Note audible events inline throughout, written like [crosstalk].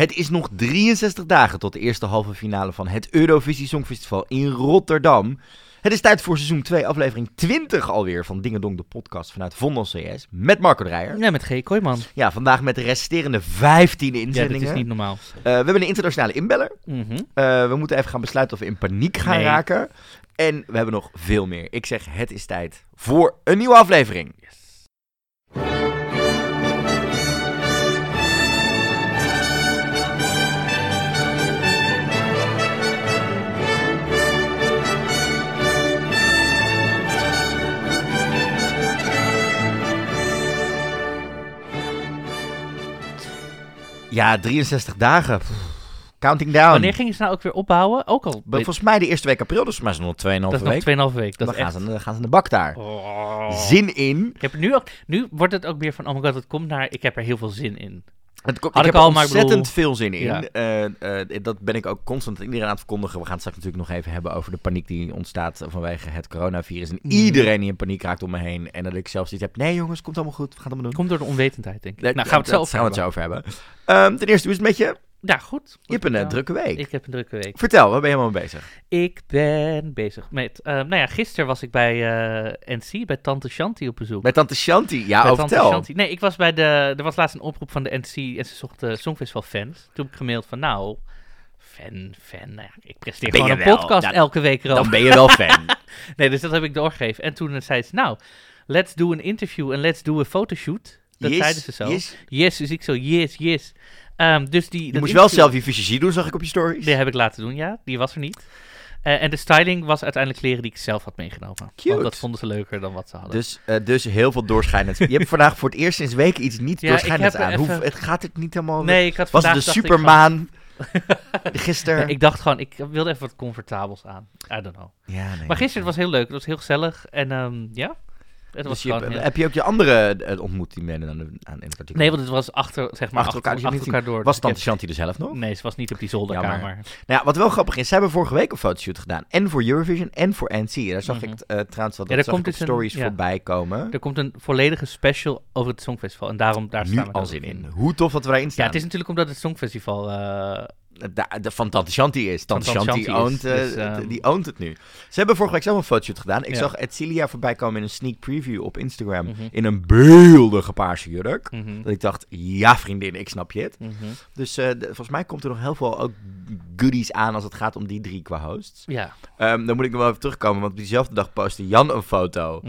Het is nog 63 dagen tot de eerste halve finale van het Eurovisie Songfestival in Rotterdam. Het is tijd voor seizoen 2, aflevering 20 alweer van Dingedong, de podcast vanuit Vondel CS. Met Marco Dreyer. Ja, met G. Kooijman. Ja, vandaag met de resterende 15 Ja, inzendingen. dit is niet normaal. Eh, we hebben een internationale inbeller. Mhm. Eh, we moeten even gaan besluiten of we in paniek gaan Nee. raken. En we hebben nog veel meer. Ik zeg, het is tijd voor een nieuwe aflevering. Ja, 63 dagen. Pff, Counting down. Wanneer gingen ze nou ook weer opbouwen? Ook al. Volgens mij de eerste week april, dus maar is nog 2,5 dat is week. nog 2,5 week. Dat dan gaan, echt... ze, dan gaan ze in de bak daar. Oh. Zin in. Ik heb nu, ook, nu wordt het ook meer van, oh my god, het komt naar, ik heb er heel veel zin in. Het, Had ik ik heb al, ontzettend bedoel- veel zin in. Ja. Eh, eh, dat ben ik ook constant iedereen aan het verkondigen. We gaan het straks natuurlijk nog even hebben over de paniek die ontstaat vanwege het coronavirus. En Mm. iedereen die in paniek raakt om me heen. En dat ik zelfs iets heb. Nee jongens, komt allemaal goed. We gaan het allemaal doen. Komt door de onwetendheid, denk ik. Nou, gaan we het over gaan we het zo hebben. over hebben. Ehm, ten eerste, hoe is het met je? Ja, goed. Je hebt een eh, drukke week. Ik heb een drukke week. Vertel, waar ben je helemaal mee bezig? Ik ben bezig met, eh, nou ja, gisteren was ik bij eh, NC, bij Tante Shanti op bezoek. Met Tante Shanti. Ja, Bij oh, Tante vertel. Shanti. Nee, ik was bij de, er was laatst een oproep van de NC en ze zochten Songfestival fans. Toen heb ik gemaild van, nou, fan, fan, nou ja, ik presteer Ben gewoon een wel? podcast Nou, elke week erover. Dan ben je wel fan. [laughs] Nee, dus dat heb ik doorgegeven. En toen zei ze, nou, let's do an interview en let's do a photoshoot. Dat Yes, zeiden ze zo. yes. Yes, dus ik zo, yes, yes. Ehm, dus die, Je moest wel zelf je visagie doen, zag ik op je stories. Die heb ik laten doen, ja. Die was er niet. Eh, en de styling was uiteindelijk kleren die ik zelf had meegenomen. Cute. Want dat vonden ze leuker dan wat ze hadden. Dus, eh, dus heel veel doorschijnend. Je hebt vandaag voor het eerst sinds weken iets niet Ja, heb aan. Hoe, het gaat het niet helemaal... nee, ik had Was de supermaan [laughs] gisteren? Nee, ik dacht gewoon, ik wilde even wat comfortabels aan. I don't know. Ja, nee. Maar gisteren was heel leuk. Het was heel gezellig. En ehm, ja, het was Dus je, gewoon heb je ook je andere eh, ontmoet die aan, de- aan in het artikel? Nee, want het was achter, zeg maar, Achter elkaar, achter door. Was Tante Shanti er zelf nog? heb- Nee, ze was niet op die Jammer. zolderkamer. Nou ja, wat wel grappig is, ze hebben vorige week een fotoshoot gedaan. En voor Eurovision en voor NC. Daar zag Mhm. ik eh, trouwens wel Ja, dat komt dus een- stories ja. voorbij komen. Er komt een volledige special over het Songfestival. En daarom, daar nu staan we al zin in. Hoe tof dat we daarin Ja, staan. het is natuurlijk omdat het Songfestival... de, van Tante Shanti is. Tante Tante Shanti Shanti oont, is, eh, dus, het- ehm, die oont het nu. Ze hebben vorige week zelf een fotoshoot gedaan. Ik Ja. zag Edcilia voorbij komen in een sneak preview op Instagram. Mhm. In een beeldige paarse jurk. mhm, Dat ik dacht, ja vriendin, ik snap je het. mhm. Dus eh, de- volgens mij komt er nog heel veel ook goodies aan als het gaat om die drie qua hosts. Ja. Ehm, dan moet ik nog wel even terugkomen, want op diezelfde dag postte Jan een foto.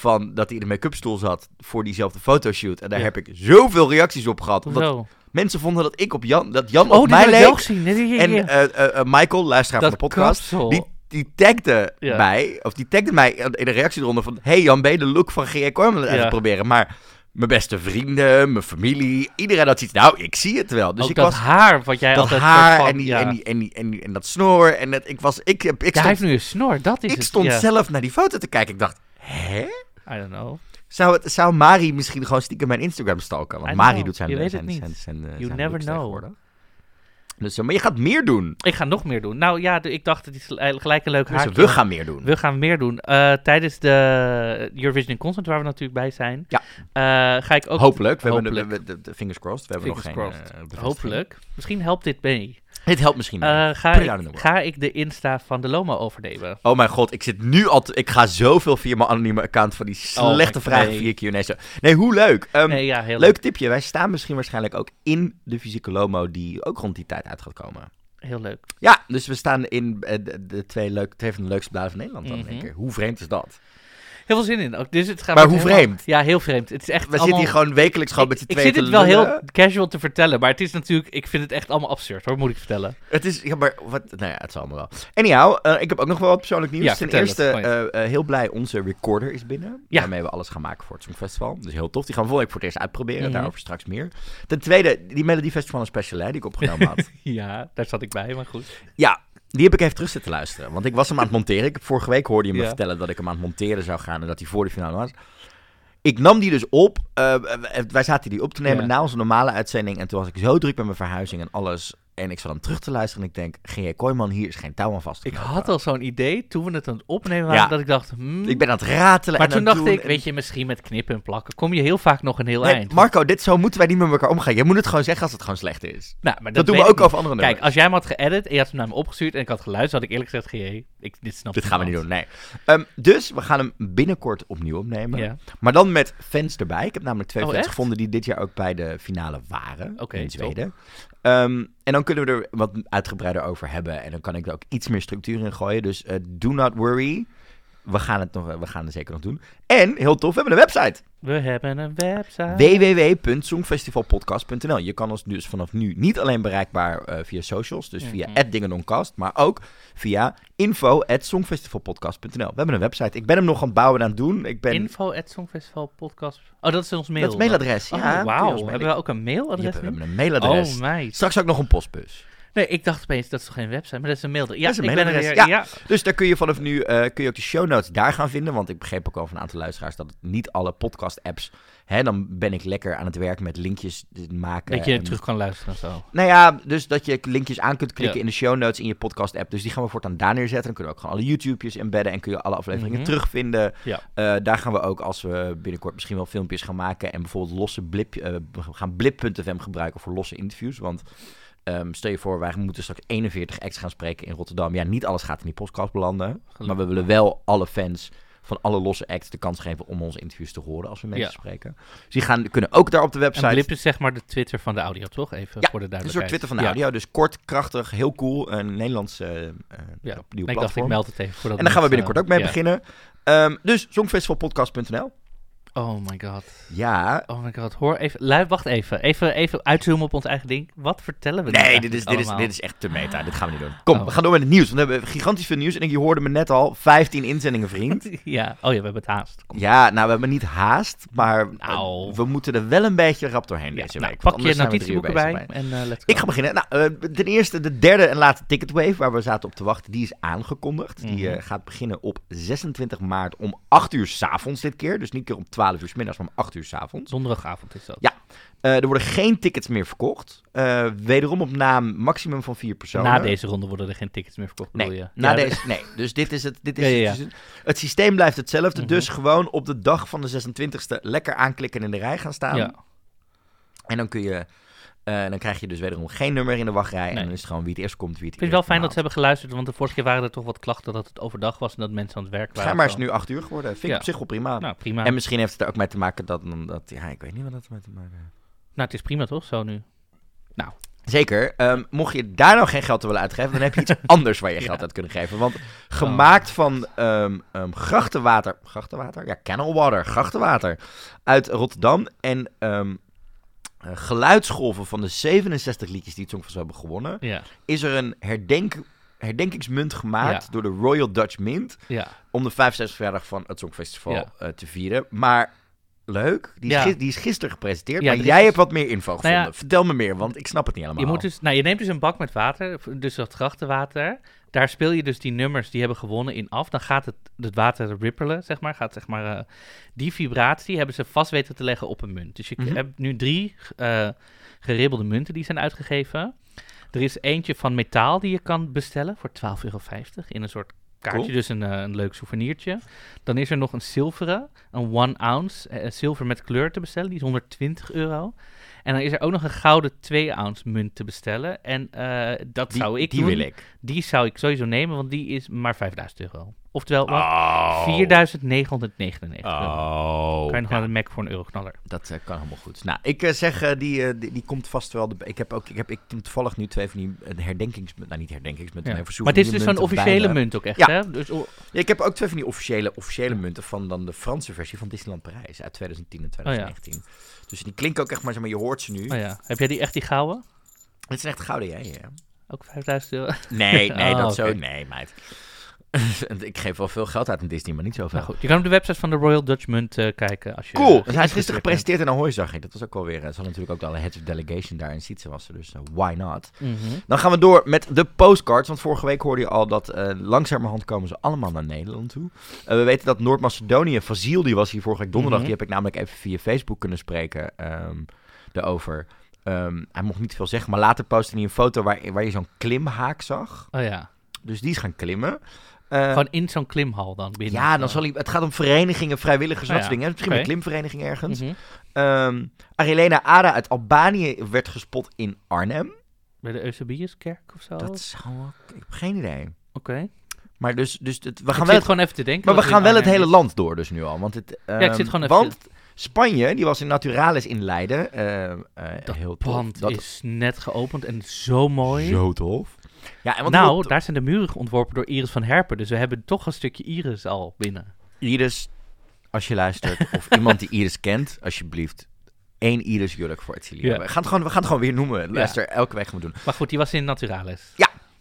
Van dat hij in de make-up stoel zat voor diezelfde fotoshoot. En daar Ja. heb ik zoveel reacties op gehad. Omdat mensen vonden dat ik op Jan, dat Jan Oh, op die mij ik leek. En eh, eh, eh, Michael, luisteraar dat van de podcast, die, die tagde Ja. mij, of die tagde mij in de reactie eronder van... Hey Jan, ben je de look van aan het Ja. proberen? Maar mijn beste vrienden, mijn familie, iedereen had iets. Nou, ik zie het wel. Dus ook ik dat was... haar, wat jij dat altijd haar van- en, die, ja. en, die, en, die, en, die- en dat snor. En ik was... Ik, heb- ik Ja, hij heeft stond, nu een snor, dat is ik het. stond ja. zelf naar die foto te kijken. Ik dacht, hè? I don't know. Zou, het, zou Mari misschien gewoon stiekem mijn Instagram stalken? Want Mari know. doet zijn Je weet zijn, het niet. zijn, zijn, eh, You zijn never looks know. Dus, eh, maar je gaat meer doen. Ik ga nog meer doen. Nou ja, ik dacht, het is gel- gelijk een leuk Dus haakje. we gaan meer doen. We gaan meer doen. Eh, tijdens de Eurovision in Concert, waar we natuurlijk bij zijn, Ja. eh, ga ik ook... Hopelijk. We hebben de, fingers crossed. We hebben Fingers nog geen crossed. eh, bevestiging. Hopelijk. Misschien helpt dit mee. Dit helpt misschien. Eh, ga, ik, ga ik de Insta van de Loma overnemen? Oh mijn god, ik zit nu al... ik ga zoveel via mijn anonieme account van die slechte my- vragen nee. via Q&A. zo. Nee, hoe leuk. Ehm, nee, ja, heel leuk tipje. Wij staan misschien waarschijnlijk ook in de fysieke Lomo die ook rond die tijd uit gaat komen. Heel leuk. Ja, dus we staan in eh, de, de twee, leuk, twee van de leukste bladen van Nederland dan, denk ik. Hoe vreemd is dat? Heel veel zin in ook. Dus het gaat Maar hoe helemaal- vreemd? Ja, heel vreemd. Het is echt We allemaal... zitten hier gewoon wekelijks gewoon ik, met z'n ik tweeën zit het wel heel casual te vertellen, maar het is natuurlijk... Ik vind het echt allemaal absurd, hoor, moet ik vertellen. Het is, ja, maar wat, nou ja, het zal allemaal wel. Anyhow, eh, ik heb ook nog wel wat persoonlijk nieuws. Ja, Ten eerste, eh, eh, heel blij, onze recorder is binnen. Ja. Waarmee we alles gaan maken voor het Songfestival. Dus heel tof. Die gaan we voor het eerst uitproberen. Mhm. Daarover straks meer. Ten tweede, die Melody Festival special hè, die ik opgenomen had. [laughs] Ja, daar zat ik bij, maar goed. ja, die heb ik even terug zitten luisteren. Want ik was hem aan het monteren. Ik, vorige week hoorde je me Ja. vertellen dat ik hem aan het monteren zou gaan. En dat hij voor de finale was. Ik nam die dus op. eh, wij zaten die op te nemen Ja. na onze normale uitzending. En toen was ik zo druk met mijn verhuizing en alles. En ik zat hem terug te luisteren en ik denk, G.J. Kooijman, hier is geen touw aan vast. Ik had al zo'n idee toen we het aan het opnemen waren, Ja. dat ik dacht, hmm. Ik ben aan het ratelen maar en toen dacht doen ik, weet je, misschien met knippen en plakken kom je heel vaak nog een heel Nee, eind. Marco, dit zo moeten wij niet met elkaar omgaan. Je moet het gewoon zeggen als het gewoon slecht is. Nou, maar Dat, doen weet we ook over andere niet. Kijk, nummers. als jij hem had geëdit en je had hem naar me opgestuurd en ik had geluisterd, had ik eerlijk gezegd, GJ, ik, dit snap Dit gaan we niet doen, nee. Ehm, dus we gaan hem binnenkort opnieuw opnemen. Ja. Maar dan met fans erbij. Ik heb namelijk twee Oh, fans echt? gevonden die dit jaar ook bij de finale waren. Oké, in. Zweden. Ehm, en dan kunnen we er wat uitgebreider over hebben. En dan kan ik er ook iets meer structuur in gooien. Dus eh, do not worry. We gaan, het nog, we gaan het zeker nog doen. En, heel tof, we hebben een website. We hebben een website. www.songfestivalpodcast.nl Je kan ons dus vanaf nu niet alleen bereikbaar eh, via socials, dus via Mhm. @dingedoncast, maar ook via info@songfestivalpodcast.nl. We hebben een website. Ik ben hem nog aan het bouwen en aan het doen. Ik ben Info at Songfestival podcast. Oh, dat is ons mail. dat is mailadres. Oh, ja, wauw. mailen. Hebben we ook een Ja, mailadres we hebben een mailadres. Oh, meid. Straks ook nog een postbus. Nee, ik dacht opeens, dat is toch geen website, maar dat is een mailadres. Ja, Dat is een ik ben er ja. Ja. Dus daar kun je vanaf nu eh, kun je ook de show notes daar gaan vinden. Want ik begreep ook al van een aantal luisteraars dat het niet alle podcast apps. Hè, dan ben ik lekker aan het werk met linkjes maken. Dat je en- terug kan luisteren en zo. Nou ja, dus dat je linkjes aan kunt klikken Ja. in de show notes in je podcast app. Dus die gaan we voortaan daar neerzetten. Dan kunnen we ook gewoon alle YouTube's embedden en kun je alle afleveringen Mhm. terugvinden. Ja. Eh, daar gaan we ook, als we binnenkort misschien wel filmpjes gaan maken en bijvoorbeeld losse blip, eh, we gaan blip.fm gebruiken voor losse interviews. Want ehm, stel je voor, wij moeten straks 41 acts gaan spreken in Rotterdam. Ja, niet alles gaat in die podcast belanden. Maar we willen wel alle fans van alle losse acts de kans geven om onze interviews te horen als we mensen Ja. spreken. Dus die gaan, kunnen ook daar op de website. En Blip is zeg maar de Twitter van de audio, toch? Even Ja, voor de Een duidelijkheid. soort Twitter van de Ja. audio. Dus kort, krachtig, heel cool. Een Nederlands eh, eh, Ja, nieuw ik dacht, ik meld het even. En daar gaan we binnenkort ook mee beginnen. Ehm, dus songfestivalpodcast.nl. Oh my god. Ja. Oh my god. Hoor even. Lui, wacht even. Even, even uitzoomen op ons eigen ding. Wat vertellen we Nee, dit is, dit, is, dit is echt te meta. Dit gaan we niet doen. Kom, Oh. we gaan door met het nieuws. Want we hebben gigantisch veel nieuws. En je hoorde me net al, 15 inzendingen, vriend. [laughs] Ja. Oh ja, we hebben het haast. Kom. Ja, nou, we hebben niet haast. Maar eh, Nou. we moeten er wel een beetje rap doorheen Ja, deze nou, week. pak je notitieboeken bij bezig en eh let's go. Ik ga beginnen. Nou, eh, ten eerste de derde en laatste Ticketwave, waar we zaten op te wachten, die is aangekondigd. Die Mhm. gaat beginnen op 26 maart om 8 uur s'avonds dit keer. Dus niet keer om 12 uur 's middags, maar om 8 uur s'avonds. Donderdagavond is dat. Ja. Eh, er worden geen tickets meer verkocht. Eh, wederom op naam maximum van vier personen. Na deze ronde worden er geen tickets meer verkocht, Nee, je? na Ja, de- deze, nee, dus dit is het. Dit is Ja, ja, het, dus het systeem blijft hetzelfde. Mhm. Dus gewoon op de dag van de 26e lekker aanklikken en in de rij gaan staan. Ja. En dan kun je. Eh, dan krijg je dus wederom geen nummer in de wachtrij. En dan is het gewoon wie het eerst komt, wie het Ik vind het wel fijn dat ze hebben geluisterd, want de vorige keer waren er toch wat klachten dat het overdag was en dat mensen aan het werk waren. Schijnbaar is het zo. nu 8 uur geworden. Vind ik Ja. op zich wel prima. Nou, prima. En misschien heeft het er ook mee te maken dat, dat. Ja, ik weet niet wat dat ermee te maken heeft. Nou, het is prima toch, zo nu? Zeker. Ehm, mocht je daar nou geen geld te willen uitgeven, dan heb je iets [laughs] anders waar je Ja. geld uit kunnen geven. Want gemaakt van ehm, ehm, grachtenwater. Grachtenwater? Ja, kennel water. Grachtenwater. Uit Rotterdam. En eh, geluidsgolven van de 67 liedjes die het Songfestival hebben gewonnen. Ja, Is er een herdenk, herdenkingsmunt gemaakt Ja. door de Royal Dutch Mint. ja. Om de 65 verjaardag van het Songfestival eh, te vieren. Maar leuk. Die is, die gisteren gepresenteerd. Ja, maar is jij hebt wat meer info Nou gevonden. Vertel me meer, want ik snap het niet helemaal. Je, moet dus, nou, je neemt dus een bak met water, dus dat grachtenwater. Daar speel je dus die nummers die hebben gewonnen in af. Dan gaat het, het water rippelen, zeg maar. Gaat, zeg maar eh, die vibratie hebben ze vast weten te leggen op een munt. Dus je Mhm. hebt nu drie eh, geribbelde munten die zijn uitgegeven. Er is eentje van metaal die je kan bestellen voor 12,50 euro in een soort kaartje. Cool. Dus een, eh, een leuk souvenirtje. Dan is er nog een zilveren, een one ounce, zilver met kleur te bestellen. Die is 120 euro. En dan is er ook nog een gouden 2 ounce munt te bestellen. En eh, dat Die, zou ik die doen. wil ik. Die zou ik sowieso nemen, want die is maar 5000 euro. Oftewel? Oh. 4999 euro. Oh. Kan je nog Ja, naar de Mac voor een euroknaller. dat eh, kan helemaal goed. Nou, ik eh, zeg, die, die, die komt vast wel. De, ik heb ook, ik heb, ik toevallig nu twee van die herdenkingsmunten. Nou, niet herdenkingsmunten, Ja. voor Maar het is dus zo'n officiële bij munt ook echt, Ja. hè? Dus, oh, Ja, ik heb ook twee van die officiële, officiële munten van dan de Franse versie van Disneyland Parijs uit 2010 en 2019. Dus die klinken ook echt maar, zeg maar je hoort ze nu. oh ja. Heb jij die echt die gouden? Het zijn echt gouden jij, ja. Ook 5000 euro? Nee, [laughs] nee, Oh, dat zo, nee, meid. [laughs] ik geef wel veel geld uit aan Disney, maar niet zoveel. Nou goed, je kan op de website van de Royal Dutch Munt eh, kijken. Als je, Cool. Dus hij is gisteren gepresenteerd in Ahoy, zag ik. Dat was ook wel weer... eh, Ze hadden natuurlijk ook de heads of delegation daar in Sietse was er, dus eh, why not? Mhm. Dan gaan we door met de postcards. Want vorige week hoorde je al dat langzamerhand komen ze allemaal naar Nederland toe. We weten dat Noord-Macedonië, Fasiel, die was hier vorige week donderdag. Mhm. Die heb ik namelijk even via Facebook kunnen spreken ehm daarover. Ehm, hij mocht niet veel zeggen, maar later postte hij een foto waar, waar je zo'n klimhaak zag. Oh ja. Dus die is gaan klimmen. Eh, Gewoon in zo'n klimhal dan binnen. ja, dan zal hij, het gaat om verenigingen, vrijwilligers, Oh dat ja, soort dingen. Misschien een klimvereniging ergens. Arilena Ada uit Albanië werd gespot in Arnhem. Bij de Eusebiuskerk of zo? Dat zou... Ik heb geen idee. Oké. Maar dus, dus het, we gaan wel, gewoon even te denken. maar we gaan wel het hele is. land door dus nu al. Want, het, Ja, ik zit ehm, gewoon even... want Spanje, die was in Naturalis in Leiden. eh, eh, dat heel tof. pand Dat is net geopend en zo mooi. zo tof. Ja, en wat nou, daar zijn de muren ontworpen door Iris van Herpen. Dus we hebben toch een stukje Iris al binnen. Iris, als je luistert, [laughs] of iemand die Iris kent, alsjeblieft. één Iris jurk voor het Ja. We, gaan het gewoon, we gaan het gewoon weer noemen. Luister, elke week gaan we doen. Maar goed, die was in Naturalis.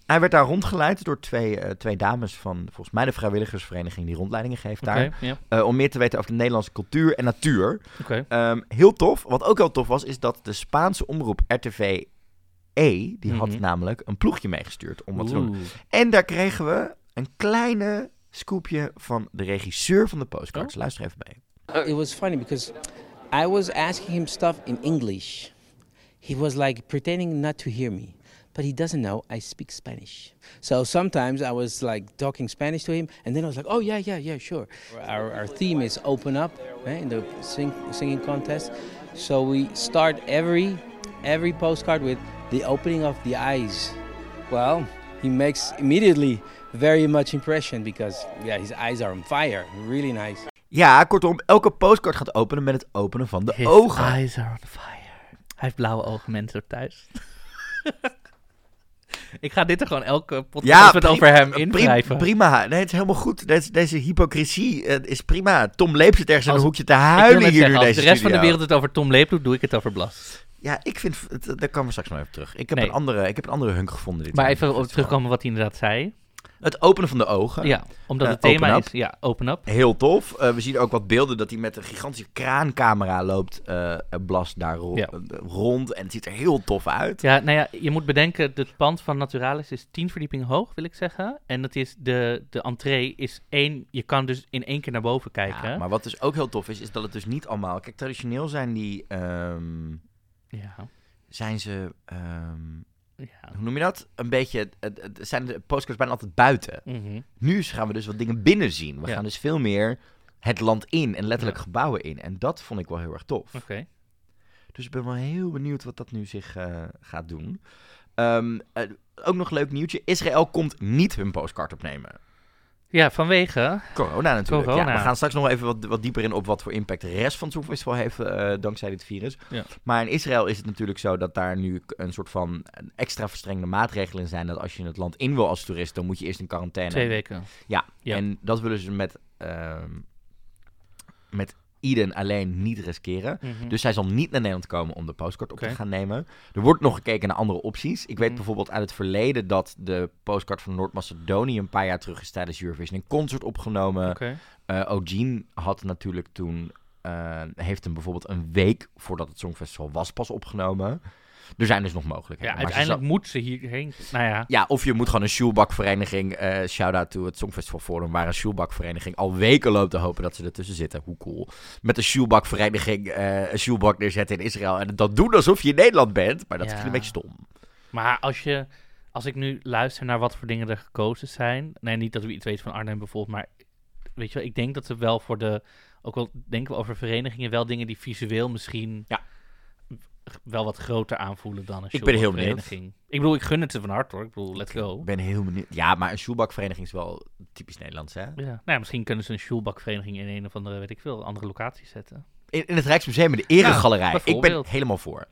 Hij werd daar rondgeleid door twee, eh, twee dames van, volgens mij, de vrijwilligersvereniging die rondleidingen geeft daar. ja. Eh, om meer te weten over de Nederlandse cultuur en natuur. Oké. Ehm, heel tof. Wat ook heel tof was, is dat de Spaanse omroep RTV E, die had Mhm. namelijk een ploegje meegestuurd om wat te doen. En daar kregen we een kleine scoopje van de regisseur van de postcards. Oh. Luister even mee. It was funny because I was asking him stuff in English. He was like pretending not to hear me, but he doesn't know I speak Spanish. So sometimes I was like talking Spanish to him, and then I was like, "Oh yeah, yeah, yeah, sure." Our, our theme is open up eh, in the sing, singing contest, so we start every every postcard with the opening of the eyes. Well, he makes immediately very much impression because yeah, his eyes are on fire, really nice. Ja, kortom, elke postcard gaat openen met het openen van de His ogen. eyes are on fire. Hij heeft blauwe ogen, mensen thuis. [laughs] [laughs] ik ga dit er gewoon elke podcast pri- over hem inschrijven. Prima, nee, het is helemaal goed. Deze, deze hypocrisie eh, is prima. Tom Leep zit ergens in een hoekje te huilen hier zeggen, als de rest van de wereld het over Tom Leep doet, doe ik het over Blas. Ja, ik vind, daar komen we straks nog even terug. Ik heb, Nee. een, andere, ik heb een andere hunk gevonden dit Maar even op terugkomen wat hij inderdaad zei. Het openen van de ogen. Ja, omdat Eh, het thema is, ja, open up. Heel tof. Eh, we zien ook wat beelden dat hij met een gigantische kraancamera loopt. eh Blas daar ro- Ja. rond. En het ziet er heel tof uit. Ja, nou ja, je moet bedenken, het pand van Naturalis is tien verdiepingen hoog, wil ik zeggen. En dat is de, de entree is één, je kan dus in één keer naar boven kijken. Ja, maar wat dus ook heel tof is, is dat het dus niet allemaal... Kijk, traditioneel zijn die... ehm, Ja, zijn ze... ehm, ja. hoe noem je dat? Een beetje... het- het- zijn de postcards bijna altijd buiten. Mhm. Nu gaan we dus wat dingen binnen zien. We Ja. gaan dus veel meer het land in en letterlijk gebouwen in. En dat vond ik wel heel erg tof. Oké. Dus ik ben wel heel benieuwd wat dat nu zich eh, gaat doen. Ehm, eh, ook nog een leuk nieuwtje. Israël komt niet hun postcard opnemen. Ja, vanwege. Corona natuurlijk. Corona. Ja, we gaan straks nog even wat, wat dieper in op wat voor impact de rest van het Songfestival heeft eh, dankzij dit virus. Ja. Maar in Israël is het natuurlijk zo dat daar nu een soort van extra verstrengde maatregelen zijn. Dat als je het land in wil als toerist, dan moet je eerst in quarantaine. Twee weken. Ja, Ja. en dat willen ze met, ehm, met Eden alleen niet riskeren. Mhm. Dus zij zal niet naar Nederland komen om de postcard op te gaan nemen. Er wordt nog gekeken naar andere opties. Ik weet Mhm. bijvoorbeeld uit het verleden dat de postcard van Noord-Macedonië een paar jaar terug is tijdens Eurovision een concert opgenomen. Oké. Eh O'Gene had natuurlijk toen, eh, heeft hem bijvoorbeeld een week voordat het Songfestival was pas opgenomen. Er zijn dus nog Ja, mogelijkheden. Ze uiteindelijk zal- moet ze hierheen. Nou ja. ja, of je moet gewoon een shoelbakvereniging, eh shout-out to het Songfestival Forum, waar een shoelbakvereniging al weken loopt te hopen dat ze ertussen zitten. Hoe cool. Met een shoelbakvereniging eh een shoelbak neerzetten in Israël en dat doen alsof je in Nederland bent. Maar dat is Ja. een beetje stom. Maar als je, als ik nu luister naar wat voor dingen er gekozen zijn. Nee, niet dat we iets weten van Arnhem bijvoorbeeld, maar weet je wel, ik denk dat ze wel voor de, ook al denken we over verenigingen, wel dingen die visueel misschien Ja. Wel wat groter aanvoelen dan een Ik ben heel vereniging. Ik bedoel, ik gun het ze van harte hoor. Ik bedoel, let's go. Ik ben heel benieuwd. Ja, maar een shoelbakvereniging is wel typisch Nederlands, hè? Ja. Nou ja, misschien kunnen ze een Schulbakvereniging in een of andere, weet ik veel, andere locatie zetten. In, in het Rijksmuseum, in de Eregalerij. ik ben helemaal voor.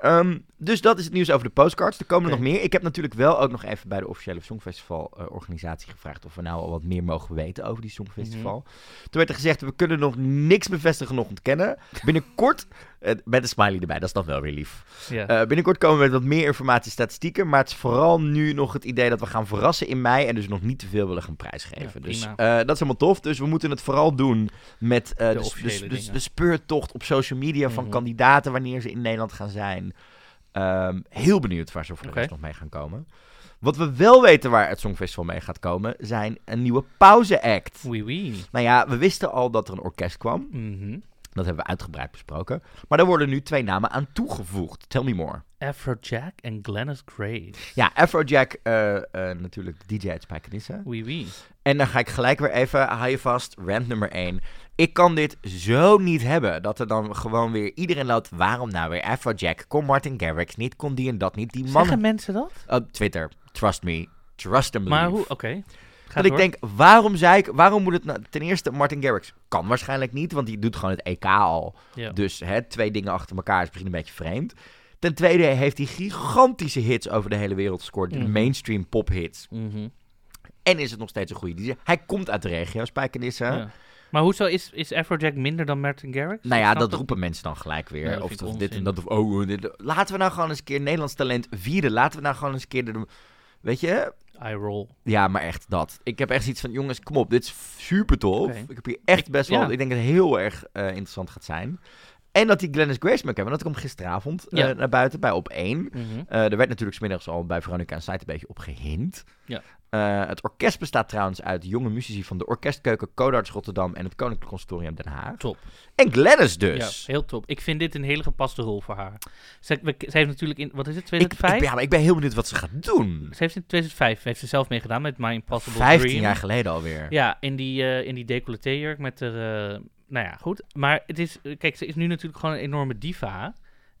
Ehm, dus dat is het nieuws over de postcards. Er komen er nog meer. Ik heb natuurlijk wel ook nog even bij de officiële Songfestival-organisatie gevraagd of we nou al wat meer mogen weten over die Songfestival. Mhm. Toen werd er gezegd, we kunnen nog niks bevestigen, nog ontkennen. Binnenkort, met een smiley erbij, dat is dan wel weer lief. Ja. Eh, binnenkort komen we met wat meer informatie, statistieken. Maar het is vooral nu nog het idee dat we gaan verrassen in mei. En dus nog niet te veel willen gaan prijsgeven. Ja, dus eh, dat is helemaal tof. Dus we moeten het vooral doen met eh, De de, officiële de, de, dingen. de speurtocht op social media van Mhm. kandidaten wanneer ze in Nederland gaan zijn. Ehm, heel benieuwd waar ze voor rest nog mee gaan komen. Wat we wel weten waar het Songfestival mee gaat komen, zijn een nieuwe pauze-act. Oei, oei. Nou ja, we wisten al dat er een orkest kwam. Mhm. Dat hebben we uitgebreid besproken. Maar daar worden nu twee namen aan toegevoegd. Tell me more. Afrojack en Glennis Grace. Ja, Afrojack, eh natuurlijk de DJ uit Spijkenisse. Oui, oui. En dan ga ik gelijk weer even, hou je vast, rant nummer 1. Ik kan dit zo niet hebben. Dat er dan gewoon weer iedereen loopt. Waarom nou weer Afrojack? Kon Martin Garrix niet? Kon die en dat niet? Die Zeggen mannen... mensen dat? Op Twitter. Trust me. Trust believe. Maar hoe? Oké. Ga Dat ik denk, waarom zei ik, waarom moet het nou, ten eerste Martin Garrix kan waarschijnlijk niet, want die doet gewoon het EK al. Ja. Dus hè, twee dingen achter elkaar is misschien een beetje vreemd. Ten tweede heeft hij gigantische hits over de hele wereld gescoord, Mhm. mainstream pophits. Mhm. En is het nog steeds een goede DJ. Hij komt uit de regio, Spijkenisse. Ja. Maar hoezo is, is Afrojack minder dan Martin Garrix? Nou ja, dat roepen mensen dan gelijk weer. Of of dit en dat. Of, oh, dit. Laten we nou gewoon eens een keer Nederlands talent vieren. Laten we nou gewoon eens een keer de... Weet je? Roll. Ja, maar echt dat. Ik heb echt iets van, jongens, kom op, dit is super tof. Ik heb hier echt best wel, ja. ik denk dat het heel erg eh, interessant gaat zijn. En dat die Glennis Grace hebben, dat komt gisteravond eh, naar buiten bij Op 1. Mhm. Eh, er werd natuurlijk smiddags al bij Veronica en Site een beetje op gehind. Ja. Eh, het orkest bestaat trouwens uit jonge muzici van de Orkestkeuken Codarts Rotterdam en het Koninklijk Conservatorium Den Haag. Top. En Glennis dus. Ja, heel top. Ik vind dit een hele gepaste rol voor haar. Ze, heeft natuurlijk in, wat is het, ik, 2005? ik, ja, maar ik ben heel benieuwd wat ze gaat doen. Ze heeft in 2005 heeft ze zelf meegedaan met My Impossible 15 Dream. jaar geleden alweer. Ja, in die, eh in die decolleté-jurk met de... eh, nou ja, goed. Maar het is... Kijk, ze is nu natuurlijk gewoon een enorme diva.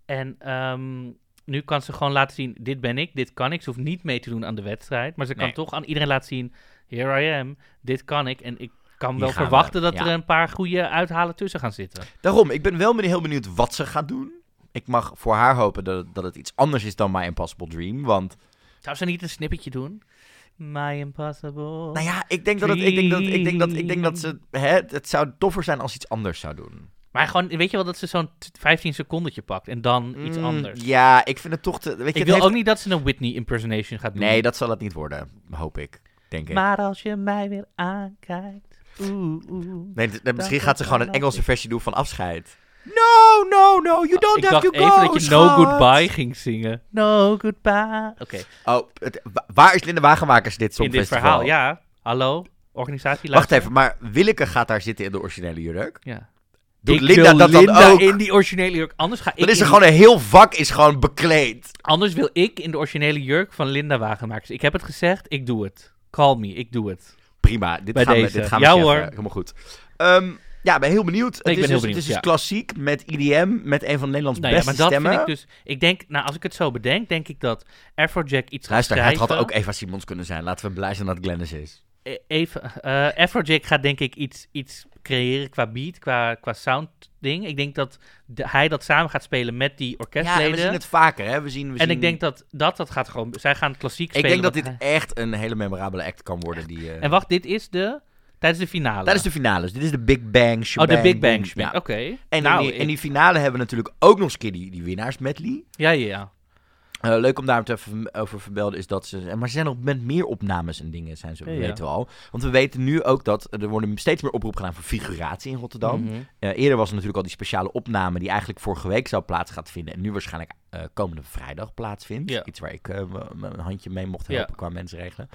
En ehm, nu kan ze gewoon laten zien... Dit ben ik, dit kan ik. Ze hoeft niet mee te doen aan de wedstrijd. Maar ze kan Nee. toch aan iedereen laten zien... Here I am, dit kan ik. En ik kan wel we, verwachten dat ja. er een paar goede uithalen tussen gaan zitten. Daarom, ik ben wel heel benieuwd wat ze gaat doen. Ik mag voor haar hopen dat, het- dat het iets anders is dan My Impossible Dream. Want, Zou ze niet een snippetje doen? My Impossible... nou ja, ik denk dat, het, ik denk dat, ik denk dat, ik denk dat ze... Hè, het zou toffer zijn als ze iets anders zou doen. Maar gewoon, weet je wel dat ze zo'n t- 15 secondetje pakt en dan iets Mm, anders. Ja, ik vind het toch te... Weet je, ik wil heeft- ook niet dat ze een Whitney impersonation gaat doen. Nee, dat zal het niet worden. Hoop ik. Denk ik. Maar als je mij weer aankijkt. Oeh, oeh. Nee, misschien gaat ze gewoon een Engelse ik. versie doen van afscheid. No, no, no, you don't ik have dacht to go, even dat je No. Goodbye ging zingen. No Goodbye. Oké, Oh, het- waar is Linda Wagenmakers dit in dit verhaal, ja. Hallo, organisatie. Wacht even, maar Willeke gaat daar zitten in de originele jurk. Ja. Doet ik Linda wil dat dan Linda ook? in die originele jurk. Anders ga ik Dan is er in- gewoon een heel vak is gewoon bekleed. Anders wil ik in de originele jurk van Linda Wagenmakers. Ik heb het gezegd, ik doe het. Call me, ik doe het. Prima, dit Bij gaan we, dit gaan we Ja, checken. hoor. Helemaal goed. Ehm, ja, ben heel benieuwd. Het ben is heel dus, benieuwd, Het is dus ja. klassiek met IDM, met een van Nederlands Nou ja, beste maar dat stemmen. vind ik dus... Ik denk, nou, als ik het zo bedenk, denk ik dat Afrojack iets gaat Luister, het schrijven. had ook Eva Simons kunnen zijn. Laten we blij zijn dat Glennis is. E- Even, eh Afrojack gaat denk ik iets, iets creëren qua beat, qua, qua sound ding. Ik denk dat de- hij dat samen gaat spelen met die Ja, en orkestleden. we zien het vaker, hè. We zien, we en zien... ik denk dat, dat dat gaat gewoon... Zij gaan klassiek Ik spelen. denk dat dit hij- echt een hele memorabele act kan worden. Die, eh, En wacht, dit is de... Tijdens de finale. Tijdens de finales. Dit is de Big Bang Oh, shebang. de Big Bang. Shebang. Ja. Oké. En, nou, in die, ik- in die finale hebben we natuurlijk ook nog eens keer die, die winnaars medley. Ja, ja, ja. Eh, leuk om daar het even over vermelden is dat ze... Maar ze zijn nog met meer opnames en dingen, zijn ze, Ja, ja. weten we al. Want we weten nu ook dat er worden steeds meer oproep gedaan voor figuratie in Rotterdam. Mhm. Eh, eerder was er natuurlijk al die speciale opname die eigenlijk vorige week zou plaats gaan vinden. En nu waarschijnlijk eh, komende vrijdag plaatsvindt. Ja. Iets waar ik eh, mijn handje mee mocht helpen qua mensenregelen.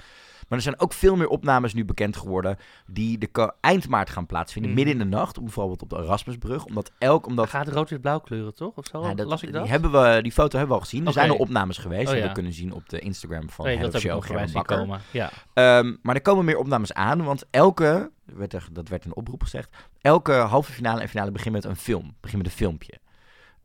Maar er zijn ook veel meer opnames nu bekend geworden die de eind maart gaan plaatsvinden. Mhm. Midden in de nacht, bijvoorbeeld op de Erasmusbrug. Omdat elk... Omdat, Gaat rood-wit-blauw kleuren, toch? Of zo? ja, dat- Las ik dat? Die, hebben we, die foto hebben we al gezien. Er zijn al opnames geweest. Oh, ja. we kunnen zien op de Instagram van nee, Head dat heb Show, Gerben Bakker. komen. Ja. Ehm, maar er komen meer opnames aan, want elke, werd er, dat werd een oproep gezegd, elke halve finale en finale begint met een film, begint met een filmpje.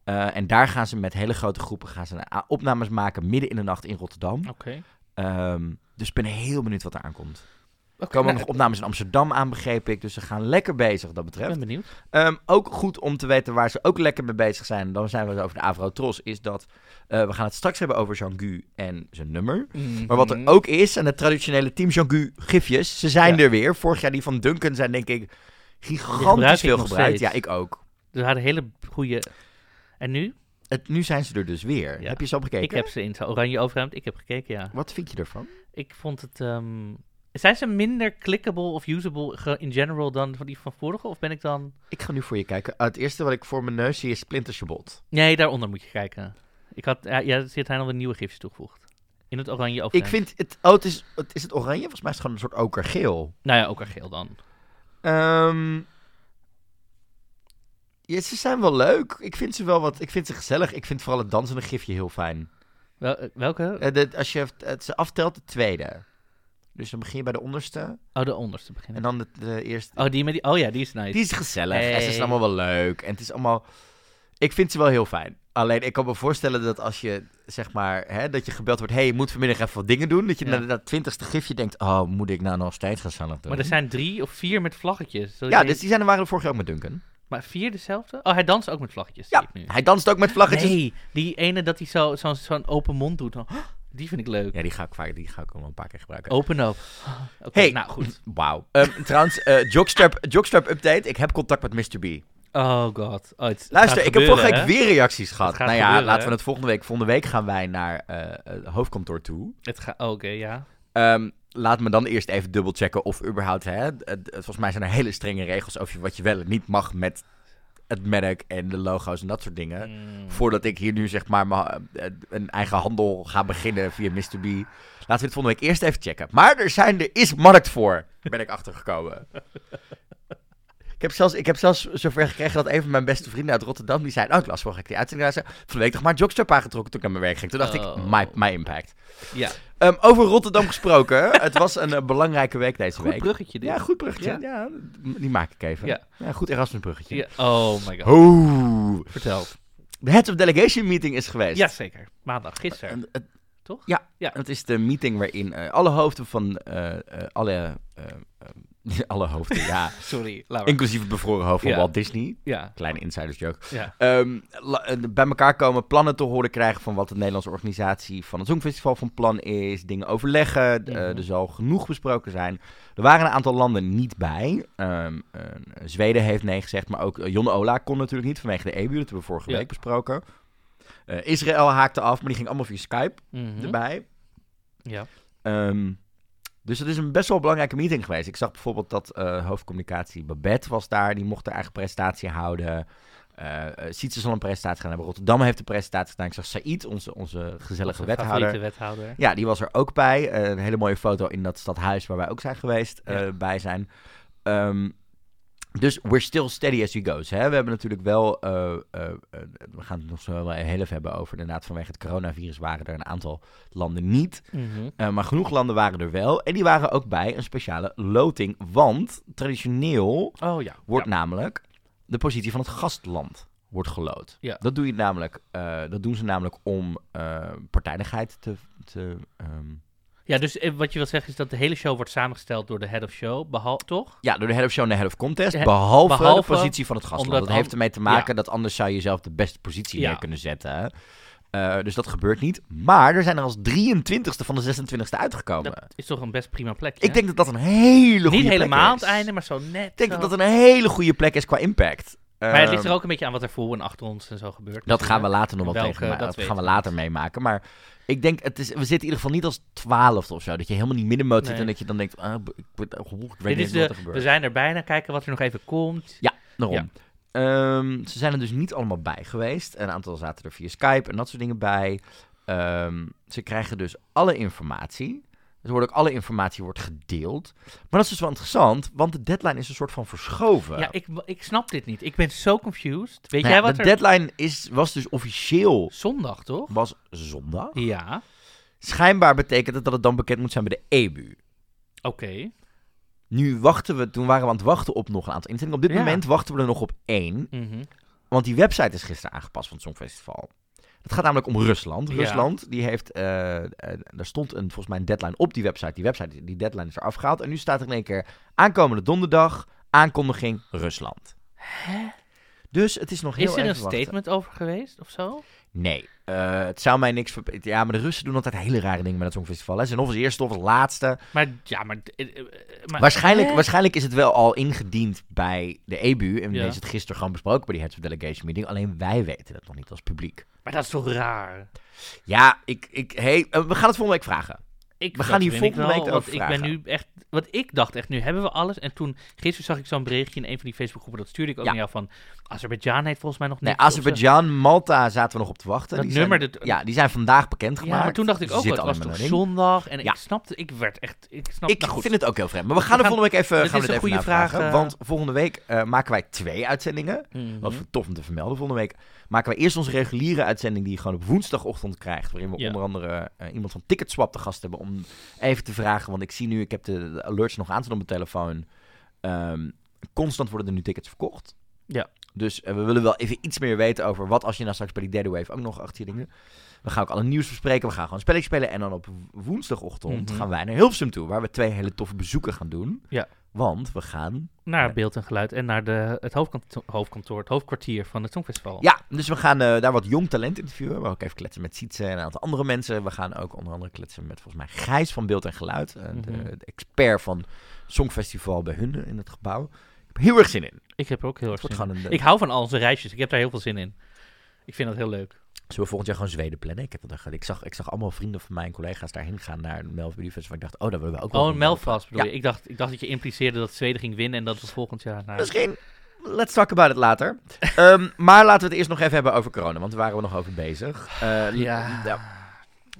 Eh, en daar gaan ze met hele grote groepen gaan ze opnames maken midden in de nacht in Rotterdam. Oké. Ehm, dus ik ben heel benieuwd wat er aankomt. Er komen nou, nog opnames in Amsterdam aan, begreep ik. Dus ze gaan lekker bezig dat Ik betreft. ben benieuwd. Ehm, ook goed om te weten waar ze ook lekker mee bezig zijn. Dan zijn we het over de Avro Tros. Is dat eh, we gaan het straks hebben over Jean-Gu en zijn nummer. Maar wat er Mhm. ook is, en het traditionele Team Jean-Gu gifjes, ze zijn Ja. er weer. Vorig jaar die van Duncan zijn denk ik gigantisch ik veel gebruikt. Ja, ik ook. Er waren hele goede... En nu? Het, nu zijn ze er dus weer. Ja. Heb je ze al bekeken? Ik heb ze in oranje overhemd. Ik heb gekeken, ja. Wat vind je ervan? Ik vond het... ehm, Zijn ze minder clickable of usable in general dan van die van vorige? Of ben ik dan... Ik ga nu voor je kijken. Ah, het eerste wat ik voor mijn neus zie is Splinter Chabot. Nee, daaronder moet je kijken. Ik had... Ja, ja zit hij nog een nieuwe gifjes toegevoegd. In het oranje overhemd. Ik vind het... Oh, het is, het, is het oranje? Volgens mij is het gewoon een soort okergeel. Nou ja, ook al geel dan. Ehm, Ja, ze zijn wel leuk. Ik vind ze wel wat. Ik vind ze gezellig. Ik vind vooral het dansende gifje heel fijn. Wel, eh, welke? Eh, de- als je het ze aftelt, de tweede. Dus dan begin je bij de onderste. Oh, de onderste beginnen. En dan de, de eerste. Oh, die met die... Oh ja, die is nice. Die is gezellig. En ze Hey. zijn allemaal wel leuk. En het is allemaal. Ik vind ze wel heel fijn. Alleen ik kan me voorstellen dat als je zeg maar. Hè, dat je gebeld wordt. hey, je moet vanmiddag even wat dingen doen. Dat je Ja. na dat twintigste gifje denkt. Oh, moet ik nou nog steeds gezellig doen? Maar er zijn drie of vier met vlaggetjes. Zodat Ja, je- dus die zijn er waren er vorig jaar ook met Duncan. Maar vier dezelfde? Oh, hij danst ook met vlaggetjes. Ja, nu. hij danst ook met vlaggetjes. Nee, die ene dat hij zo- zo'n zo'n open mond doet. dan- Die vind ik leuk. Ja, die ga ik vaak, die ga ik al een paar keer gebruiken. Open up. Oké, Hey. nou goed. Wauw. Ehm, trouwens, eh Jogstrap, Jogstrap update. Ik heb contact met Mr. B. Oh god. Oh, het Luister, ik heb vorige week weer reacties gehad. Nou ja, gebeuren, laten we het volgende week. Volgende week gaan wij naar eh, het hoofdkantoor toe. Het gaat... Oké, ja. Ehm, laat me dan eerst even dubbelchecken of überhaupt... Hè, volgens mij zijn er hele strenge regels over wat je wel en niet mag met het merk en de logo's en dat soort dingen. Mm. Voordat ik hier nu zeg maar ma- eh, een eigen handel ga beginnen via Mr. B. Laten we het volgende week eerst even checken. Maar er, zijn, er is markt voor, ben ik [laughs] achtergekomen. Ik heb, zelfs, ik heb zelfs zover gekregen dat een van mijn beste vrienden uit Rotterdam... die zei, oh, ik las vorige keer die uitzending. Zei, van de week toch maar een jogstrap aangetrokken toen ik naar mijn werk ging. Toen dacht ik, Oh. my, my impact. Ja, Ehm, over Rotterdam gesproken. [laughs] het was een eh, belangrijke week deze goed week. bruggetje dit. Ja, goed bruggetje. Ja. Ja. die maak ik even. Ja. Ja, goed Erasmus bruggetje. Ja, Oh my god. Oeh. Vertel. De Heads of Delegation meeting is geweest. Jazeker. Maandag, gisteren. Toch? Ja, Ja. het is de meeting waarin eh, alle hoofden van eh, alle, [laughs] alle hoofden, ja, [laughs] Sorry, laat maar. inclusief het bevroren hoofd van Ja. Walt Disney, Ja, kleine insiders joke, ja. ehm, eh, bij elkaar komen, plannen te horen krijgen van wat de Nederlandse organisatie van het Songfestival van plan is, dingen overleggen, eh, Mhm. er zal genoeg besproken zijn. Er waren een aantal landen niet bij. Ehm, eh, Zweden heeft nee gezegd, maar ook Jon Ola kon natuurlijk niet vanwege de EBU, dat hebben we vorige Ja. week besproken. Israël haakte af, maar die ging allemaal via Skype Mhm. erbij. Ja. Ehm, dus het is een best wel belangrijke meeting geweest. Ik zag bijvoorbeeld dat eh, hoofdcommunicatie Babette was daar. Die mocht haar eigen presentatie houden. Eh uh, Sietse zal een presentatie gaan hebben. Rotterdam heeft een presentatie gedaan. Ik zag Said, onze, onze gezellige Onze wethouder. wethouder. Ja, die was er ook bij. Eh, een hele mooie foto in dat stadhuis waar wij ook zijn geweest, eh, Ja. bij zijn. Ehm, dus we're still steady as we goes. Hè? We hebben natuurlijk wel, eh, eh, eh, we gaan het nog zo wel heel even hebben over, inderdaad vanwege het coronavirus waren er een aantal landen niet. Mhm. Maar genoeg landen waren er wel. En die waren ook bij een speciale loting. Want traditioneel Oh ja. wordt ja. namelijk de positie van het gastland wordt geloot. Ja. Dat, doe je namelijk, dat doen ze namelijk om partijdigheid te... te um... Ja, dus eh, wat je wil zeggen is dat de hele show wordt samengesteld door de head of show, behalve toch? Ja, door de head of show en de head of contest. He behalve, behalve de positie van het gastland. Dat heeft ermee te maken ja. dat anders zou je zelf de beste positie Ja. neer kunnen zetten. Uh, dus dat gebeurt niet. Maar er zijn er als 23ste van de 26ste uitgekomen. Dat is toch een best prima plekje? Ik denk dat dat een hele goede Niet helemaal aan plek het is. einde, maar zo net. Ik denk zo. dat dat een hele goede plek is qua impact. Maar het ligt Ehm, er ook een beetje aan wat er voor en achter ons en zo gebeurt. Dat gaan we later nog wel tegen, dat gaan we later niet. meemaken. Maar ik denk, het is, we zitten in ieder geval niet als twaalfde of zo. Dat je helemaal niet middenmoot zit Nee. en dat je dan denkt, ah, ik, ik, ik weet niet wat er gebeurt. we zijn er bijna, kijken wat er nog even komt. Ja, daarom. Ja. Ehm, ze zijn er dus niet allemaal bij geweest. Een aantal zaten er via Skype en dat soort dingen bij. Ehm, ze krijgen dus alle informatie. Er wordt ook alle informatie wordt gedeeld. Maar dat is dus wel interessant, want de deadline is een soort van verschoven. Ja, ik, ik snap dit niet. Ik ben zo confused. Weet Nou jij ja, wat de er... deadline is, was dus officieel Zondag, toch? was zondag. Ja, Schijnbaar betekent het dat het dan bekend moet zijn bij de EBU. oké. Nu wachten we, toen waren we aan het wachten op nog een aantal instellingen. Op dit Ja. moment wachten we er nog op één. Mhm. Want die website is gisteren aangepast van het Songfestival. Het gaat namelijk om Rusland. Ja. Rusland, die heeft, eh, er stond een, volgens mij een deadline op die website. Die website, die deadline is er afgehaald. En nu staat er in één keer aankomende donderdag, aankondiging Rusland. Hè? Dus het is nog heel Is er een wachten. statement over geweest of zo? Nee, eh, het zou mij niks... Ja, maar de Russen doen altijd hele rare dingen met het Songfestival. Hè. Ze zijn of als eerste of als laatste. Maar ja, maar... eh, eh, maar Waarschijnlijk, Hè? waarschijnlijk is het wel al ingediend bij de EBU. En Ja. is het gisteren gewoon besproken bij die Heads of Delegation meeting. Alleen wij weten het nog niet als publiek. Maar dat is toch raar? Ja, ik, ik, hey, we gaan het volgende week vragen. Ik, We gaan hier volgende wel, week want over ik ben nu echt, wat ik dacht echt, nu hebben we alles. En toen, gisteren zag ik zo'n berichtje in een van die Facebookgroepen, dat stuurde ik ook Ja. naar jou van, Azerbeidzjan heeft volgens mij nog Nee, niks. zo. Azerbeidzjan, Malta zaten we nog op te wachten. Dat die nummer, zijn, dat- ja, die zijn vandaag bekendgemaakt. Ja, maar toen dacht ik ook, het was toch zondag? En Ja. ik snapte, ik werd echt, ik snap, Ik nou goed. vind het ook heel vreemd. Maar we gaan We er volgende week even, gaan we is het even goede vraag, eh. Want volgende week eh, maken wij twee uitzendingen. Mhm. Is tof om te vermelden. Volgende week maken we eerst onze reguliere uitzending die je gewoon op woensdagochtend krijgt. Waarin we onder andere eh, iemand van Ticketswap te gast hebben om even te vragen. Want ik zie nu, ik heb de, de alerts nog aan staan op mijn telefoon. Ehm, constant worden er nu tickets verkocht. Ja. Dus eh, we willen wel even iets meer weten over wat als je nou straks bij die derde wave ook nog achter je dingen. We gaan ook alle nieuws bespreken. We gaan gewoon spelletjes spelen. En dan op woensdagochtend Mhm. gaan wij naar Hilversum toe. Waar we twee hele toffe bezoeken gaan doen. Ja. Want we gaan Naar beeld en geluid en naar de, het hoofdkantoor, hoofdkantoor, het hoofdkwartier van het Songfestival. Ja, dus we gaan eh, daar wat jong talent interviewen. We gaan ook even kletsen met Sietse en een aantal andere mensen. We gaan ook onder andere kletsen met volgens mij Gijs van Beeld en Geluid. eh, de, de expert van Songfestival bij hun in het gebouw. Ik heb heel erg zin in. Ik heb er ook heel erg zin in. een, Ik hou van al onze reisjes. Ik heb daar heel veel zin in. Ik vind dat heel leuk. Zullen we volgend jaar gewoon Zweden plannen? Ik, heb dat, ik, zag, ik zag allemaal vrienden van mij en collega's daarheen gaan naar Beauty Festival. Ik dacht, oh, dat willen we ook wel Oh. Melfast bedoel Ja. je? Ik dacht, ik dacht dat je impliceerde dat Zweden ging winnen en dat we volgend jaar naar... Misschien. Let's talk about it later. [laughs] Ehm, maar laten we het eerst nog even hebben over corona, want daar waren we nog over bezig. Eh, Ja. nou,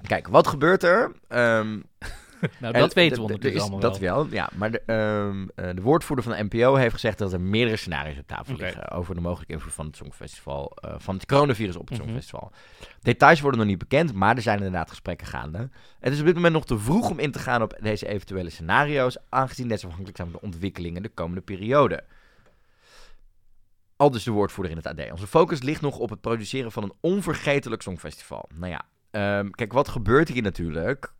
Kijk, wat gebeurt er? Ehm, Nou, dat weten we ondertussen allemaal dat wel. wel, ja. Maar de, ehm, eh, de woordvoerder van de NPO heeft gezegd dat er meerdere scenario's op tafel liggen over de mogelijke invloed van het Songfestival, eh, van het coronavirus op het Mhm. Songfestival. Details worden nog niet bekend, maar er zijn inderdaad gesprekken gaande. Het is op dit moment nog te vroeg om in te gaan op deze eventuele scenario's, aangezien deze afhankelijk zijn van de ontwikkelingen de komende periode. Al dus de woordvoerder in het AD. Onze focus ligt nog op het produceren van een onvergetelijk songfestival. Nou ja, ehm, kijk, wat gebeurt hier natuurlijk?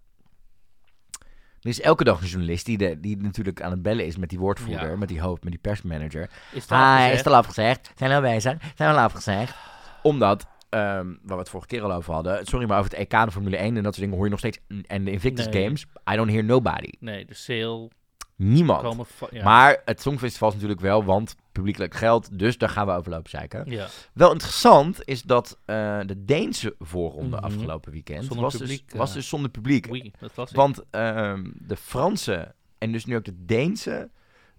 Er is elke dag een journalist die, de, die natuurlijk aan het bellen is met die woordvoerder, Ja. met die hoofd, met die persmanager. Is het Hi, afgezegd? is het al afgezegd? Zijn we al bezig? Zijn we al afgezegd? Omdat, ehm, waar we het vorige keer al over hadden, sorry, maar over het EK, de Formule 1 en dat soort dingen hoor je nog steeds. En de Invictus Nee. Games, I don't hear nobody. Nee, de sale Niemand. Ja. Maar het Songfestival is natuurlijk wel, want publiekelijk geld, dus daar gaan we over lopen zeiken. ja. Wel interessant is dat eh, de Deense voorronde Mhm. afgelopen weekend Zonder was, publiek, dus, was eh. dus zonder publiek. Was. Want ehm, de Franse en dus nu ook de Deense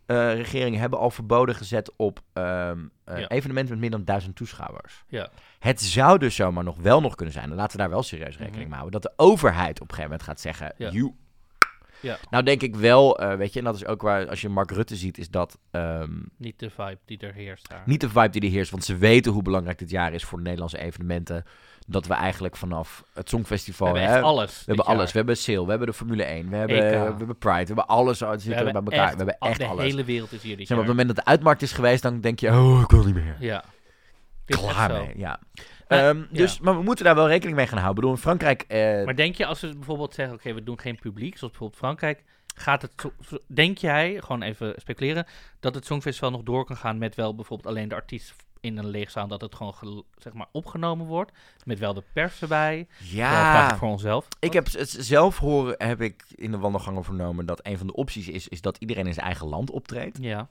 eh regering hebben al verboden gezet op ehm, eh, Ja. evenementen met meer dan duizend toeschouwers. Ja. Het zou dus zomaar nog wel nog kunnen zijn, en laten we daar wel serieus rekening Mhm. mee houden, dat de overheid op een gegeven moment gaat zeggen. Ja. Nou denk ik wel, eh, weet je, en dat is ook waar, als je Mark Rutte ziet, is dat ehm, Niet de vibe die er heerst daar. niet de vibe die er heerst, want ze weten hoe belangrijk dit jaar is voor de Nederlandse evenementen. Dat we eigenlijk vanaf het we Songfestival hebben hè, echt alles. we hebben alles. We hebben Sale, we hebben de Formule 1, we hebben, EK. we hebben Pride, we hebben alles. We zit er bij hebben elkaar. echt, we hebben echt de alles. hele wereld is hier dit Zeg maar, op het moment dat de uitmarkt is geweest, dan denk je, oh, ik wil niet meer. Ja. Klaar mee, ja. Maar- Ehm, dus, maar we moeten daar wel rekening mee gaan houden. Ik bedoel, in Frankrijk... eh, Maar denk je als we bijvoorbeeld zeggen, oké, we doen geen publiek, zoals bijvoorbeeld Frankrijk, gaat het, denk jij, gewoon even speculeren, dat het Songfestival nog door kan gaan met wel bijvoorbeeld alleen de artiest in een leegzaal, dat het gewoon zeg maar opgenomen wordt, met wel de pers erbij, ja. ja, voor onszelf. ik heb het zelf horen, heb ik in de wandelgangen vernomen, dat een van de opties is, is dat iedereen in zijn eigen land optreedt. Ja,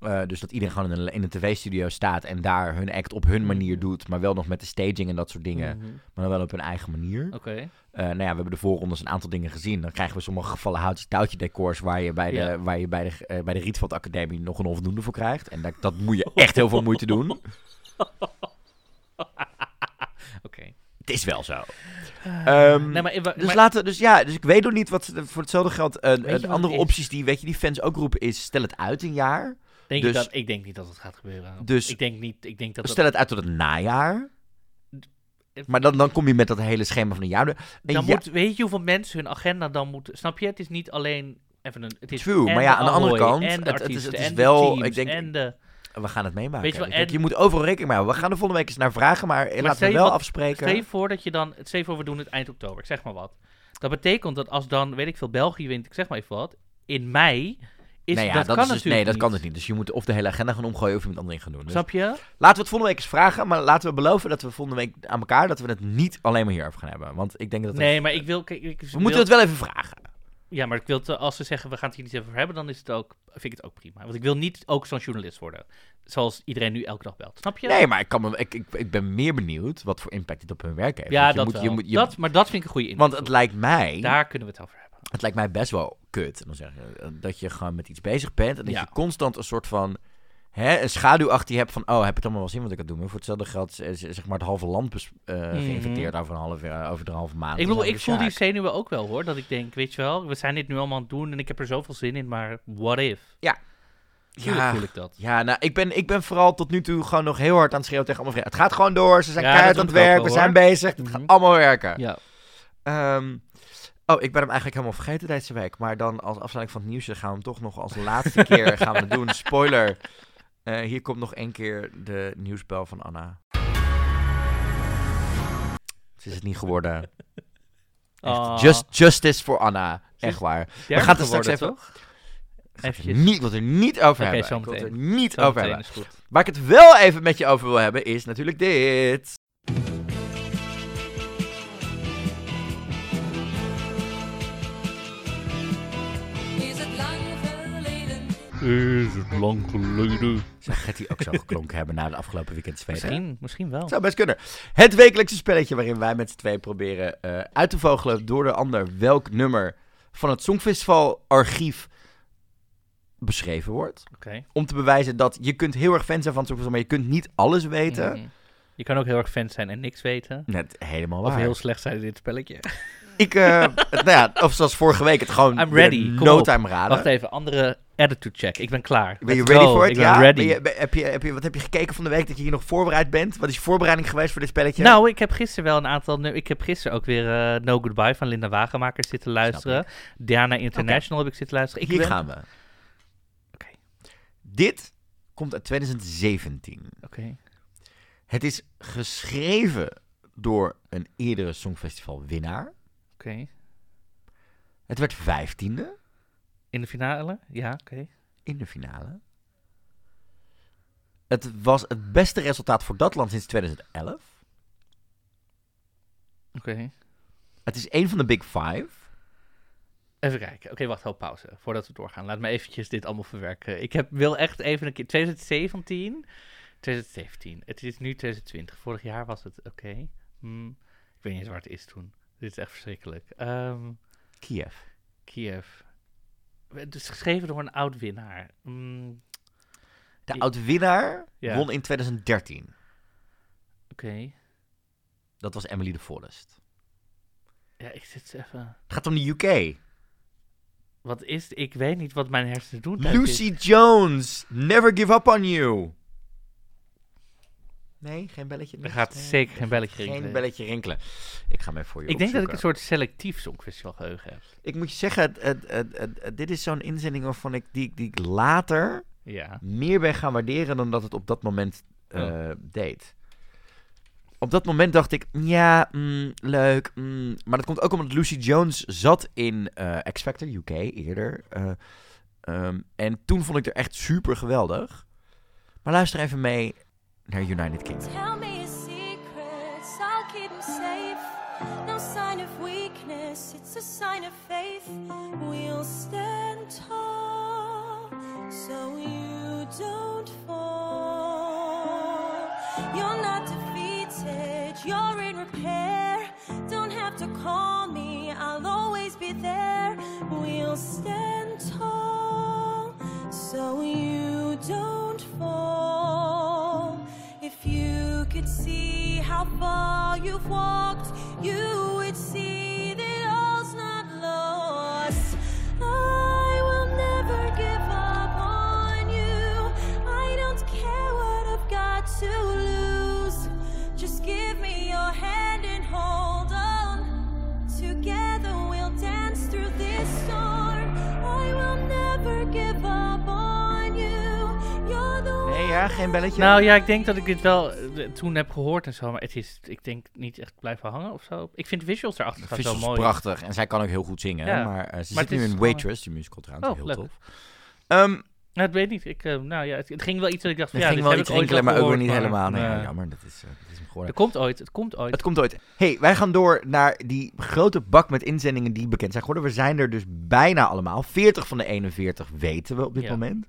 Eh, dus dat iedereen gewoon in een, in een tv-studio staat en daar hun act op hun manier Mhm. doet, maar wel nog met de staging en dat soort dingen, Mhm. maar dan wel op hun eigen manier. Oké. Eh, nou ja, we hebben de voorrondes een aantal dingen gezien. Dan krijgen we sommige gevallen houtje touwtje decors waar je bij de, Ja. waar je bij de, eh, bij de Rietveld Academie nog een onvoldoende voor krijgt. En dat, dat moet je echt heel veel moeite doen. [laughs] Oké. Het is wel zo. Ehm, nee, maar, dus maar- laten dus ja, dus ik weet nog niet wat voor hetzelfde geld. de wat andere opties die, weet je, die fans ook roepen is stel het uit een jaar. Denk dus- dat, ik denk niet dat het gaat gebeuren. Dus- ik denk niet, ik denk dat Stel het uit tot het najaar. het- Maar dan, dan kom je met dat hele schema van een jaar. Dan ja- moet, weet je hoeveel mensen hun agenda dan moeten, snap je? Het is niet alleen even een, het is True, maar ja, aan de andere kant, het- is- het is wel- teams, ik denk- en de, we gaan het meemaken. Weet je wel, Ik denk, en- je moet overal rekening mee houden. We gaan er volgende week eens naar vragen, maar, laten stel we wel wat- afspreken. Stel je voor dat je dan, stel je voor we doen het eind oktober, ik zeg maar wat. Dat betekent dat als dan, weet ik veel, België wint, ik zeg maar even wat, in mei is nee, ja, dat, dat kan is dus, natuurlijk nee, dat kan niet. dus niet. Dus je moet of de hele agenda gaan omgooien of je moet andere gaan doen. Dus Snap je? laten we het volgende week eens vragen, maar laten we beloven dat we volgende week aan elkaar dat we het niet alleen maar hierover gaan hebben. Want ik denk dat het- Nee, maar ik wil, kijk, ik we wil- moeten het wel even vragen. Ja, maar ik wil het, als ze zeggen we gaan het hier niet over hebben, dan is het ook, vind ik het ook prima. Want ik wil niet ook zo'n journalist worden. Zoals iedereen nu elke dag belt. Snap je? Nee, maar ik, kan me, ik, ik, ik ben meer benieuwd wat voor impact dit op hun werk heeft. ja, dat moet, je moet, je, dat, maar dat vind ik een goede Want het lijkt mij... Daar kunnen we het over hebben. Het lijkt mij best wel kut. Dan zeg je, eh, dat je gewoon met iets bezig bent. En dat Ja. je constant een soort van. Hè, een schaduw achter je hebt van. Oh, heb het allemaal wel zien wat ik aan doen ben? Voor hetzelfde geld is, is zeg maar het halve land bes- eh, geïnfecteerd over een eh, over een halve maand. Mhm. Ik bedoel, ik voel die de zenuwen ook wel hoor. Dat ik denk, weet je wel, we zijn dit nu allemaal aan het doen en ik heb er zoveel zin in, maar what if? Ja. Ja. voel ik dat. Ja, nou, ik ben, ik ben vooral tot nu toe gewoon nog heel hard aan het schreeuwen tegen allemaal vrienden. Het gaat gewoon door. Ze zijn Ja, keihard aan het doe ik ook werk. We zijn bezig. Het Mhm. gaat allemaal werken. Ja. Ehm, oh, ik ben hem eigenlijk helemaal vergeten deze week. Maar dan als afsluiting van het nieuws gaan we hem toch nog als laatste keer gaan we doen. [laughs] Spoiler. Eh, hier komt nog één keer de nieuwsbel van Anna. Ze is het niet geworden. Ah, just, justice voor Anna. Echt waar. derde gaan het straks even- toch? Er Eventjes. niet, het er niet over hebben. Ik wil het er niet Zo over hebben. Waar ik het wel even met je over wil hebben is natuurlijk dit. Is het lang geleden? Zou Getty ook zo geklonken hebben na de afgelopen weekend Zweden? Misschien, misschien wel. Zou best kunnen. Het wekelijkse spelletje waarin wij met z'n tweeën proberen eh, uit te vogelen door de ander welk nummer van het Songfestival archief beschreven wordt. Oké. Om te bewijzen dat je kunt heel erg fan zijn van het Songfestival, maar je kunt niet alles weten. Mhm. Je kan ook heel erg fan zijn en niks weten. Net helemaal Of waar. heel slecht zijn in dit spelletje. Ik, eh, het- [laughs] nou ja, of zoals vorige week, het gewoon I'm ready. No time raden. Wacht even, andere attitude check. Ik ben klaar. Ben je ready voor het? Ik ben ja? ready. Ben je, ben- heb je, heb je, wat heb je gekeken van de week dat je hier nog voorbereid bent? Wat is je voorbereiding geweest voor dit spelletje? Nou, ik heb gisteren wel een aantal... Ik heb gisteren ook weer eh, No Goodbye van Linda Wagenmaker zitten luisteren. Diana International heb ik zitten luisteren. Ik hier ben- gaan we. Oké. Dit komt uit 2017. Oké. Het is geschreven door een eerdere Songfestival winnaar. Oké. Het werd vijftiende In de finale? Ja, oké. in de finale. Het was het beste resultaat voor dat land sinds 2011. Oké. Het is een van de Big Five. Even kijken. Oké, wacht, hou pauze. Voordat we doorgaan. Laat me eventjes dit allemaal verwerken. Ik heb, wil echt even een keer... 2017? 2017. Het is nu 2020. Vorig jaar was het oké. Hm, ik weet niet eens waar het is toen. Dit is echt verschrikkelijk. Ehm, Kiev. Kiev. Het is geschreven door een oud winnaar. Hm, De I- oud-winnaar Ja. won in 2013. oké. Dat was Emily de Forest. Ja, ik zit even... Het gaat om de UK. Wat is... Ik weet niet wat mijn hersenen doen. Lucy Jones, Never Give Up On You. Nee, geen belletje. Er gaat Nee. zeker geen belletje Geen rinkelen. belletje rinkelen. Ik ga even voor je Ik denk dat ik een soort selectief songfestivalgeheugen heb. Ik moet je zeggen, het, het, het, dit is zo'n inzending waarvan ik, die, die ik later Ja. meer ben gaan waarderen dan dat het op dat moment eh, Oh. deed. Op dat moment dacht ik, ja, mm, leuk. mm. Maar dat komt ook omdat Lucy Jones zat in eh, X Factor UK eerder. eh, ehm, en toen vond ik er echt super geweldig. Maar luister even mee naar United Kingdom. Tell me your secrets, I'll keep them safe. No sign of weakness, it's a sign of faith. We'll stand tall so you don't fall. You're not defeated, you're in repair. Don't have to call me, I'll always be there. We'll stand see how far you've walked, you geen belletje? Nou ja, ik denk dat ik dit wel eh, toen heb gehoord en zo, maar het is, ik denk, niet echt blijven hangen of zo. Ik vind de visuals erachter Visuals zo mooi. prachtig. En zij kan ook heel goed zingen. Ja. Maar eh, ze Maar zit nu in Waitress, die musical trouwens. Oh, heel leuk. tof. Ehm, Nou, dat weet ik niet. Ik, eh, nou ja, het, het ging wel iets dat ik dacht van Het ja, ging wel heb iets ik ooit rinkelen, maar ook weer niet maar, helemaal. Nee, jammer. Dat is, eh, dat is hem geworden. Het komt ooit, het komt ooit. Het komt ooit. hey, wij gaan door naar die grote bak met inzendingen die bekend zijn geworden. We zijn er dus bijna allemaal. 40 van de 41 weten we op dit Ja. moment.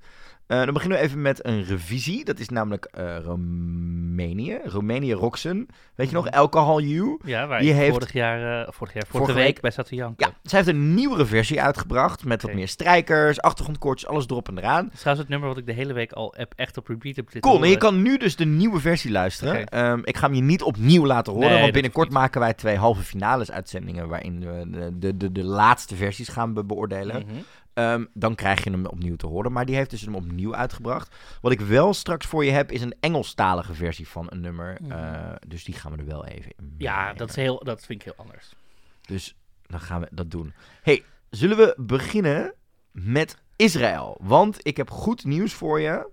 Eh, dan beginnen we even met een revisie. Dat is namelijk eh, Roemenië. Roemenië Roxen. Weet je nog? Alcohol You. Ja, waar Die heeft- vorig jaar, eh, vorig jaar, vorige, Vorige week, week- bij zat. Ja, zij heeft een nieuwere versie uitgebracht. Met wat meer strijkers, achtergrondkoortjes, alles erop en eraan. Dat is trouwens het nummer wat ik de hele week al heb, echt op repeat heb Cool, en je kan nu dus de nieuwe versie luisteren. Ehm, ik ga hem je niet opnieuw laten horen, Nee, want binnenkort maken wij twee halve finales uitzendingen waarin we de, de, de, de laatste versies gaan be- beoordelen. Mhm. Ehm, dan krijg je hem opnieuw te horen, maar die heeft dus hem opnieuw uitgebracht. Wat ik wel straks voor je heb is een Engelstalige versie van een nummer, Mhm. Eh, dus die gaan we er wel even in Ja, dat, is heel, dat vind ik heel anders. Dus dan gaan we dat doen. hey, zullen we beginnen met Israël? Want ik heb goed nieuws voor je.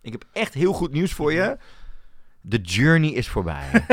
Ik heb echt heel goed nieuws voor je. [laughs] De journey is voorbij. [laughs]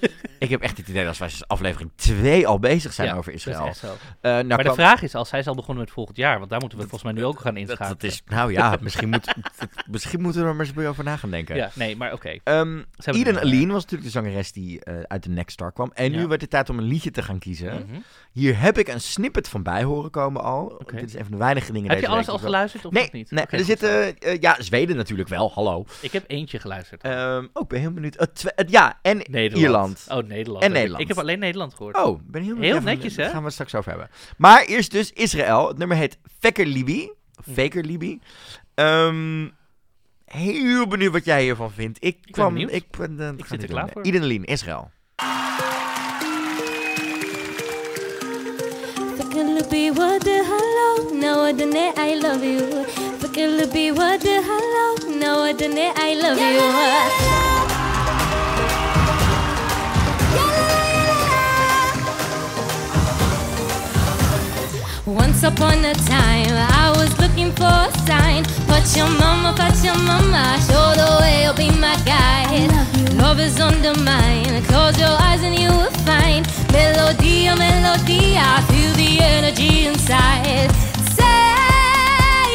[laughs] ik heb echt het idee dat wij aflevering 2 al bezig zijn Ja, over is Israël. Eh, nou maar de vraag is, als zij is al begonnen met volgend jaar, want daar moeten we volgens mij nu ook gaan dat, inschakelen. dat is, nou ja, [laughs] misschien, moet, [laughs] misschien moeten we er maar eens over na gaan denken. Ja, nee, maar oké. Eden er- Aline was natuurlijk de zangeres die eh, uit de Next Star kwam. En nu werd het tijd om een liedje te gaan kiezen. Mhm. Hier heb ik een snippet van bij horen komen al. Dit is een van de weinige dingen Heb je alles al geluisterd of Nee, niet? nee er zitten... eh, ja, Zweden natuurlijk wel, hallo. Ik heb eentje geluisterd. Ehm oh, ik ben heel benieuwd. Ja, en Nederland. Ierland. Oh, Nederland. En Ik- Nederland. Ik heb alleen Nederland gehoord. Oh, ben heel, Heel netjes, hè? Daar gaan we het straks over hebben. Maar eerst dus Israël. Het nummer heet Fekker Libi. Faker Libi. Ehm, heel benieuwd wat jij hiervan vindt. Ik kwam... benieuwd. Ik, ben, eh, Ik zit er klaar doen. voor. Aline, Israël. Fakalabi what the hello, now I done it, I love you. Fakalabi what the hello, now I done it, I love you. Once upon a time, I was looking for a sign. But your mama, but your mama, show the way, you'll be my guide. Love is undermined. Close your eyes and you will find melody, melody. I feel the energy inside. Say,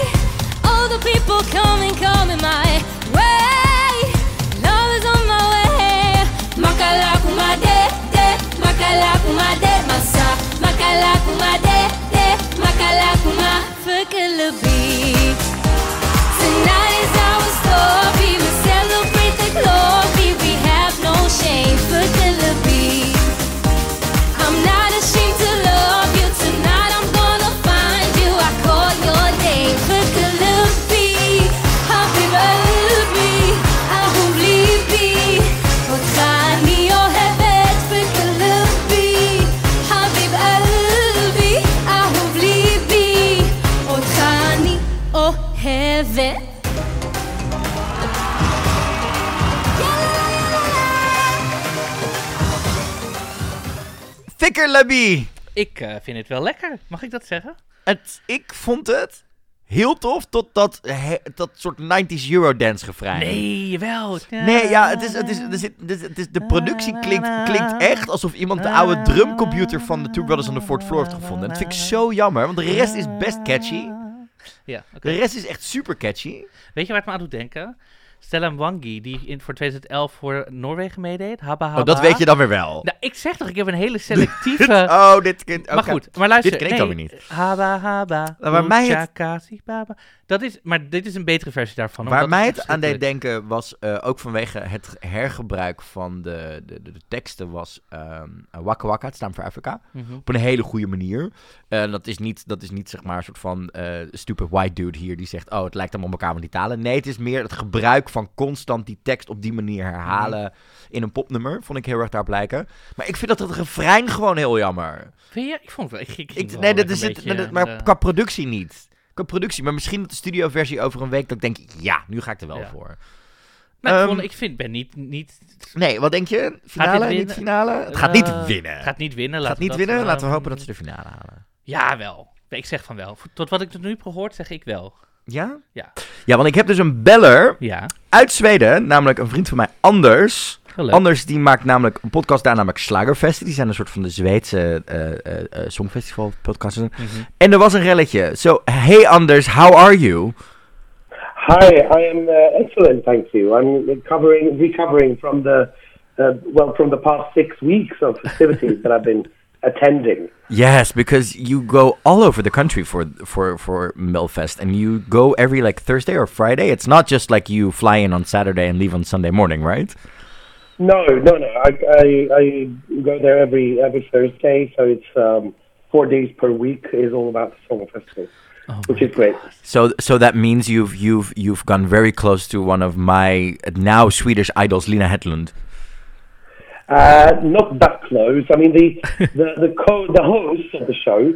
all the people coming, coming my way. Love is on my way. Makala kumade, de, makala kumade, masa. Makala kumade, de, makala kuma, fakalabi. Tonight is Labi. Ik eh, vind het wel lekker. Mag ik dat zeggen? Het, ik vond het heel tof tot dat, he- dat soort 90s Eurodance refrein. Nee, jawel. Nee, ja, het is, het is, er zit, het is, het is, de productie klinkt, klinkt echt alsof iemand de oude drumcomputer van de Two Brothers on the Fourth Floor heeft gevonden. En dat vind ik zo jammer, want de rest is best catchy. Ja. De rest is echt super catchy. Weet je waar het me aan doet denken? Stella Mwangi, die in, voor 2011 voor Noorwegen meedeed. Habba, habba. Oh, dat weet je dan weer wel. Nou, ik zeg toch, ik heb een hele selectieve... [laughs] Oh, dit kind. Maar goed, maar luister. Dit ken ik nee, dan weer niet. Haba, haba. Nou, waar mij het- baba. Dat is, maar dit is een betere versie daarvan. Waar mij het aan deed denken was eh, ook vanwege het hergebruik van de, de, de, de teksten was ehm Waka Waka, het staat voor Afrika. Mhm. Op een hele goede manier. Eh, dat, is niet, dat is niet zeg maar een soort van eh, stupid white dude hier die zegt: Oh, het lijkt allemaal op elkaar van die talen. Nee, het is meer het gebruik van constant die tekst op die manier herhalen in een popnummer. Vond ik heel erg daarop lijken. Maar ik vind dat het refrein gewoon heel jammer. Vind je? Ik vond het wel... Ik, ik nee, dat is het, beetje, maar qua productie niet. Qua productie, maar misschien dat de studioversie over een week dat ik denk: Ja, nu ga ik er wel Ja. voor. maar ik, Ehm, ik vind, ben niet... niet Nee, wat denk je? Finale, niet finale? Het gaat niet Eh, winnen. gaat niet winnen. Het gaat laten niet we winnen. dat, Laten we ehm, hopen dat ze de finale halen. Ja, wel. Ik zeg van wel. Tot wat ik tot nu heb gehoord, zeg ik wel. Ja? Ja. Ja, want ik heb dus een beller Ja, uit Zweden, namelijk een vriend van mij, Anders. Anders die maakt namelijk een podcast daar, namelijk Slagerfest. Die zijn een soort van de Zweedse eh eh, eh, songfestival podcasten. Mhm. En er was een relletje. Zo, hey Anders, how are you? Hi, I am uh, excellent, thank you. I'm recovering, recovering from the uh, well, from the past six weeks of festivities that I've been attending. Yes, because you go all over the country for for for Melfest, and you go every like Thursday or Friday. It's not just like you fly in on Saturday and leave on Sunday morning, right? No, no, no. I, I, I go there every every Thursday, so it's um, four days per week. Is all about the summer festival, which is great. So so that means you've you've you've gone very close to one of my now Swedish idols, Lina Hedlund. Uh, not that close. I mean, the [laughs] the the, co- the hosts of the show,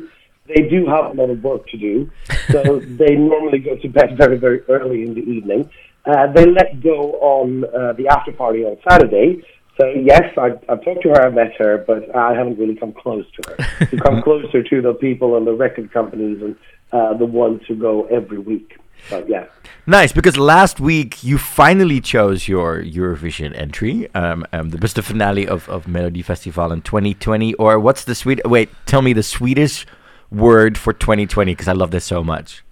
they do have a lot of work to do, so [laughs] they normally go to bed very very early in the evening. Uh, they let go on uh, the after party on Saturday. So yes, I, I've talked to her, I met her, but I haven't really come close to her. [laughs] to come closer to the people and the record companies and uh, the ones who go every week. But yeah. Nice, because last week you finally chose your Eurovision entry, um, um, the best finale of, of Melody Festival in 2020. Or what's the sweet? Wait, tell me the Swedish word for 2020 because I love this so much.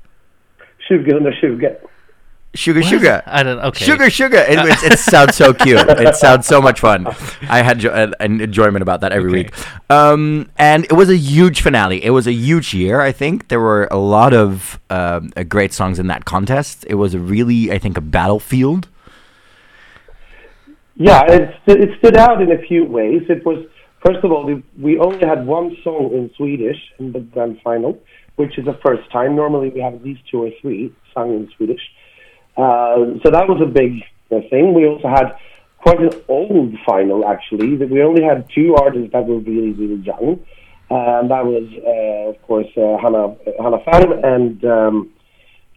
2020. Sugar, What is sugar. I don't. Okay. Sugar, sugar. It, it, it sounds so cute. It [laughs] sounds so much fun. I had jo- an, an enjoyment about that every Okay. week. Um, and it was a huge finale. It was a huge year, I think. There were a lot of um, uh, great songs in that contest. It was a really, I think, a battlefield. Yeah, it, st- it stood out in a few ways. It was, first of all, we, we only had one song in Swedish in the grand final, which is the first time. Normally we have at least two or three sung in Swedish. Uh, so that was a big uh, thing. We also had quite an old final, actually. That We only had two artists that were really, really young. Uh, and that was, uh, of course, uh, Hannah, Hannah and um,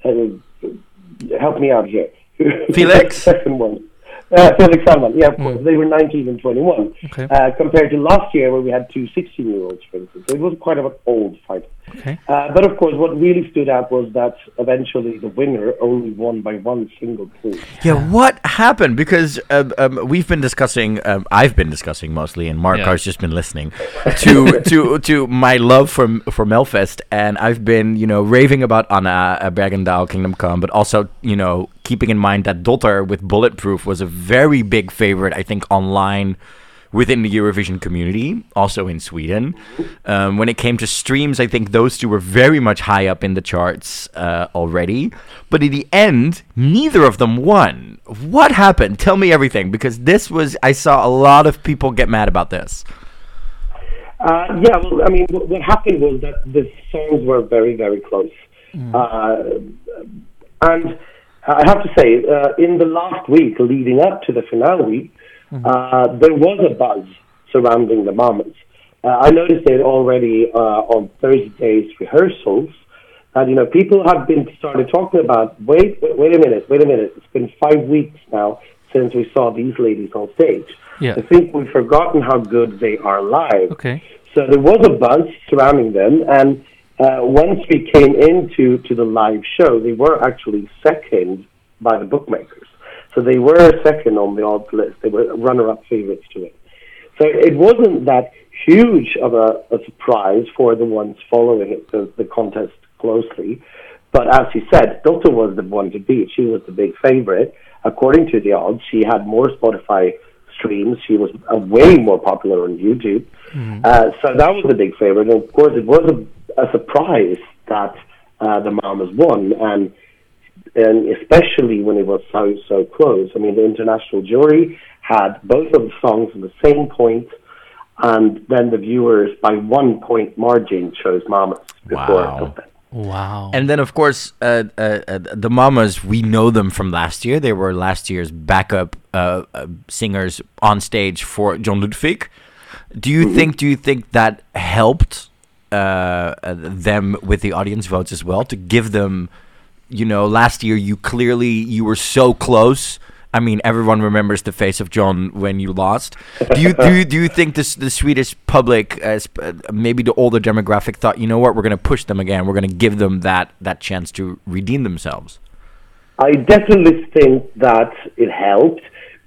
uh, help me out here. [laughs] Felix? [laughs] Second one. Uh, Felix Salman, yeah, of course. They were 19 and 21. Okay. Uh, compared to last year, where we had two 16 year olds, for instance. So it was quite an old fight. Okay. Uh, but of course, what really stood out was that eventually the winner only won by one single point. Yeah, what happened? Because um, um, we've been discussing, um, I've been discussing mostly, and Mark Yeah. has just been listening [laughs] to to to my love for for Melfest, and I've been you know raving about Anna uh, Bergendahl, Kingdom Come, but also you know keeping in mind that Dotter with Bulletproof was a very big favorite, I think, online within the Eurovision community, also in Sweden. Um, when it came to streams, I think those two were very much high up in the charts uh, already. But in the end, neither of them won. What happened? Tell me everything, because this was, I saw a lot of people get mad about this. Uh, yeah, well, I mean, what, what happened was that the songs were very, very close. Uh, and I have to say, uh, in the last week leading up to the finale, uh, there was a buzz surrounding the Mamas. Uh, I noticed it already uh, on Thursday's rehearsals. And you know, people have been started talking about. Wait, wait, wait a minute, wait a minute. It's been five weeks now since we saw these ladies on stage. Yeah. I think we've forgotten how good they are live. Okay. So there was a buzz surrounding them, and uh, once we came into to the live show, they were actually second by the bookmakers. So they were second on the odds list. They were runner-up favorites to it. So it wasn't that huge of a, a surprise for the ones following it, the, the contest closely. But as you said, Dotter was the one to beat. She was the big favorite. According to the odds, she had more Spotify streams. She was uh, way more popular on YouTube. Uh, so that was the big favorite. And of course, it was a, a surprise that uh, the Mamas won. And and especially when it was so so close. I mean, the international jury had both of the songs on the same point, and then the viewers by one point margin chose Mamas before Wow. Dotter. Wow. And then, of course, uh, uh, uh, the Mamas, we know them from last year. They were last year's backup uh, uh, singers on stage for John Ludwig. Do you think? Do you think that helped uh, uh, them with the audience votes as well to give them? You know, last year you clearly you were so close. I mean, everyone remembers the face of John when you lost. Do you do you, do you think this the Swedish public, uh, uh, maybe the older demographic, thought, you know what, we're going to push them again. We're going to give them that that chance to redeem themselves. I definitely think that it helped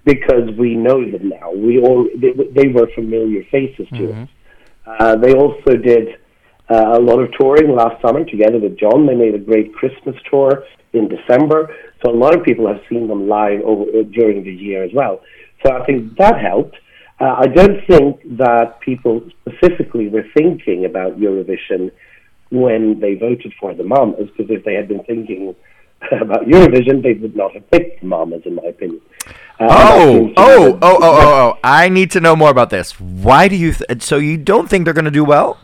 because we know them now. We all they, they were familiar faces to us. Uh, they also did uh, a lot of touring last summer together with John. They made a great Christmas tour in December. So a lot of people have seen them live over, uh, during the year as well. So I think that helped. Uh, I don't think that people specifically were thinking about Eurovision when they voted for the Mamas, because if they had been thinking [laughs] about Eurovision, they would not have picked the Mamas, in my opinion. Uh, Oh, oh, oh, [laughs] oh, oh, oh! I need to know more about this. Why do you? Th- so you don't think they're going to do well?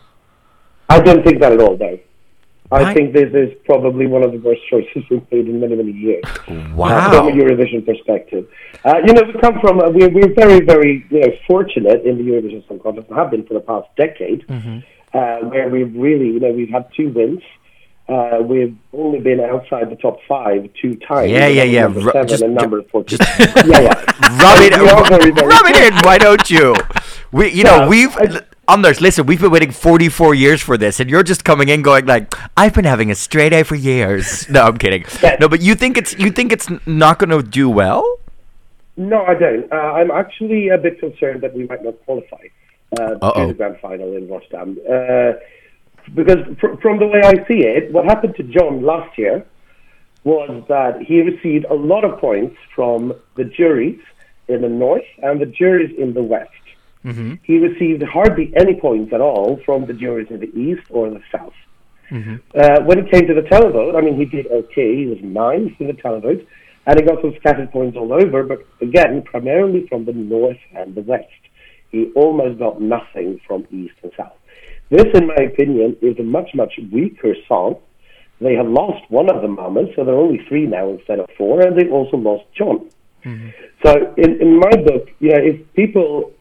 I don't think that at all, no. Why? I think this is probably one of the worst choices we've made in many, many years. uh, from a Eurovision perspective. Uh, you know, we come from, uh, we're, we're very, very you know, fortunate in the Eurovision Song Contest, and have been for the past decade, Mm-hmm. uh, where we've really, you know, we've had two wins. Uh, we've only been outside the top five two times. Yeah, yeah, yeah. Number Ru- seven just- and number ju- 14. yeah, yeah. [laughs] Rub it, are very, very rub it in. Why don't you? We, you know, we've. I- Anders, listen, we've been waiting 44 years for this, and you're just coming in going like, "I've been having a straight A for years." [laughs] No, I'm kidding. No, but you think it's you think it's not going to do well? No, I don't. Uh, I'm actually a bit concerned that we might not qualify uh, to the grand final in Rotterdam. Uh, because fr- from the way I see it, what happened to John last year was that he received a lot of points from the juries in the north and the juries in the west. Mm-hmm. He received hardly any points at all from the juries in the east or the south. Mm-hmm. Uh, when it came to the televote, I mean, he did okay. He was ninth in the televote, and he got some scattered points all over, but again, primarily from the north and the west. He almost got nothing from east and south. This, in my opinion, is a much, much weaker song. They have lost one of the mamas, so there are only three now instead of four, and they've also lost John. Mm-hmm. So, in, in my book, you know, if people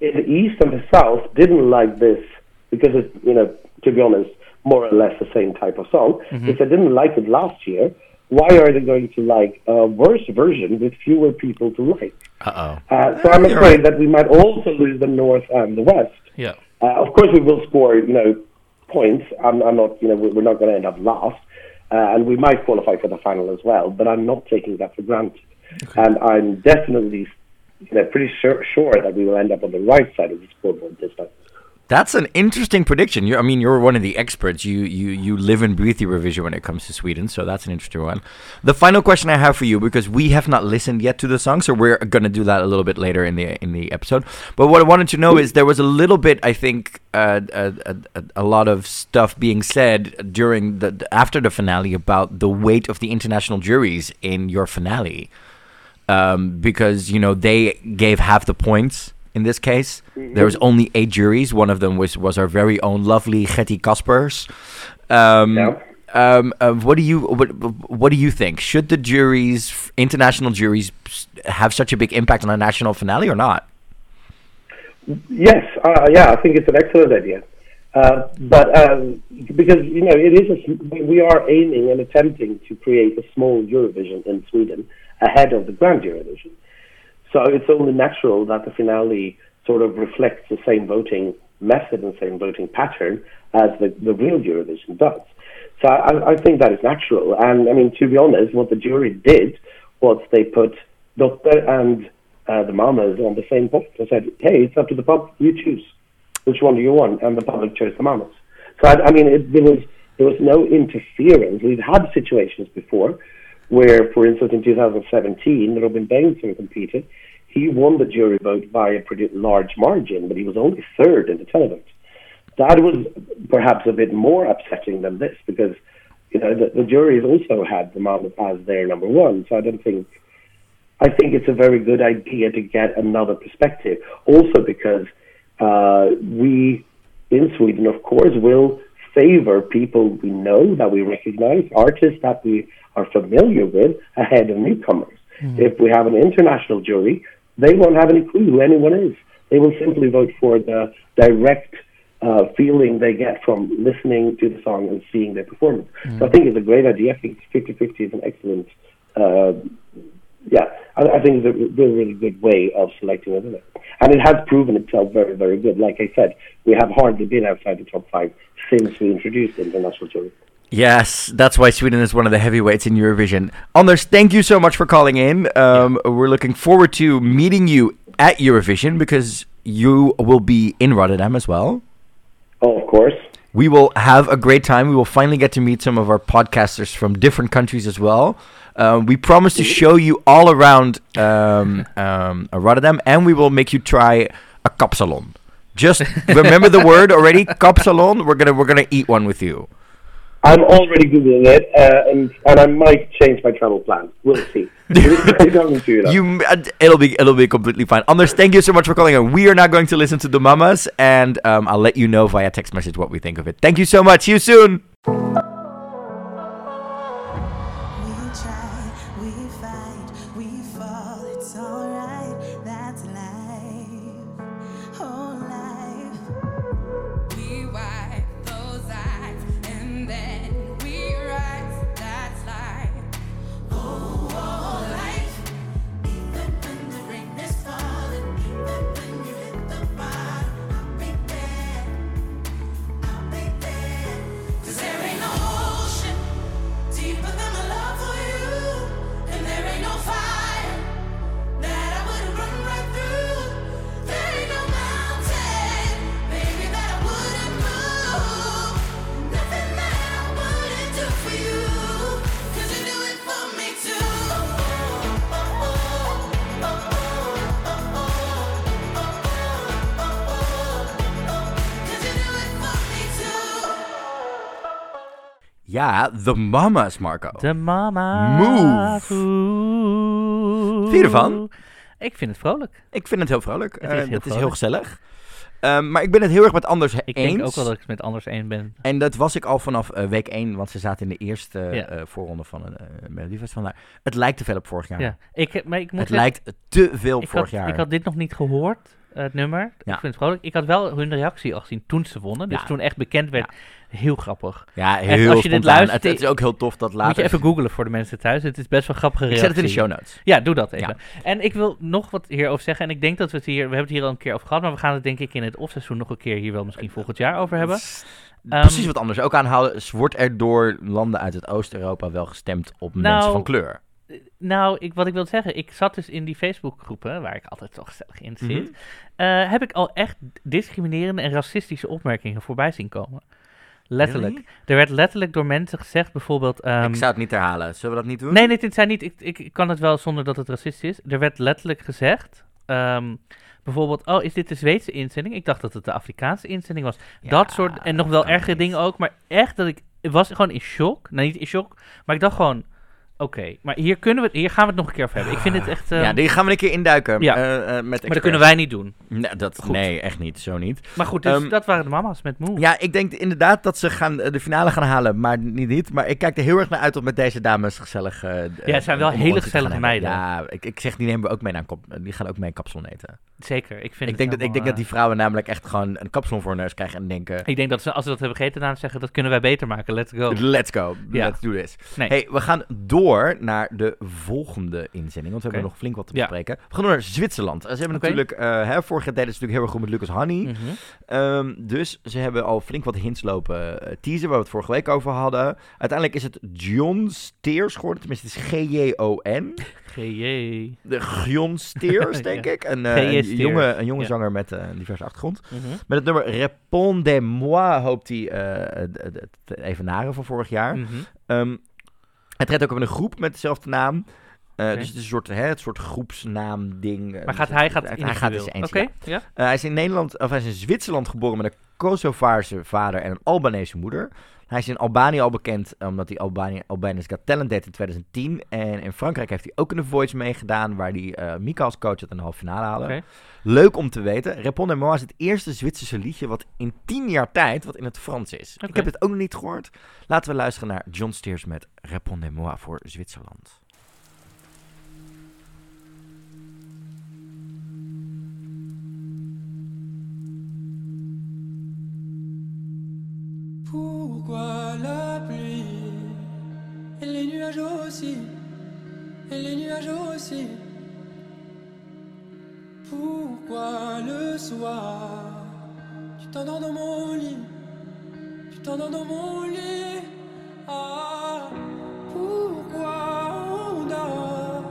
the east and the south didn't like this because it's, you know, to be honest, more or less the same type of song. If they didn't like it last year, why are they going to like a worse version with fewer people to like? Uh Uh, so I'm afraid right. that we might also lose the north and the west. Yeah. Uh, of course, we will score, you know, points. I'm, I'm not, you know, we're not going to end up last, uh, and we might qualify for the final as well. But I'm not taking that for granted, and I'm definitely, know, pretty sure, sure that we will end up on the right side of the scoreboard this time. That's an interesting prediction. you I mean, you're one of the experts. You you you live and breathe Eurovision when it comes to Sweden, so that's an interesting one. The final question I have for you, because we have not listened yet to the song, so we're going to do that a little bit later in the in the episode. But what I wanted to know is there was a little bit, I think, uh, a, a, a- a lot of stuff being said during the after the finale about the weight of the international juries in your finale um, because you know they gave half the points in this case. There was only eight juries. One of them was was our very own lovely Getty Kaspers. Um, Yeah. um, uh, what do you what, what do you think? Should the juries, international juries, have such a big impact on a national finale or not? Yes, uh, yeah, I think it's an excellent idea. Uh, but um, because you know it is, a, we are aiming and attempting to create a small Eurovision in Sweden ahead of the Grand jury Eurovision. So it's only natural that the finale sort of reflects the same voting method and same voting pattern as the, the real Eurovision does. So I, I think that is natural. And I mean, to be honest, what the jury did was they put Doctor and uh, the Mamas on the same point. They said, hey, it's up to the public. You choose. Which one do you want? And the public chose the Mamas. So I, I mean, it, there was there was no interference. We've had situations before where, for instance, in 2017, Robin Bengtsson competed. He won the jury vote by a pretty large margin, but he was only third in the televote. That was perhaps a bit more upsetting than this because, you know, the, the juries also had the Mamas as their number one. So I don't think I think it's a very good idea to get another perspective. Also, because uh, we in Sweden, of course, will favor people we know that we recognize, artists that we are familiar with, ahead of newcomers. If we have an international jury, they won't have any clue who anyone is. They will simply vote for the direct uh, feeling they get from listening to the song and seeing their performance. So I think it's a great idea. I think 50-50 is an excellent uh, yeah, I, I think it's a really, really good way of selecting a winner. And it has proven itself very, very good. Like I said, we have hardly been outside the top five since we introduced the international jury. Yes, that's why Sweden is one of the heavyweights in Eurovision. Anders, thank you so much for calling in. Um, We're looking forward to meeting you at Eurovision because you will be in Rotterdam as well. Oh, of course. We will have a great time. We will finally get to meet some of our podcasters from different countries as well. Uh, we promise to show you all around um, [laughs] um, Rotterdam, and we will make you try a kapsalon. Just [laughs] remember the word already, kapsalon. We're gonna we're gonna eat one with you. I'm already googling it, uh, and and I might change my travel plans. We'll see. [laughs] I don't do that. You, uh, it'll be it'll be completely fine. Anders, thank you so much for calling in. We are now going to listen to the mamas, and um, I'll let you know via text message what we think of it. Thank you so much. See you soon. We fight, we fall, it's alright, that's life, oh life. Ja, the mamas, Marco. De mama. Move. Vind je ervan? Ik vind het vrolijk. Ik vind het heel vrolijk. Het is Eh, heel het is heel vrolijk. gezellig. Ehm, maar ik ben het heel erg met Anders Ik eens. denk ook wel dat ik het met anders één ben. En dat was ik al vanaf eh, week 1, want ze zaten in de eerste Ja. eh, voorronde van een Melodiefestival. Nou, het lijkt te veel op vorig jaar. Ja. Ik, maar ik moet het zeggen, lijkt te veel op ik vorig had, jaar. Ik had dit nog niet gehoord, eh, het nummer. Ik vind het vrolijk. Ik had wel hun reactie al gezien toen ze wonnen. Dus Ja. toen echt bekend werd. Heel grappig. ja, heel als je dit luistert, het, het is ook heel tof dat later... Moet je even googlen voor de mensen thuis. Het is best wel grappige ik reactie. zet het in de show notes. Ja, doe dat even. En ik wil nog wat hierover zeggen. En ik denk dat we het hier... We hebben het hier al een keer over gehad. Maar we gaan het denk ik in het offseizoen nog een keer hier wel misschien volgend jaar over hebben. Ehm, Precies wat anders. Ook aanhouden, wordt er door landen uit het Oost-Europa wel gestemd op Nou, mensen van kleur. Nou, ik, wat ik wil zeggen, ik zat dus in die Facebookgroepen, waar ik altijd toch gezellig in zit, Mhm. eh, heb ik al echt discriminerende en racistische opmerkingen voorbij zien komen. Letterlijk. Really? Er werd letterlijk door mensen gezegd, bijvoorbeeld... ehm, ik zou het niet herhalen. Zullen we dat niet doen? Nee, nee, dit zijn niet. Ik, ik, ik kan het wel zonder dat het racistisch is. Er werd letterlijk gezegd. ehm, bijvoorbeeld, oh, is dit de Zweedse inzending? Ik dacht dat het de Afrikaanse inzending was. dat soort. En nog wel ergere dingen ook. Maar echt dat ik. Ik was gewoon in shock. Nou, niet in shock. Maar ik dacht gewoon. Oké, maar hier, kunnen we, hier gaan we het nog een keer over hebben. Ik vind het echt. ehm, ja, die gaan we een keer induiken. Ja. eh, eh, met maar dat kunnen wij niet doen. Nee, dat, Goed. nee, echt niet. Zo niet. Maar goed, dus Ehm, dat waren de mama's met Moe. Ja, ik denk inderdaad dat ze gaan, eh, de finale gaan halen, maar niet, niet. Maar ik kijk er heel erg naar uit om met deze dames gezellig... Ja, het zijn wel hele gezellige meiden. Ja, ik, ik zeg, die nemen we ook mee naar een kop, die gaan ook mee een kapsalon eten. Zeker. Ik, vind Ik denk, dat, ik denk dat die vrouwen namelijk echt gewoon een kapsalon voor hun neus krijgen en denken... Ik denk dat ze, als ze dat hebben gegeten, dan zeggen dat kunnen wij beter maken. Let's go. Let's go, Ja. let's do this. Nee. Hey, we gaan door naar de volgende inzending, want we hebben nog flink wat te Ja. bespreken. We gaan door naar Zwitserland. Ze hebben natuurlijk, eh hè, vorig jaar deden ze natuurlijk heel erg goed met Lucas Honey. Mhm. Ehm, dus ze hebben al flink wat hints lopen eh, teasen, waar we het vorige week over hadden. Uiteindelijk is het John Steers geworden, tenminste het is G-J-O-N. GJ. De Gion Steers, [laughs] denk Ja. ik. Een, eh, een jonge, een jonge ja. zanger met een diverse achtergrond. Mhm. Met het nummer Répondez-moi hoopt hij eh, het- het- het evenaren van vorig jaar. Ehm, hij treedt ook op een groep met dezelfde naam. Eh. Dus het is een soort, hè, het soort groepsnaam ding. eh, Maar gaat dus hij het- gaat hij, hij gaat dus eens. Ja. Eh, hij is in Nederland, of hij is in Zwitserland geboren met een Kosovaarse vader en een Albanese moeder. Hij is in Albanië al bekend omdat hij Albanië, Albanians Got Talent deed in 2010. En in Frankrijk heeft hij ook in The Voice meegedaan, waar hij eh Mika als coach had in de halve finale halen. Leuk om te weten, Répondez-moi is het eerste Zwitserse liedje wat in tien jaar tijd wat in het Frans is. Ik heb het ook nog niet gehoord. Laten we luisteren naar John Steers met Répondez-moi voor Zwitserland. Pourquoi la pluie et les nuages aussi et les nuages aussi. Pourquoi le soir tu t'endors dans mon lit tu t'endors dans mon lit? Ah Pourquoi on dort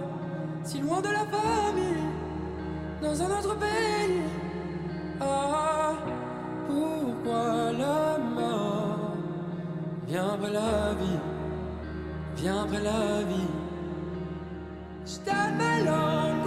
si loin de la famille dans un autre pays? Ah pourquoi la main Viens après la vie, viens après la vie. Je t'appelle en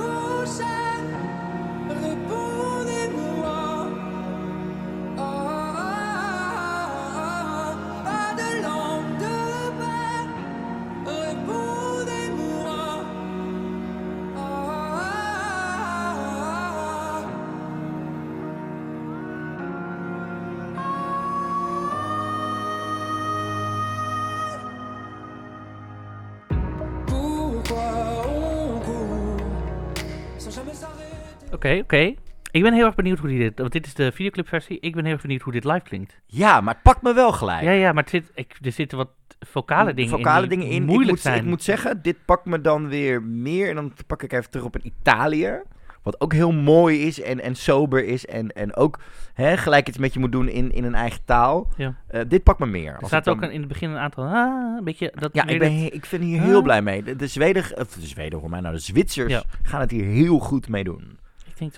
Oké, oké. Ik ben heel erg benieuwd hoe die dit... Want dit is de videoclipversie. Ik ben heel erg benieuwd hoe dit live klinkt. Ja, maar het pakt me wel gelijk. Ja, ja, maar het zit, ik, er zitten wat vocale dingen Vocale in dingen in. moeilijk ik moet, zijn. Ik moet zeggen, dit pakt me dan weer meer. En dan pak ik even terug op een Italië. Wat ook heel mooi is en, en sober is. En, en ook hè, gelijk iets met je moet doen in, in een eigen taal. Ja. Eh, dit pakt me meer. Er staat dan- ook in het begin een aantal... Ah, een beetje... Dat Ja, ik, ben, dat- ik ben hier heel Ah. blij mee. De, de Zweden, of de Zweden hoor mij nou, de Zwitsers Ja. gaan het hier heel goed mee doen.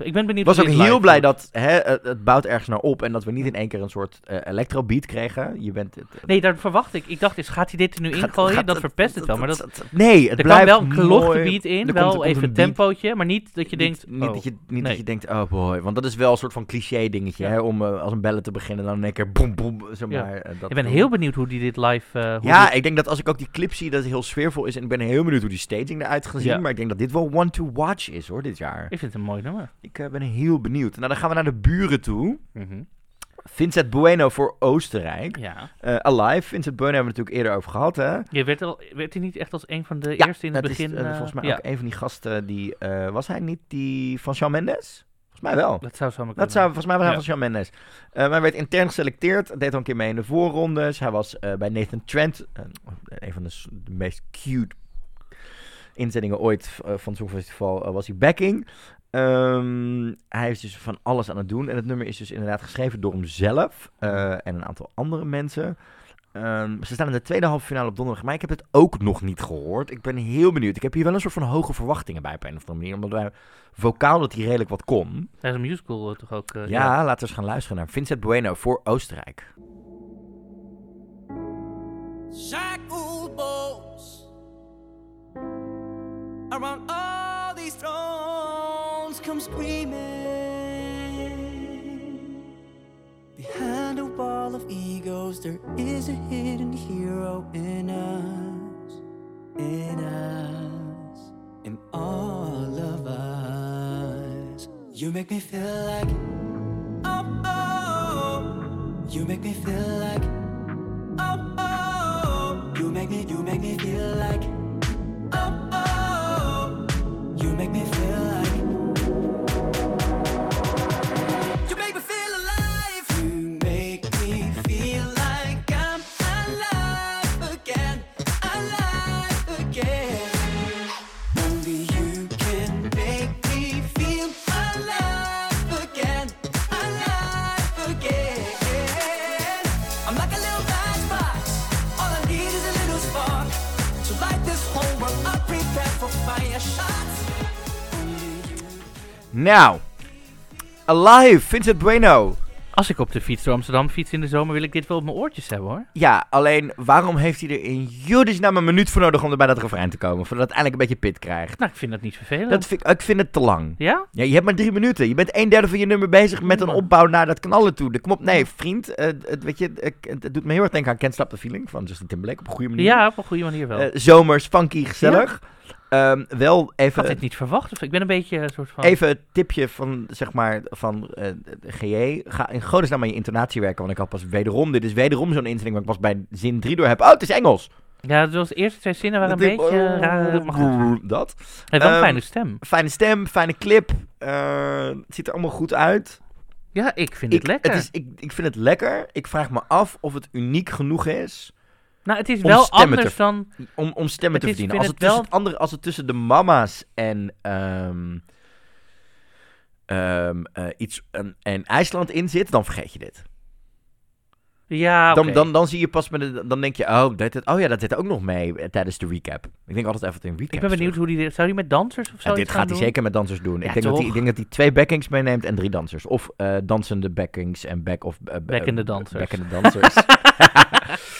Ik, ben benieuwd was ook heel blij dat hè, het, bouwt ergens naar op en dat we niet in één keer een soort eh electrobeat kregen. Je bent, het, Nee, daar verwacht ik. Ik dacht eens, gaat hij dit er nu ingooien? gaat- dat verpest het wel. Maar dat, nee, het er kan blijft wel een mooi. klochtgebied in, Er komt- er wel even een beat. tempootje, maar niet dat je denkt... Niet, niet, oh, dat, je, niet dat je denkt, oh boy. Want dat is wel een soort van cliché dingetje. Ja. Hè, om eh, als een bellen te beginnen, dan in één keer boem boem. Zeg Ja. maar, eh, dat Ik ben heel benieuwd hoe die dit live... hoe Ja, ik denk dat als ik ook die clip zie, dat het heel sfeervol is. En ik ben heel benieuwd hoe die staging eruit gaat zien. Ja. Maar ik denk dat dit wel one to watch is hoor, dit jaar. ik vind het een mooi nummer. Ik eh, ben heel benieuwd. Nou, dan gaan we naar de buren toe. Mhm. Vincent Bueno voor Oostenrijk. Ja. Eh, Alive, Vincent Bueno hebben we het natuurlijk eerder over gehad, hè? Je werd, al, werd hij niet echt als een van de Ja, eerste in het is, begin... eh, volgens mij ja, ook een van die gasten die... was hij niet die van Shawn Mendes? Volgens mij wel. dat zou zo Dat zou, volgens mij was hij Ja. van Shawn Mendes. Maar hij werd intern geselecteerd. Deed al een keer mee in de voorrondes. Hij was bij Nathan Trent. een van de, meest cute inzendingen ooit van het Songfestival. was hij backing. Ehm, hij is dus van alles aan het doen. En het nummer is dus inderdaad geschreven door hemzelf. eh, en een aantal andere mensen. Ehm, ze staan in de tweede halve finale op donderdag. Maar ik heb het ook nog niet gehoord. Ik ben heel benieuwd. Ik heb hier wel een soort van hoge verwachtingen bij op een of andere manier. Omdat wij vocaal dat hij redelijk wat kon. Hij is een musical eh, toch ook... eh, Ja, laten we eens gaan luisteren naar Vincent Bueno voor Oostenrijk. shackled around come screaming. Behind a wall of egos there is a hidden hero in us in us in all of us. You make me feel like oh oh. You make me feel like oh oh. You make me you make me feel like Nou, Alive, Vincent Bueno. Als ik op de fiets door Amsterdam fiets in de zomer, wil ik dit wel op mijn oortjes hebben hoor. Ja, alleen waarom heeft hij er in Judisnaam een minuut voor nodig om er bij dat refrein te komen? Voordat het eindelijk een beetje pit krijgt. Nou, ik vind dat niet vervelend. Dat vind ik, ik vind het te lang. Ja? Ja, je hebt maar drie minuten. Je bent een derde van je nummer bezig met een opbouw naar dat knallen toe. De- Kom op, nee, vriend. eh, het, weet je, het doet me heel erg denken aan Can't Stop the Feeling van Justin Timberlake op een goede manier. Ja, op een goede manier wel. Eh, zomers, funky, gezellig. Ehm, wel ik had even, dit niet verwacht. Of ik ben een beetje een soort van... even het tipje van, zeg maar, van GJ. Ga in godesnaam aan je intonatie werken. Want ik had pas wederom, dit is wederom zo'n instelling waar ik pas bij zin 3 door heb. Oh, het is Engels. Ja, dus de eerste twee zinnen waren een Dat- beetje raar. Dat. Hij heeft wel een Ehm, fijne stem. Fijne stem, fijne clip. eh, het ziet er allemaal goed uit. Ja, ik vind het lekker. is, ik, ik vind het lekker. Ik vraag me af of het uniek genoeg is nou, het is om wel anders te- dan... om, om stemmen te is- verdienen. Als het, het tussen wel- het andere, als het tussen de mama's en, ehm, ehm, eh, iets en, en IJsland in zit, dan vergeet je dit. Ja, oké. Dan, dan, dan zie je pas met de, dan denk je, oh, dat, dat- oh ja, dat zit ook nog mee eh, tijdens de recap. Ik denk altijd even een recap. Ik ben benieuwd hoe die... Zou die met dansers of zo Ja, dit gaat hij zeker met dansers doen. Ja, ik, denk dat hij, toch? ik denk dat hij twee backings meeneemt en drie dansers. Of eh, dansende backings en back of... Backende eh, dansers. Backende dansers. [laughs] [laughs]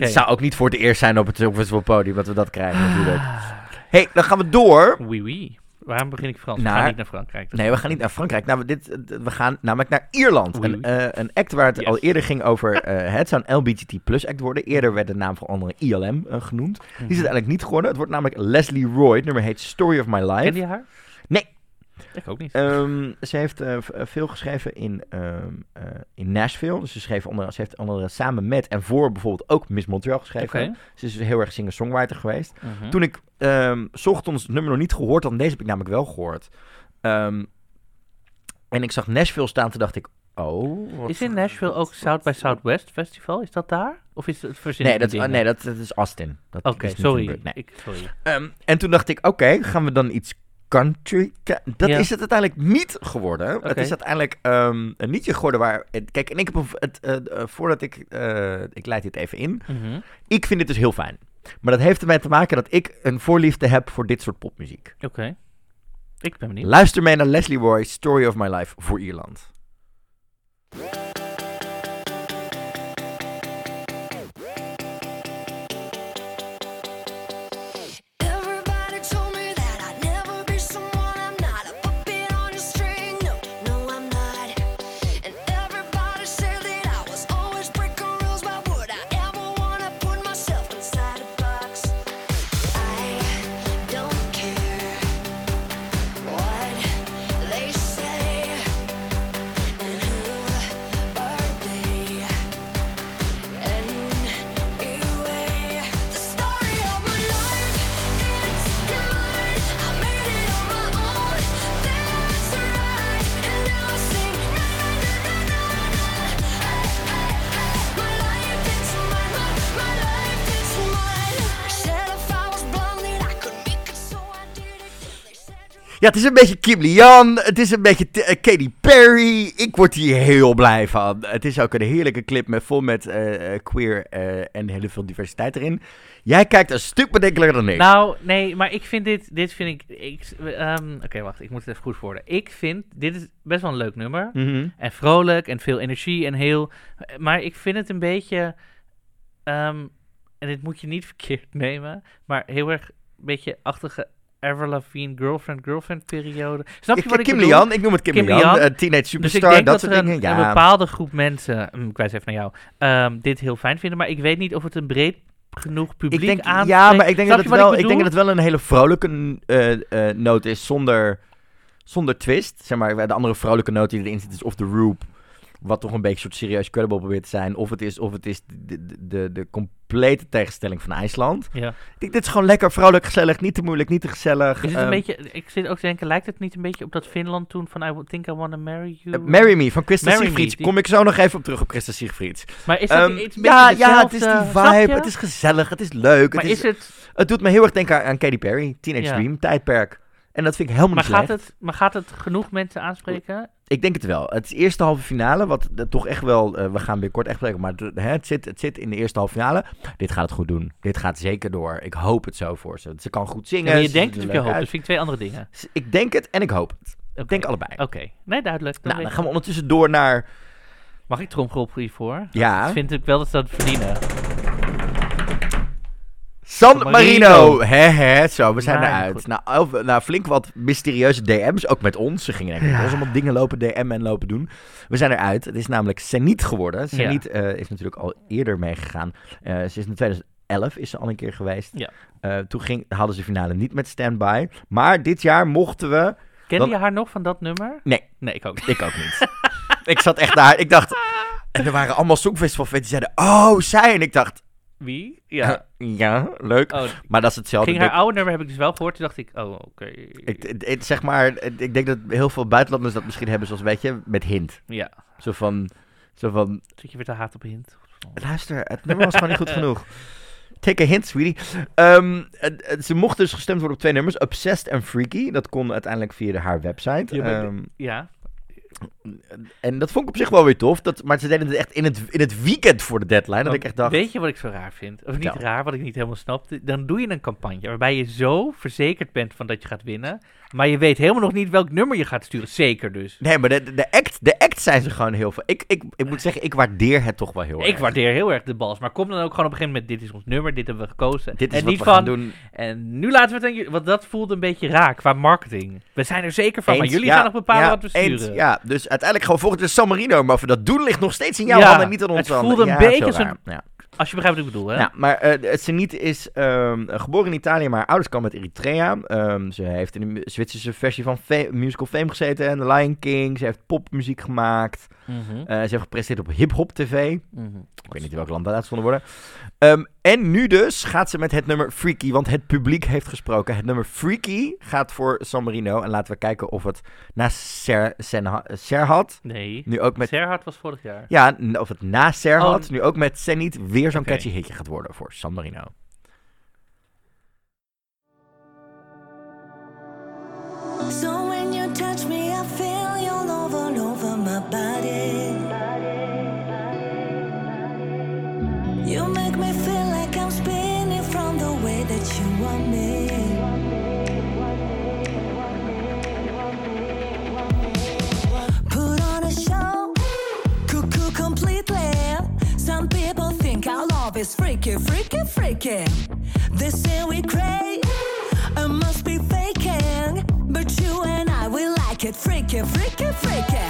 Het zou ook niet voor het eerst zijn op het Songfestivalpodium dat we dat krijgen natuurlijk. Ah, hey, dan gaan we door. oui, oui. Waarom begin ik Frans? Naar- We gaan niet naar Frankrijk. dus- Nee, we gaan niet naar Frankrijk. Nou, we, dit, we gaan namelijk naar Ierland. Een, eh, een act waar het Yes. al eerder ging over... eh, het zou een LBGT plus act worden. Eerder werd de naam van andere ILM eh, genoemd. Die is Mhm. uiteindelijk niet geworden. Het wordt namelijk Leslie Roy. Het nummer heet Story of My Life. Ken je haar? Ik ook niet. Ehm, ze heeft eh, eh, veel geschreven in, ehm, eh, in Nashville. Dus ze, schreef onder, ze heeft onder samen met en voor bijvoorbeeld ook Miss Montreal geschreven. Ze is heel erg singer-songwriter geweest. Mhm. Toen ik 's ochtends het nummer nog niet gehoord had, deze heb ik namelijk wel gehoord. En ik zag Nashville staan, toen dacht ik, oh. Is in Nashville ook South by Southwest Festival? Is dat daar? Of is het verzin Nee, dat, oh, nee dat, dat is Austin. Oké, sorry. Nee. Ik, sorry. En toen dacht ik, oké, gaan we dan iets country... Dat Ja. is het uiteindelijk niet geworden. Het Oké. is uiteindelijk ehm, een liedje geworden waar... het- Kijk, en ik heb het, eh, eh, voordat ik... eh, ik leid dit even in. Mhm. Ik vind dit dus heel fijn. Maar dat heeft ermee te maken dat ik een voorliefde heb voor dit soort popmuziek. Oké. Ik ben benieuwd. Luister mee naar Leslie Roy, Story of My Life voor Ierland. Ja, het is een beetje Kim Lian, het is een beetje eh, Katy Perry. Ik word hier heel blij van. Het is ook een heerlijke clip met, vol met eh, eh, queer en heel veel diversiteit erin. Jij kijkt een stuk bedenkelijker dan ik. Nou, nee, maar ik vind dit, dit vind ik, ik ehm, oké, wacht, ik moet het even goed worden. Ik vind, dit is best wel een leuk nummer. Mhm. En vrolijk en veel energie en heel, maar ik vind het een beetje, ehm, en dit moet je niet [laughs] verkeerd nemen, maar heel erg een beetje achtige Avril Lavigne girlfriend-girlfriend periode. Snap je Ik, wat ik Kim bedoel? Lian, ik noem het Kim, Kim Lian, Lian. eh, Teenage Dus Superstar, ik denk dat dat, soort er een, dingen. een Ja. bepaalde groep mensen, hm, ik wijs even naar jou, ehm, dit heel fijn vinden. Maar ik weet niet of het een breed genoeg publiek ik denk, ja, maar ik denk, Snap dat het wel, ik denk bedoel? dat het wel een hele vrolijke eh, eh, noot is zonder, zonder twist. Zeg maar, de andere vrolijke noot die erin zit is of The Roop. Wat toch een beetje een soort serieus credible probeert te zijn. Of het is, of het is de, de, de, de complete tegenstelling van IJsland. Ja. Ik denk, dit is gewoon lekker vrolijk, gezellig. Niet te moeilijk, niet te gezellig. Is het een Ehm, beetje, ik zit ook te denken, lijkt het niet een beetje op dat Finland toen van I Think I Wanna Marry You? eh, Marry Me van Christa Siegfrieds. die- Kom ik zo nog even op terug op Christa Siegfrieds. Maar is dat Ehm, iets ja, ja, het is die vibe. Het is gezellig, het is leuk. Maar het, is, is het, het doet me heel erg denken aan, aan Katy Perry. Teenage Ja. Dream, tijdperk. En dat vind ik helemaal maar niet gaat, slecht. het, maar gaat het genoeg mensen aanspreken? Ik denk het wel. Het is de eerste halve finale, wat toch echt wel... eh, we gaan binnenkort echt spreken, maar hè, het, zit, het zit in de eerste halve finale. Dit gaat het goed doen. Dit gaat zeker door. Ik hoop het zo voor ze. Ze kan goed zingen. Je denkt het of je hoopt. Dat vind ik twee andere dingen. Ik denk het en ik hoop het. Ik denk allebei. Oké, nee, duidelijk. Dan Nou, dan gaan we ondertussen door naar... Mag ik tromgeroffel hiervoor? Ja. Ik vind ik wel dat ze dat verdienen. San Marino. Hè, hè, zo, we zijn eruit. goed. Nou, nou, flink wat mysterieuze DM's, ook met ons. Ze gingen ik Ja. ons allemaal dingen lopen DM'en en lopen doen. We zijn eruit. Het is namelijk Zenit geworden. Zenit eh, is natuurlijk al eerder meegegaan. Eh, ze is in 2011 is ze al een keer geweest. Ja. Eh, toen ging, hadden ze de finale niet met Standby. Maar dit jaar mochten we... Kende je haar nog van dat nummer? Nee, Nee, ik ook niet. ik ook niet. [laughs] ik zat echt daar. Ik dacht... En er waren allemaal Songfestival fans die zeiden... Oh, zij. En ik dacht... Wie? Ja. [laughs] ja, leuk. Oh, Maar dat is hetzelfde. ging haar oude nummer heb ik dus wel gehoord. Toen dacht ik, oh, oké. Ik, ik- ik- zeg maar, ik denk dat heel veel buitenlanders dat misschien hebben, zoals weet je, met hint. Ja. Zo van, zo van, Zit je weer te haat op hint? luister, het nummer was gewoon niet goed [laughs] genoeg. Take a hint, sweetie. Ehm, ze mochten dus gestemd worden op twee nummers, Obsessed en Freaky. Dat kon uiteindelijk via haar website. Ja, Ehm, Ja. En dat vond ik op zich wel weer tof. Dat, maar ze deden het echt in het, in het weekend voor de deadline. Dat ik echt dacht... Weet je wat ik zo raar vind? Of niet raar, wat ik niet helemaal snapte? Dan doe je een campagne waarbij je zo verzekerd bent van dat je gaat winnen. Maar je weet helemaal nog niet welk nummer je gaat sturen. Zeker dus. Nee, maar de, de, act, de act zijn ze gewoon heel veel. Ik, ik, ik moet zeggen, ik waardeer het toch wel heel erg. Ik waardeer heel erg de bals. Maar kom dan ook gewoon op een gegeven moment, dit is ons nummer, dit hebben we gekozen. Dit is en wat niet we van, doen. en nu laten we het aan want dat voelde een beetje raak qua marketing. We zijn er zeker van, maar jullie ja, gaan nog bepalen ja, wat we eens, sturen. ja, dus uiteindelijk gewoon volgens de San Marino. Maar we dat doen ligt nog steeds in jouw Ja, handen, niet aan ons het handen. voelde een beetje zo'n-. Als je begrijpt wat ik bedoel, hè? Ja, maar het Zenit is ehm, geboren in Italië, maar haar ouders komen uit Eritrea. Ehm, ze heeft in de Zwitserse versie van Musical Fame gezeten en The Lion King. Ze heeft popmuziek gemaakt. Mhm, Eh, ze heeft gepresenteerd op Hip Hop TV. mhm. Ik weet niet in welk land dat uitgezonden worden. Ehm, en nu dus gaat ze met het nummer Freaky, want het publiek heeft gesproken. Het nummer Freaky gaat voor San Marino. En laten we kijken of het na Ser, Senha- Serhat, Nee. nu ook met... Serhard was vorig jaar. Ja, of het na Serhat, Oh. nu ook met Zenit, weer zo'n Oké. catchy hitje gaat worden voor San Marino. Is freaky, freaky, freaky. They say we crazy. I must be faking, but you and I we like it freaky, freaky, freaky.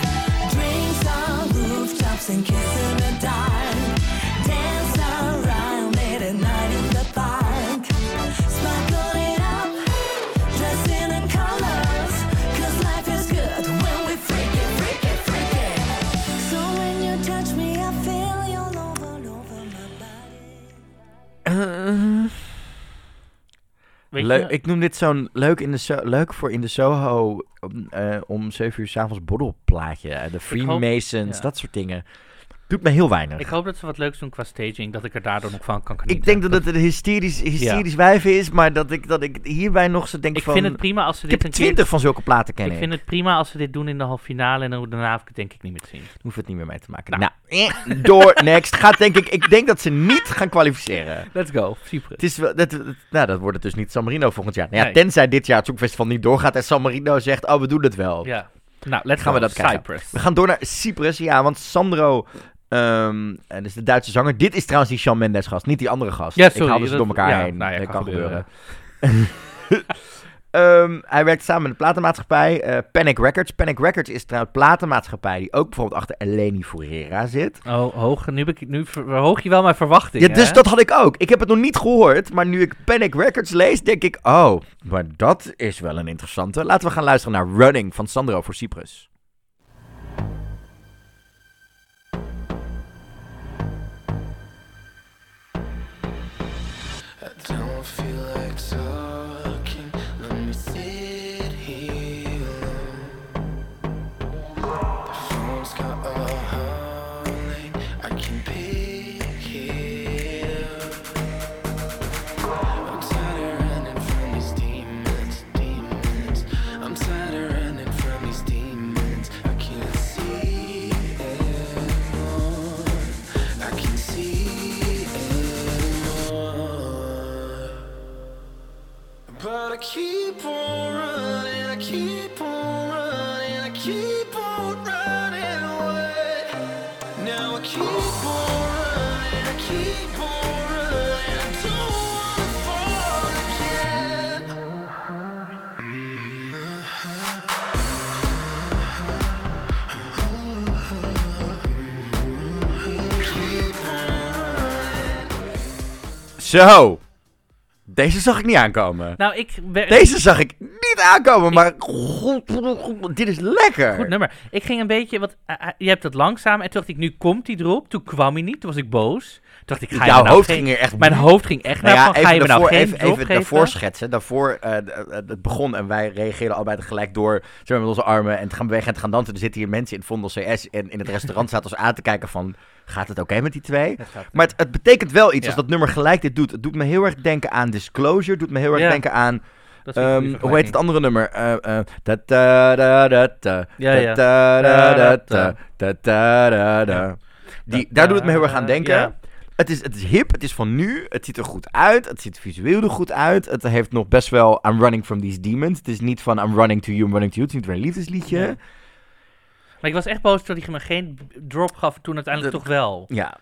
Drinks on rooftops and kiss in the dark. Leuk, je, ik noem dit zo'n leuk, in de so- leuk voor in de Soho om, eh, om 7 uur s'avonds borrelplaatje. eh, De Freemasons, ja. dat soort dingen. Doet me heel weinig. ik hoop dat ze wat leuks doen qua staging, dat ik er daardoor nog van kan genieten. Ik denk dat het een hysterisch, hysterisch wijf is, maar dat ik, dat ik hierbij nog zo denk Ik van... vind het prima als ze ik dit heb een keer... twintig van zulke platen kennen. Ik vind het prima als ze dit doen in de halve finale en dan daarna ik het denk ik niet meer te zien. Hoef het niet meer mee te maken. Nou. Nou, eh, door, next. Gaat denk ik, ik denk dat ze niet gaan kwalificeren. Let's go, Cyprus. Het is wel, dat, nou, dat wordt het dus niet San Marino volgend jaar. Nou ja, Nee. tenzij dit jaar het Songfestival niet doorgaat en San Marino zegt, oh, we doen het wel. Ja. Nou, let's Gaan we dat. Cyprus. We gaan door naar Cyprus, ja, want Sandro, ehm en dus de Duitse zanger. Dit is trouwens die Shawn Mendes gast, niet die andere gast. Ja, Ik sorry, haalde ze dat- door elkaar ja, heen. nou ja, dat kan gebeuren. [laughs] Ehm, hij werkt samen met een platenmaatschappij, eh, Panic Records. Panic Records is trouwens een platenmaatschappij die ook bijvoorbeeld achter Eleni Foureira zit. Oh, hoog. Nu, ik, nu verhoog je wel mijn verwachtingen. Ja, dus hè? dat had ik ook. Ik heb het nog niet gehoord, maar nu ik Panic Records lees, denk ik, oh, maar dat is wel een interessante. Laten we gaan luisteren naar Running van Sandro voor Cyprus. Keep on running, I keep on running, I keep on running away. Now I keep on running, I keep on running, I don't wanna fall again. Zo, deze zag ik niet aankomen. Nou, ik... Deze zag ik niet aankomen, maar god, god, god, dit is lekker. Goed nummer. Ik ging een beetje, wat, eh, eh, je hebt het langzaam en toen dacht ik, nu komt hij erop. Toen kwam hij niet, toen was ik boos. Dacht ik, ga Jouw nou hoofd ging er echt... Mijn hoofd ging echt Nou naar ja, van, ga je nou even, even daarvoor schetsen. Daarvoor, eh, d- eh, het begon en wij reageerden allebei tegelijk door zeg maar, met onze armen en te gaan bewegen en te gaan dansen. Er zitten hier mensen in Vondel CS en in het restaurant zaten ons aan te kijken van, gaat het oké met die twee? Het Maar het, het betekent wel iets Ja. als dat nummer gelijk dit doet. Het doet me heel erg denken aan Disclosure, het doet me heel erg Ja. denken aan Ehm, hoe heet het andere nummer? Eh, eh. Die, daar doet het me heel erg aan denken. Het is, het is hip, het is van nu, het ziet er goed uit, het ziet visueel er goed uit. Het heeft nog best wel I'm running from these demons. Het is niet van I'm running to you, I'm running to you. Het is niet weer een liefdesliedje. Nee. Maar ik was echt boos dat hij me geen drop gaf en toen uiteindelijk Dat- toch wel. Ja.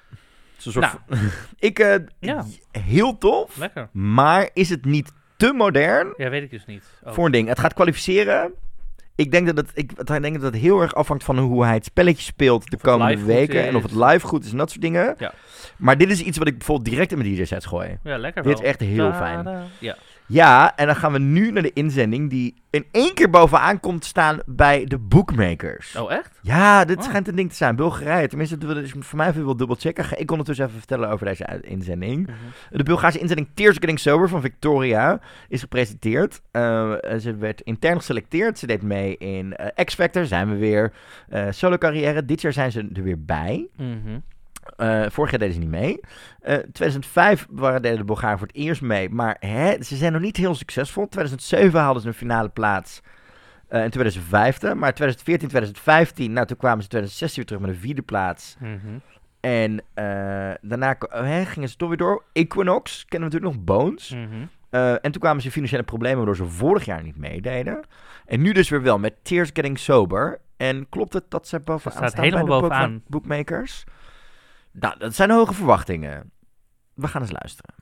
Soort Nou. [laughs] ik, eh, Ja. heel tof, Lekker. maar is het niet te modern Ja, weet ik dus niet. Oh. voor een ding? Het gaat kwalificeren. Ik denk dat het, ik, ik denk dat het heel erg afhangt van hoe hij het spelletje speelt de Of komende weken. En of het live goed is en dat soort dingen. Ja. Maar dit is iets wat ik bijvoorbeeld direct in mijn DJ-sets gooi. Ja, lekker Dit is echt heel fijn. Ja. Ja, en dan gaan we nu naar de inzending die in één keer bovenaan komt staan bij de bookmakers. Oh, echt? Ja, dit Oh. schijnt een ding te zijn. Bulgarije. Tenminste, dat is voor mij even wel dubbel checken. Ga ik ondertussen even vertellen over deze inzending. Mhm. De Bulgaarse inzending Tears Getting Sober van Victoria is gepresenteerd. Eh, ze werd intern geselecteerd. Ze deed mee in eh, X Factor. Zijn we weer. Eh, solo carrière. Dit jaar zijn ze er weer bij. Mhm. Eh, vorig jaar deden ze niet mee. Eh 2005 waren, deden de Bulgaren voor het eerst mee. Maar hè, ze zijn nog niet heel succesvol. 2007 haalden ze een finale plaats. eh in 2015. Maar 2014, 2015. Nou, toen kwamen ze 2016 weer terug met een vierde plaats. Mhm. En daarna hè, gingen ze toch weer door. Equinox, kennen we natuurlijk nog. Bones. Mhm. En toen kwamen ze in financiële problemen waardoor ze vorig jaar niet meededen. En nu dus weer wel met Tears Getting Sober. En klopt het dat ze bovenaan staat staan bij helemaal de boek- bovenaan. bookmakers? Nou, dat zijn hoge verwachtingen. We gaan eens luisteren.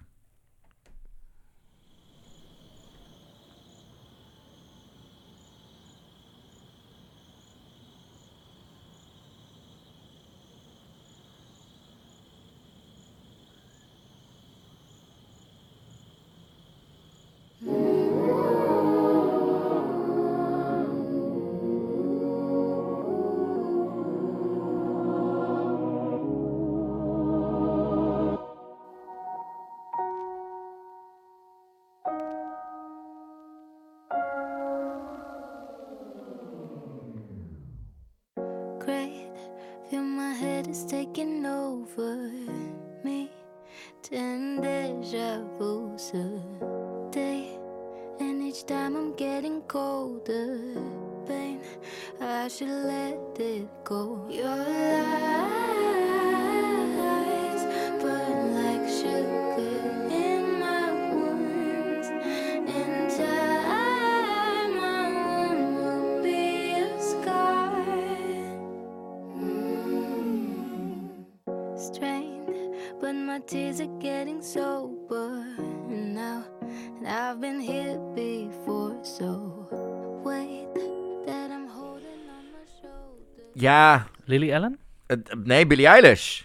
Nee, Billie Eilish.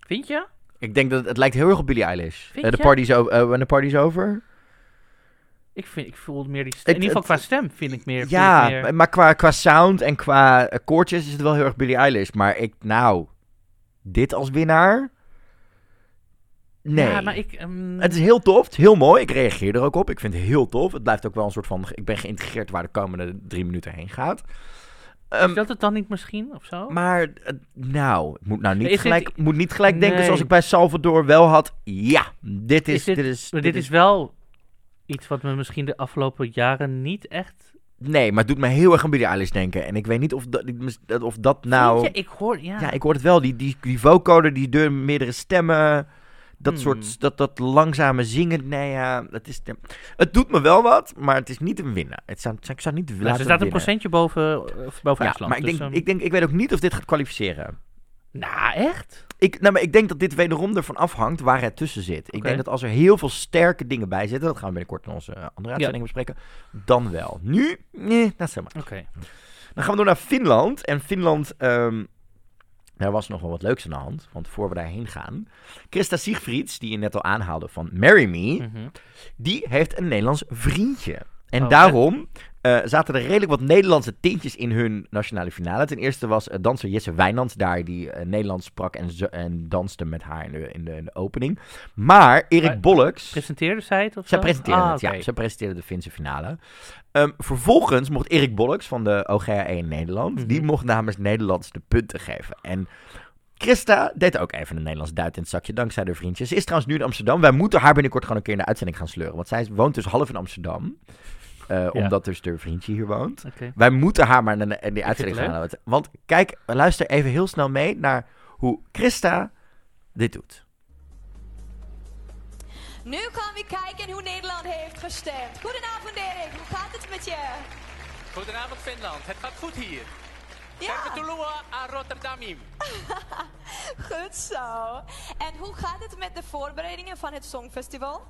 Vind je? Ik denk dat het, het lijkt heel erg op Billie Eilish. Vind Eh, de je? party is over. eh, when the party is over. Ik, vind, ik voel meer die stem. In ieder geval qua stem vind ik meer. vind Ja, ik meer- maar qua, qua sound en qua eh, koortjes is het wel heel erg Billie Eilish. Maar ik, nou, dit als winnaar? Nee. Ja, maar ik... ehm, Het is heel tof, het is heel mooi. Ik reageer er ook op. Ik vind het heel tof. Het blijft ook wel een soort van... Ik ben geïntegreerd waar de komende drie minuten heen gaat. Ehm, is dat het dan niet misschien, of zo? maar, eh, nou, ik moet nou niet Is dit- gelijk, moet niet gelijk denken zoals ik bij Salvador wel had. Ja, dit is... Is dit- dit is, Maar dit is wel iets wat me misschien de afgelopen jaren niet echt... Nee, maar het doet me heel erg aan Billie Eilish denken. En ik weet niet of dat, of dat nou... Je? Ik hoor... Ja. Ja, ik hoor het wel. Die, die, die vocoder, die deur, meerdere stemmen. Dat Hmm. soort, dat, dat langzame zingen. Nee, ja, het, is, het doet me wel wat, maar het is niet een winnaar. Het zou, ik zou niet Nou, laten ze staat een procentje boven, of boven Ja, IJsland. maar ik dus, denk, ehm, ik, denk, ik weet ook niet of dit gaat kwalificeren. Nou, echt? Ik, nou, maar ik denk dat dit wederom ervan afhangt waar het tussen zit. Ik denk dat als er heel veel sterke dingen bij zitten, dat gaan we binnenkort in onze eh, andere uitzending bespreken, dan wel. Nu, nee, dat is helemaal. Oké. Dan gaan we door naar Finland. En Finland, ehm, daar was nog wel wat leuks aan de hand. Want voor we daarheen gaan. Christa Siegfrieds, die je net al aanhaalde van Marry Me, Mhm. die heeft een Nederlands vriendje. En Oh, daarom eh, zaten er redelijk wat Nederlandse tintjes in hun nationale finale. Ten eerste was eh, danser Jesse Wijnands daar, die eh, Nederlands sprak en, en danste met haar in de, in de, in de opening. Maar Erik Bolleks... Presenteerde zij het of Zij presenteerde Ah, het, ja. Zij presenteerde de Finse finale. Ehm, vervolgens mocht Erik Bolleks van de OGA1 Nederland, Mhm. die mocht namens Nederlands de punten geven. En Christa deed ook even een Nederlands duit in het zakje, dankzij de vriendjes. Ze is trouwens nu in Amsterdam. Wij moeten haar binnenkort gewoon een keer in de uitzending gaan sleuren. Want zij woont dus half in Amsterdam. Eh, Omdat dus haar vriendje hier woont. Wij moeten haar maar in de, die uitzending gaan halen. Want kijk, luister even heel snel mee naar hoe Christa dit doet. Nu gaan we kijken hoe Nederland heeft gestemd. Goedenavond Erik, hoe gaat het met je? Goedenavond Finland, het gaat goed hier. Ja, Tervetuloa aan Rotterdam. [laughs] goed zo. En hoe gaat het met de voorbereidingen van het Songfestival?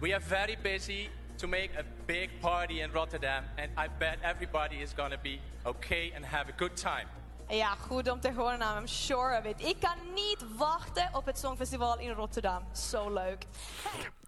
We are very busy to make a big party in Rotterdam and I bet everybody is gonna be okay and have a good time. Ja, goed om te horen, I'm sure of it. Ik kan niet wachten op het Songfestival in Rotterdam. Zo leuk.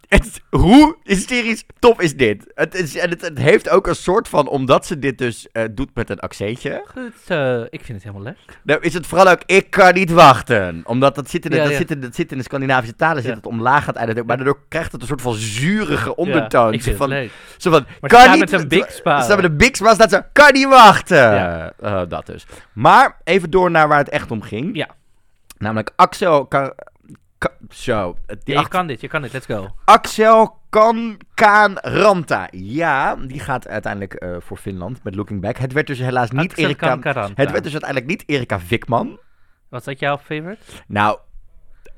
Het, hoe hysterisch tof is dit? Het, is, en het, het heeft ook een soort van, omdat ze dit dus eh, doet met een accentje. Goed, eh, ik vind het helemaal leuk. Nou is het vooral ook, ik kan niet wachten. Omdat dat zit in de, Ja, dat ja. Zit in, dat zit in de Scandinavische talen, zit Ja. het omlaag aan het einde. Maar daardoor krijgt het een soort van zurige ondertoon. Ik vind van, het leuk. Zo van, Maar kan ze staat niet... met een big spa. Ze met een big spa, staat ze, kan niet wachten. Ja. Eh, dat dus. Maar even door naar waar het echt om ging. Ja. Namelijk Axel... zo. Die Ja, je acht- kan dit, je kan dit, let's go. Axel Kan Kaan Ranta. Ja, die gaat uiteindelijk eh, voor Finland met Looking Back. Het werd dus helaas niet Axel Erika... Het werd dus uiteindelijk niet Erika Vikman. Was dat jouw favorite? Nou,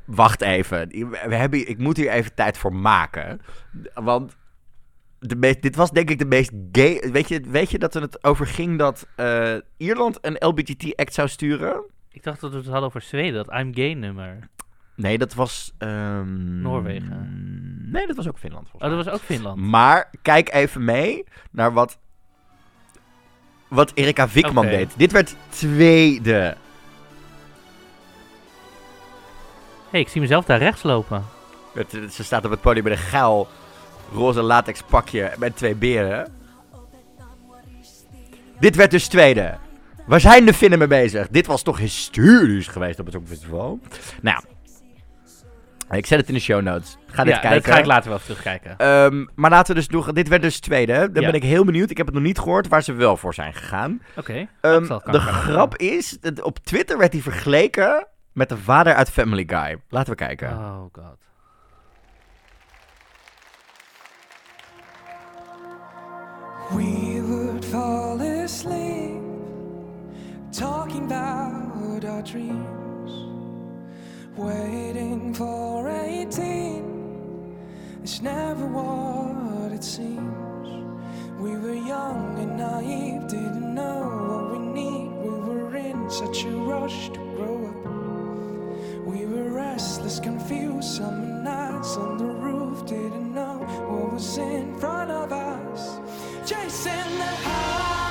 wacht even. We hebben, ik moet hier even tijd voor maken. Want de meest, dit was denk ik de meest gay... Weet je, weet je dat er het over ging dat eh, Ierland een LBGT-act zou sturen? Ik dacht dat we het hadden over Zweden, dat I'm Gay nummer. Nee, dat was... ehm, Noorwegen. Nee, dat was ook Finland. volgens Oh, dat was ook Finland. Maar kijk even mee naar wat, wat Erika Vikman Oké. deed. Dit werd tweede. hey, ik zie mezelf daar rechts lopen. Het- het- ze staat op het podium met een geil roze latex pakje met twee beren. Dit werd dus tweede. Waar zijn de Finnen mee bezig? Dit was toch hysterisch geweest op het Songfestival? Nou, ik zet het in de show notes. Ga dit ja, kijken. dat ga ik later wel terugkijken. Ehm, maar laten we dus nog... Dit werd dus tweede. Dan Ja. ben ik heel benieuwd. Ik heb het nog niet gehoord waar ze wel voor zijn gegaan. Oké. Ehm, de grap is, dat op Twitter werd hij vergeleken met de vader uit Family Guy. Laten we kijken. Oh god. We would fall asleep talking about our dreams, waiting for 18. It's never what it seems. We were young and naive, didn't know what we need. We were in such a rush to grow up. We were restless, confused, summer nights on the roof, didn't know what was in front of us. Chasing the high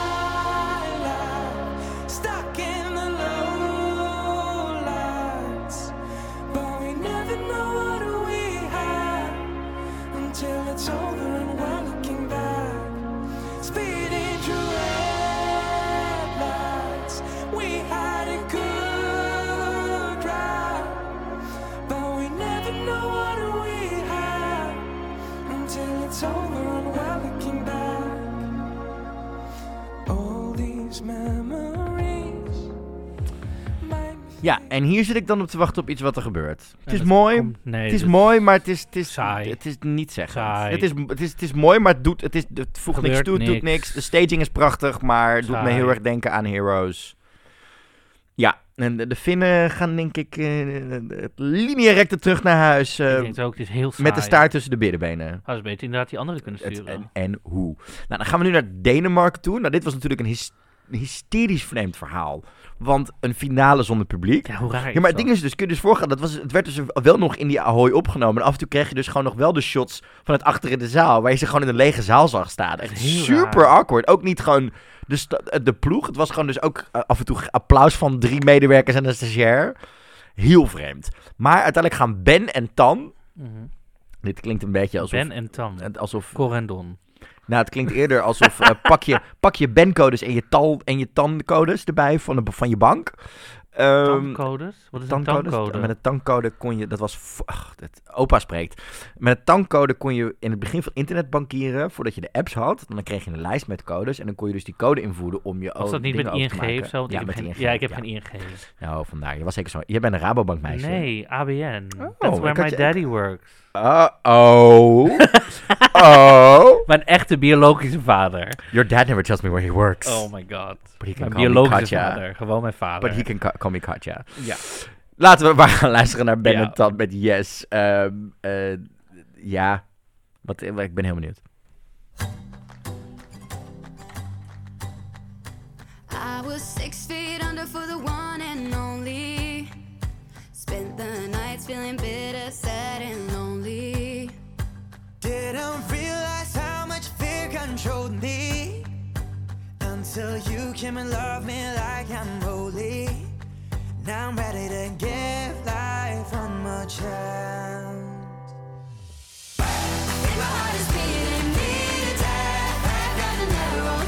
Ja, en hier zit ik dan op te wachten op iets wat er gebeurt. Het is mooi. komt- nee, het is mooi, maar het is, het is, Saai. het is niet zeggen. Het is, het, is, het is mooi, maar het, doet, het, is, het voegt niks toe, het doet niks. De staging is prachtig, maar het doet me heel erg denken aan Heroes. Ja, en de, de Finnen gaan denk ik uh, lineair terug naar huis. eh, ik denk het ook, het is heel saai. met de staart tussen de berenbenen. Hadden ze beter inderdaad die andere kunnen Het- sturen. en, en hoe. Nou, dan gaan we nu naar Denemarken toe. Nou, dit was natuurlijk een, hys- een hysterisch vreemd verhaal. Want een finale zonder publiek. ja, hoe raar Ja, maar het ding is dus, kun je dus voorgaan, dat was, het werd dus wel nog in die Ahoy opgenomen. En af en toe kreeg je dus gewoon nog wel de shots van het achter in de zaal, waar je ze gewoon in een lege zaal zag staan. Echt super raar. awkward. Ook niet gewoon de, sta- de ploeg. Het was gewoon dus ook eh, af en toe applaus van drie medewerkers en een stagiair. Heel vreemd. Maar uiteindelijk gaan Ben en Tan, Mhm. dit klinkt een beetje alsof... Ben en Tan. Alsof, Corendon. Nou, het klinkt eerder alsof eh, [laughs] pak je, pak je Ben-codes en je tal en je TAN-codes erbij van, de, van je bank. Ehm, Tankcodes? Wat is een tankcodes. tankcode? Met een tankcode kon je, dat was, ach, het, opa spreekt. Met een tankcode kon je in het begin van internet bankieren, voordat je de apps had. Dan kreeg je een lijst met codes en dan kon je dus die code invoeren om je Was dat niet met ING of zo? Want Ja, ik met heb geen, ING. ja, ik heb geen ING. Nou, vandaar. Je was zeker zo. Jij bent een Rabobank meisje. Nee, ABN. Oh, That's where my je- daddy works. Uh, oh. [laughs] oh. Mijn echte biologische vader. Your dad never tells me where he works. Oh my god. But he can Mijn call me biologische Katja. vader. Gewoon mijn vader. But he can ca- call me Katja. Ja. Laten we [laughs] maar gaan luisteren naar Ben Ja. en Tad met Yes. Ehm, eh, ja, Wat, ik ben heel benieuwd. I was six feet under for the one and only. Spent the nights feeling bitter, sad, and lonely. Didn't realize how much fear controlled me until you came and loved me like I'm holy. Now I'm ready to give life one more chance. My heart is beating me to death. I've got an arrow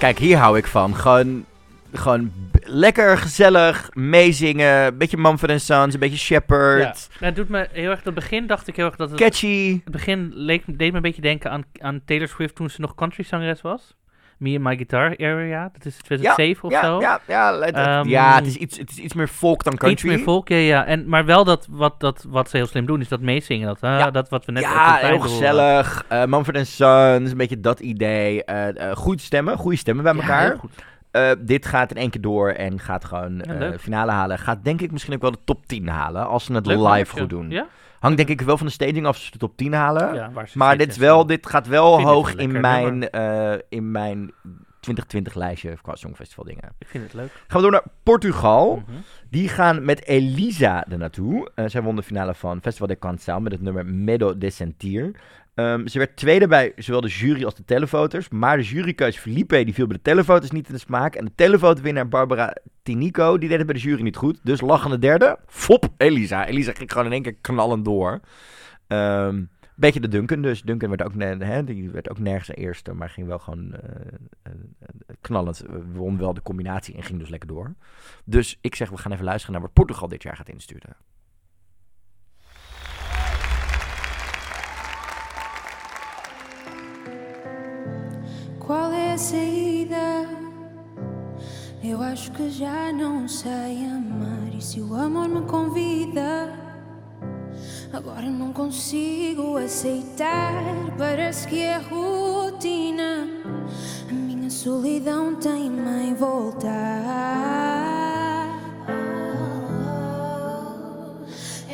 Kijk, hier hou ik van. Gewoon, gewoon lekker gezellig meezingen. Een beetje Mumford Sons, een beetje Shepard. Ja. Nou, het doet me heel erg, het begin dacht ik heel erg dat het... Catchy. Het begin leek, deed me een beetje denken aan, aan Taylor Swift toen ze nog country zangeres was. Me and My Guitar Area, dat is 2007 of ja, zo. Ja, ja, het, Ehm, ja het, is iets, het is iets meer folk dan country. Iets meer folk, ja, ja. En, maar wel dat wat, dat, wat ze heel slim doen, is dat meezingen. Dat, dat wat we net ja, heel gezellig. Eh Mumford Sons, een beetje dat idee. Eh eh goede stemmen, goede stemmen bij elkaar. goed. Dit gaat in één keer door en gaat gewoon Ja, leuk. finale halen. Gaat denk ik misschien ook wel de top 10 halen. Als ze het Leuk live goed doen. Ja? Hangt denk ik wel van de staging af of ze de top 10 halen. Ja, ze maar zitten dit, is wel, dit gaat wel hoog een in mijn, eh, in mijn 2020 lijstje qua Songfestival dingen. Ik vind het leuk. Gaan we door naar Portugal. Mhm. Die gaan met Elisa er naartoe. Eh, zij won de finale van Festival de Cancel met het nummer Medo de Sentir. Ehm, ze werd tweede bij zowel de jury als de televoters. Maar de jurykeus Felipe die viel bij de televoters niet in de smaak. En de televotewinnaar Barbara Tinico die deed het bij de jury niet goed. Dus lachende derde. Fop, Elisa. Elisa ging gewoon in één keer knallend door. Ehm beetje de Duncan dus. Duncan werd ook, hè, die werd ook nergens de eerste. Maar ging wel gewoon eh, eh, knallend. Won wel de combinatie en ging dus lekker door. Dus ik zeg, we gaan even luisteren naar wat Portugal dit jaar gaat insturen. Qual é a saída? Eu acho que já não sei amar. E se o amor me convida? Agora não consigo aceitar. Parece que é rotina. A minha solidão tem-me em voltar.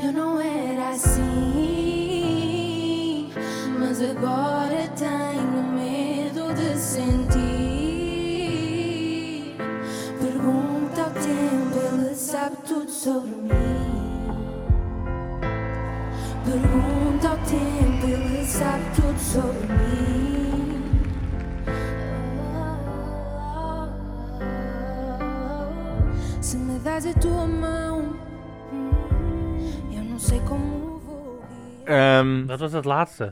Eu não era assim, mas agora Ehm, Dat was het laatste.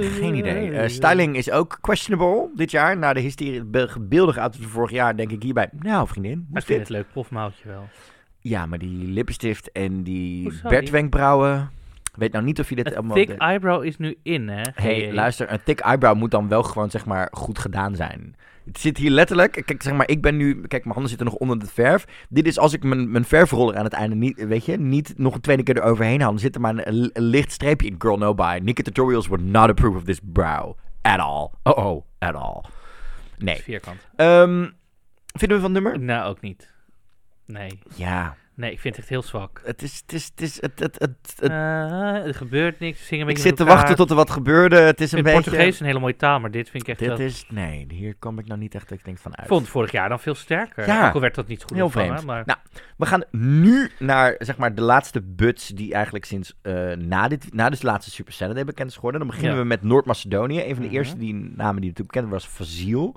geen idee. Eh, styling is ook questionable dit jaar. Na de hysterie, be- beeldige outfit van vorig jaar denk ik hierbij... Nou, vriendin, ik vind dit? het leuk, profmouwtje wel. Ja, maar die lippenstift en die Hoezo? Bertwenkbrauwen... Weet nou niet of je dit Het allemaal... thick eyebrow is nu in, hè? hey, luister, een thick eyebrow moet dan wel gewoon, zeg maar, goed gedaan zijn. Het zit hier letterlijk... Kijk, zeg maar, ik ben nu... Kijk, mijn handen zitten nog onder de verf. Dit is als ik mijn, mijn verfroller aan het einde niet... Weet je, niet nog een tweede keer eroverheen haal. Dan zit er maar een, een licht streepje in. Girl, no buy. Nikki tutorials would not approve of this brow. At all. Oh, oh. At all. Nee. Vierkant. Ehm, vinden we van het nummer? Nou, ook niet. Nee. Ja. Nee, ik vind het echt heel zwak. Het is... Het is... Het is... Het, het, het, het- Eh, er gebeurt niks, zingen een ik zit te wachten tot er wat gebeurde. Het is een In beetje... Portugees is een hele mooie taal, maar dit vind ik echt Dit is... Nee, hier kom ik nou niet echt ik denk van uit. Ik vond vorig jaar dan veel sterker. Ja. Ook al werd dat niet goed Heel ontvangen, vreemd. Maar... Nou, we gaan nu naar zeg maar, de laatste buts die eigenlijk sinds eh, na, dit, na dus de laatste Super Saturday bekend is geworden. Dan beginnen Ja. we met Noord-Macedonië. Een van de Mhm. eerste die, namen die natuurlijk bekend was Fazil.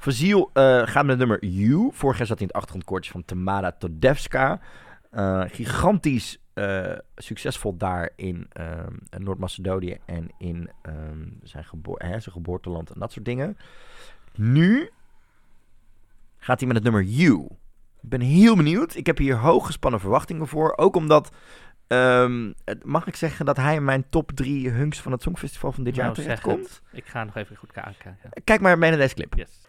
Fossiel eh, gaat met het nummer You. Vorig jaar zat hij in het achtergrondkoortje van Tamara Todevska. Eh, gigantisch eh, succesvol daar in Noord-Macedonië en in ehm, zijn, geboor hè, zijn geboorteland en dat soort dingen. Nu gaat hij met het nummer You. Ik ben heel benieuwd. Ik heb hier hooggespannen verwachtingen voor. Ook omdat, ehm, mag ik zeggen dat hij in mijn top drie hunks van het Songfestival van dit jaar Nou, zeg terecht komt? het. Ik ga nog even goed kijken. Kijk maar mee naar deze clip. Yes.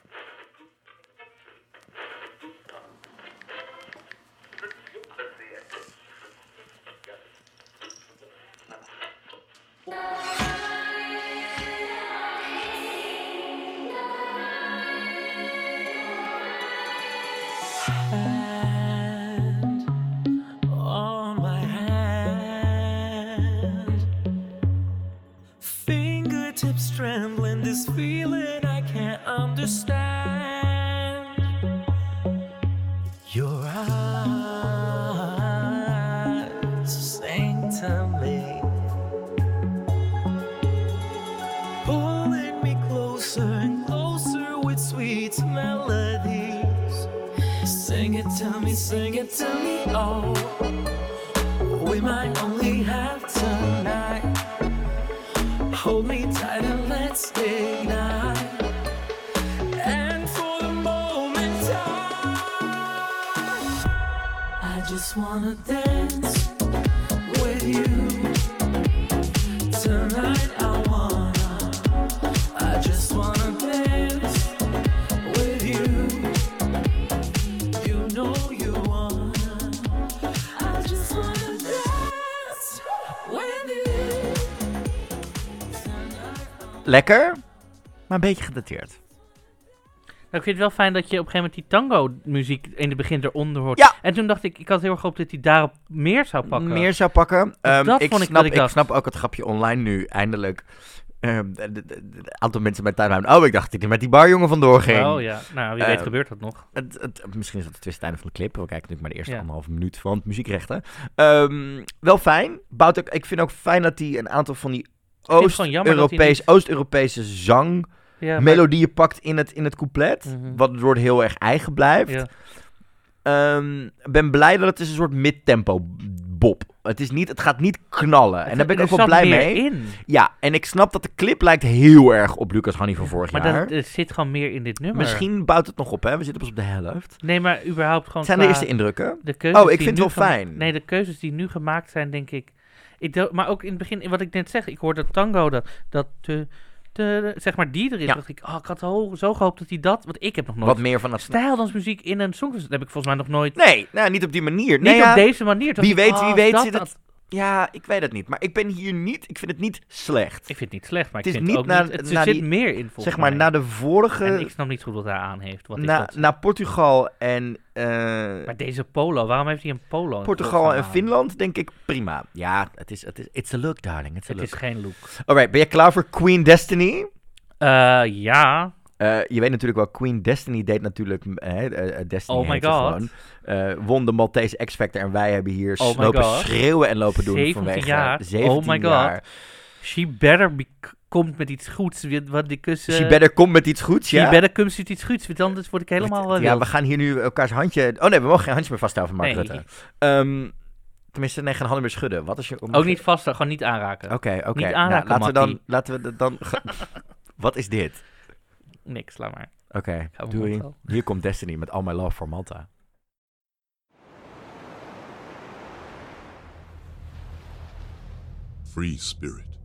Trembling, this feeling I can't understand. Your eyes sing to me, pulling me closer and closer with sweet melodies. Sing it to me, sing it to me, oh. Just wanna dance with you. Tonight I wanna, I just wanna dance with you. You know you wanna. I just wanna dance with you. Lekker, maar een beetje gedateerd. Ik vind het wel fijn dat je op een gegeven moment die tango-muziek in het begin eronder hoort. Ja. En toen dacht ik, ik had heel erg gehoopt dat hij daarop meer zou pakken. Meer zou pakken. Ehm, dat ik, vond ik snap, ik ik snap ook het grapje online nu, eindelijk. Ehm, de- de- de- Een aantal mensen met timeline. Oh, ik dacht dat hij met die barjongen vandoor ging. Oh ja, nou wie weet Ehm, gebeurt dat nog. Het, het, misschien is dat het tussentijde van de clip. We kijken natuurlijk maar de eerste Ja. anderhalve minuut van het muziekrechten. Ehm, wel fijn. Bouwt ook, ik vind ook fijn dat hij een aantal van die vind het gewoon jammer dat hij Oost-Europees, niet- Oost-Europese zang Ja, maar- melodieën pakt in het, in het couplet. Mhm. Waardoor het heel erg eigen blijft. Ja. Ehm, Ik ben blij dat het is een soort midtempo bob. Het, is niet, het gaat niet knallen. en daar ben ik ook wel blij mee. in. Ja, en ik snap dat de clip lijkt heel erg op Lucas Hanni van vorig Maar jaar. dat, er zit gewoon meer in dit nummer. Misschien bouwt het nog op, hè? We zitten pas op de helft. Nee, maar überhaupt gewoon Het zijn de eerste indrukken? De Oh, ik vind het wel fijn. Nee, de keuzes die nu gemaakt zijn, denk ik... ik maar ook in het begin, wat ik net zeg, ik hoorde tango, dat, dat te, zeg maar die erin. Ja. dacht ik, oh, ik had zo, zo gehoopt dat hij dat... Want ik heb nog nooit... Wat meer van dat... Stijldansmuziek in een song. Dat heb ik volgens mij nog nooit... Nee, nou, niet op die manier. Niet Nee, ja, op deze manier. Wie dacht ik, weet, wie oh, weet dat zit het... Ja, ik weet het niet. Maar ik ben hier niet... Ik vind het niet slecht. Ik vind het niet slecht, maar Het ik is vind niet ook na- niet... Het, er zit die- meer in, volgens Zeg maar, mij. na de vorige... En ik snap niet goed wat hij aan heeft. Wat is na, dat? na Portugal en... eh, Maar deze polo, waarom heeft hij een polo? Portugal en? Finland, denk ik prima. Ja, het is, het is, it's a look, darling. It's a Het look. is geen look. Alright, ben je klaar voor Queen Destiny? Eh, ja. Eh, je weet natuurlijk wel, Queen Destiny deed natuurlijk... eh, eh, Destiny Oh my God. gewoon. Eh, won de Maltese X-Factor en wij hebben hier Oh lopen schreeuwen en lopen doen 17 vanwege jaar. 17 oh my god. jaar. She better be komt met iets goeds. Wat die kussen. She better komt met iets goeds, She ja. better komt met iets goeds. Want anders word ik helemaal. Ja, we gaan hier nu elkaars handje... Oh nee, we mogen geen handje meer vasthouden van Mark Nee. Rutte. Ehm, tenminste, nee, geen handen meer schudden. Wat is je... Ook niet vast, gewoon niet aanraken. Oké, oké. Niet Nou, aanraken, laten we dan... Laten we dan [laughs] Wat is dit? Niks, laat maar. Oké, Gaan we doei. mond. Hier komt Destiny met All My Love for Malta. Free spirit.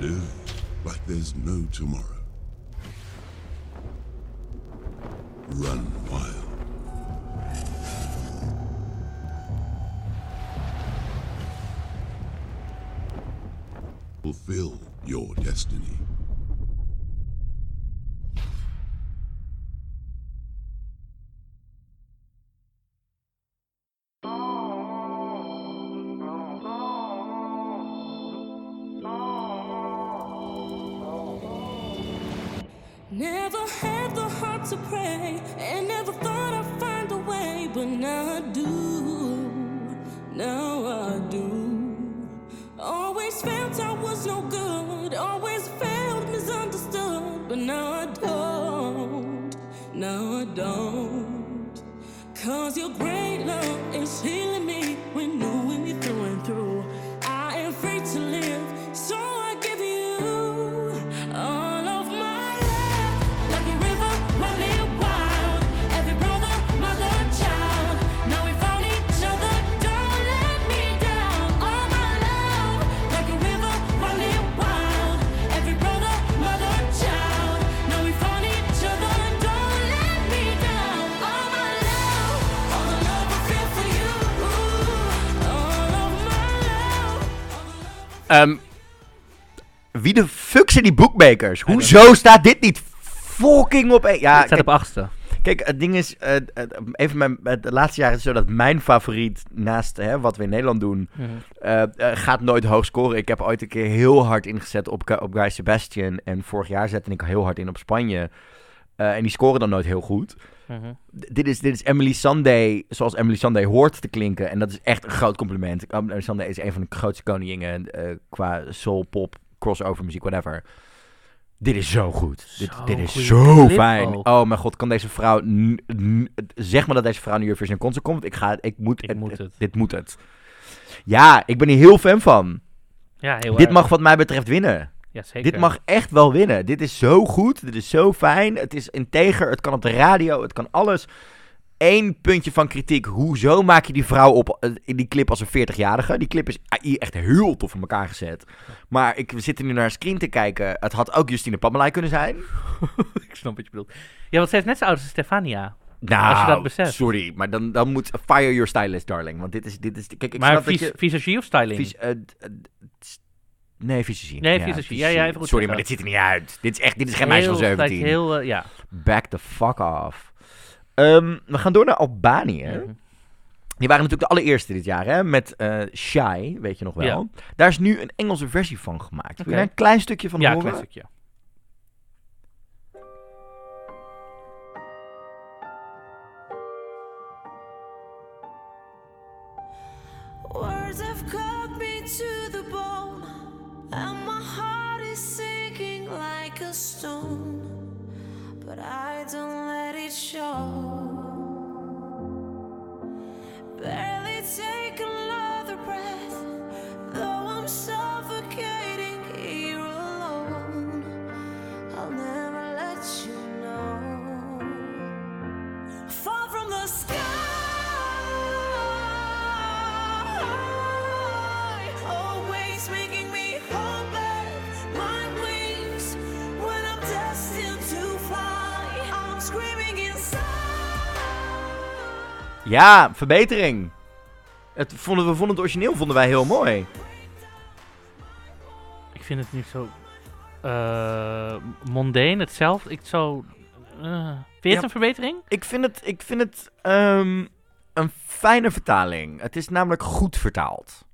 Live like there's no tomorrow. Run wild. Fulfill your destiny. Ehm, wie de fuck zijn die bookmakers? Hoezo staat dit niet fucking op... één? Ja, Het staat kijk, op achtste. Kijk, het ding is, eh, even mijn, het de laatste jaren is het zo dat mijn favoriet, naast hè, wat we in Nederland doen, eh, gaat nooit hoog scoren. Ik heb ooit een keer heel hard ingezet op, op Guy Sebastian en vorig jaar zette ik heel hard in op Spanje. En die scoren dan nooit heel goed. Mhm. Dit, is, dit is Emily Sunday zoals Emily Sunday hoort te klinken. En dat is echt een groot compliment. Emily Sunday is een van de grootste koninginnen eh, qua soul, pop, crossover muziek, whatever. Dit is zo goed. Dit, dit is zo fijn. ook. Oh mijn god, kan deze vrouw... zeg maar dat deze vrouw nu Eurovision Concert komt. Ik ga... Ik moet, Ik moet het. Dit moet het. Ja, ik ben hier heel fan van. Ja, heel dit erg. mag wat mij betreft winnen. Ja, zeker. Dit mag echt wel winnen. Dit is zo goed. Dit is zo fijn. Het is integer. Het kan op de radio. Het kan alles. Eén puntje van kritiek. Hoezo maak je die vrouw op eh, in die clip als een 40-jarige? Die clip is AI echt heel tof in elkaar gezet. Maar ik, we zitten nu naar een screen te kijken. Het had ook Justine Pammelay kunnen zijn. [laughs] ik snap wat je bedoelt. Ja, want zij is net zo oud als Stefania. Nou, als je dat beseft. sorry. Maar dan, dan moet fire your stylist, darling. Want dit is... Dit is kijk, ik maar snap dat vis- je... visagie of styling? Vis- eh, d- eh, d- Nee, visagie. Nee, visagie. Ja, ja, even goed Sorry, maar dit ziet er niet uit. Dit is echt, dit is geen meisje van Heel, 17. lijkt heel, ja. Back the fuck off. Ehm, we gaan door naar Albanië. Mhm. Die waren natuurlijk de allereerste dit jaar, hè? Met eh Shy, weet je nog wel. Daar is nu een Engelse versie van gemaakt. Wil je een klein stukje van Ja, een horen? klein stukje. Words But I don't let it show. Ja, verbetering. Het vonden, we vonden het origineel vonden wij heel mooi. Ik vind het niet zo eh mondane, hetzelfde. Ik zo... eh, vind je Ja. het een verbetering? Ik vind het, ik vind het ehm, een fijne vertaling. Het is namelijk goed vertaald.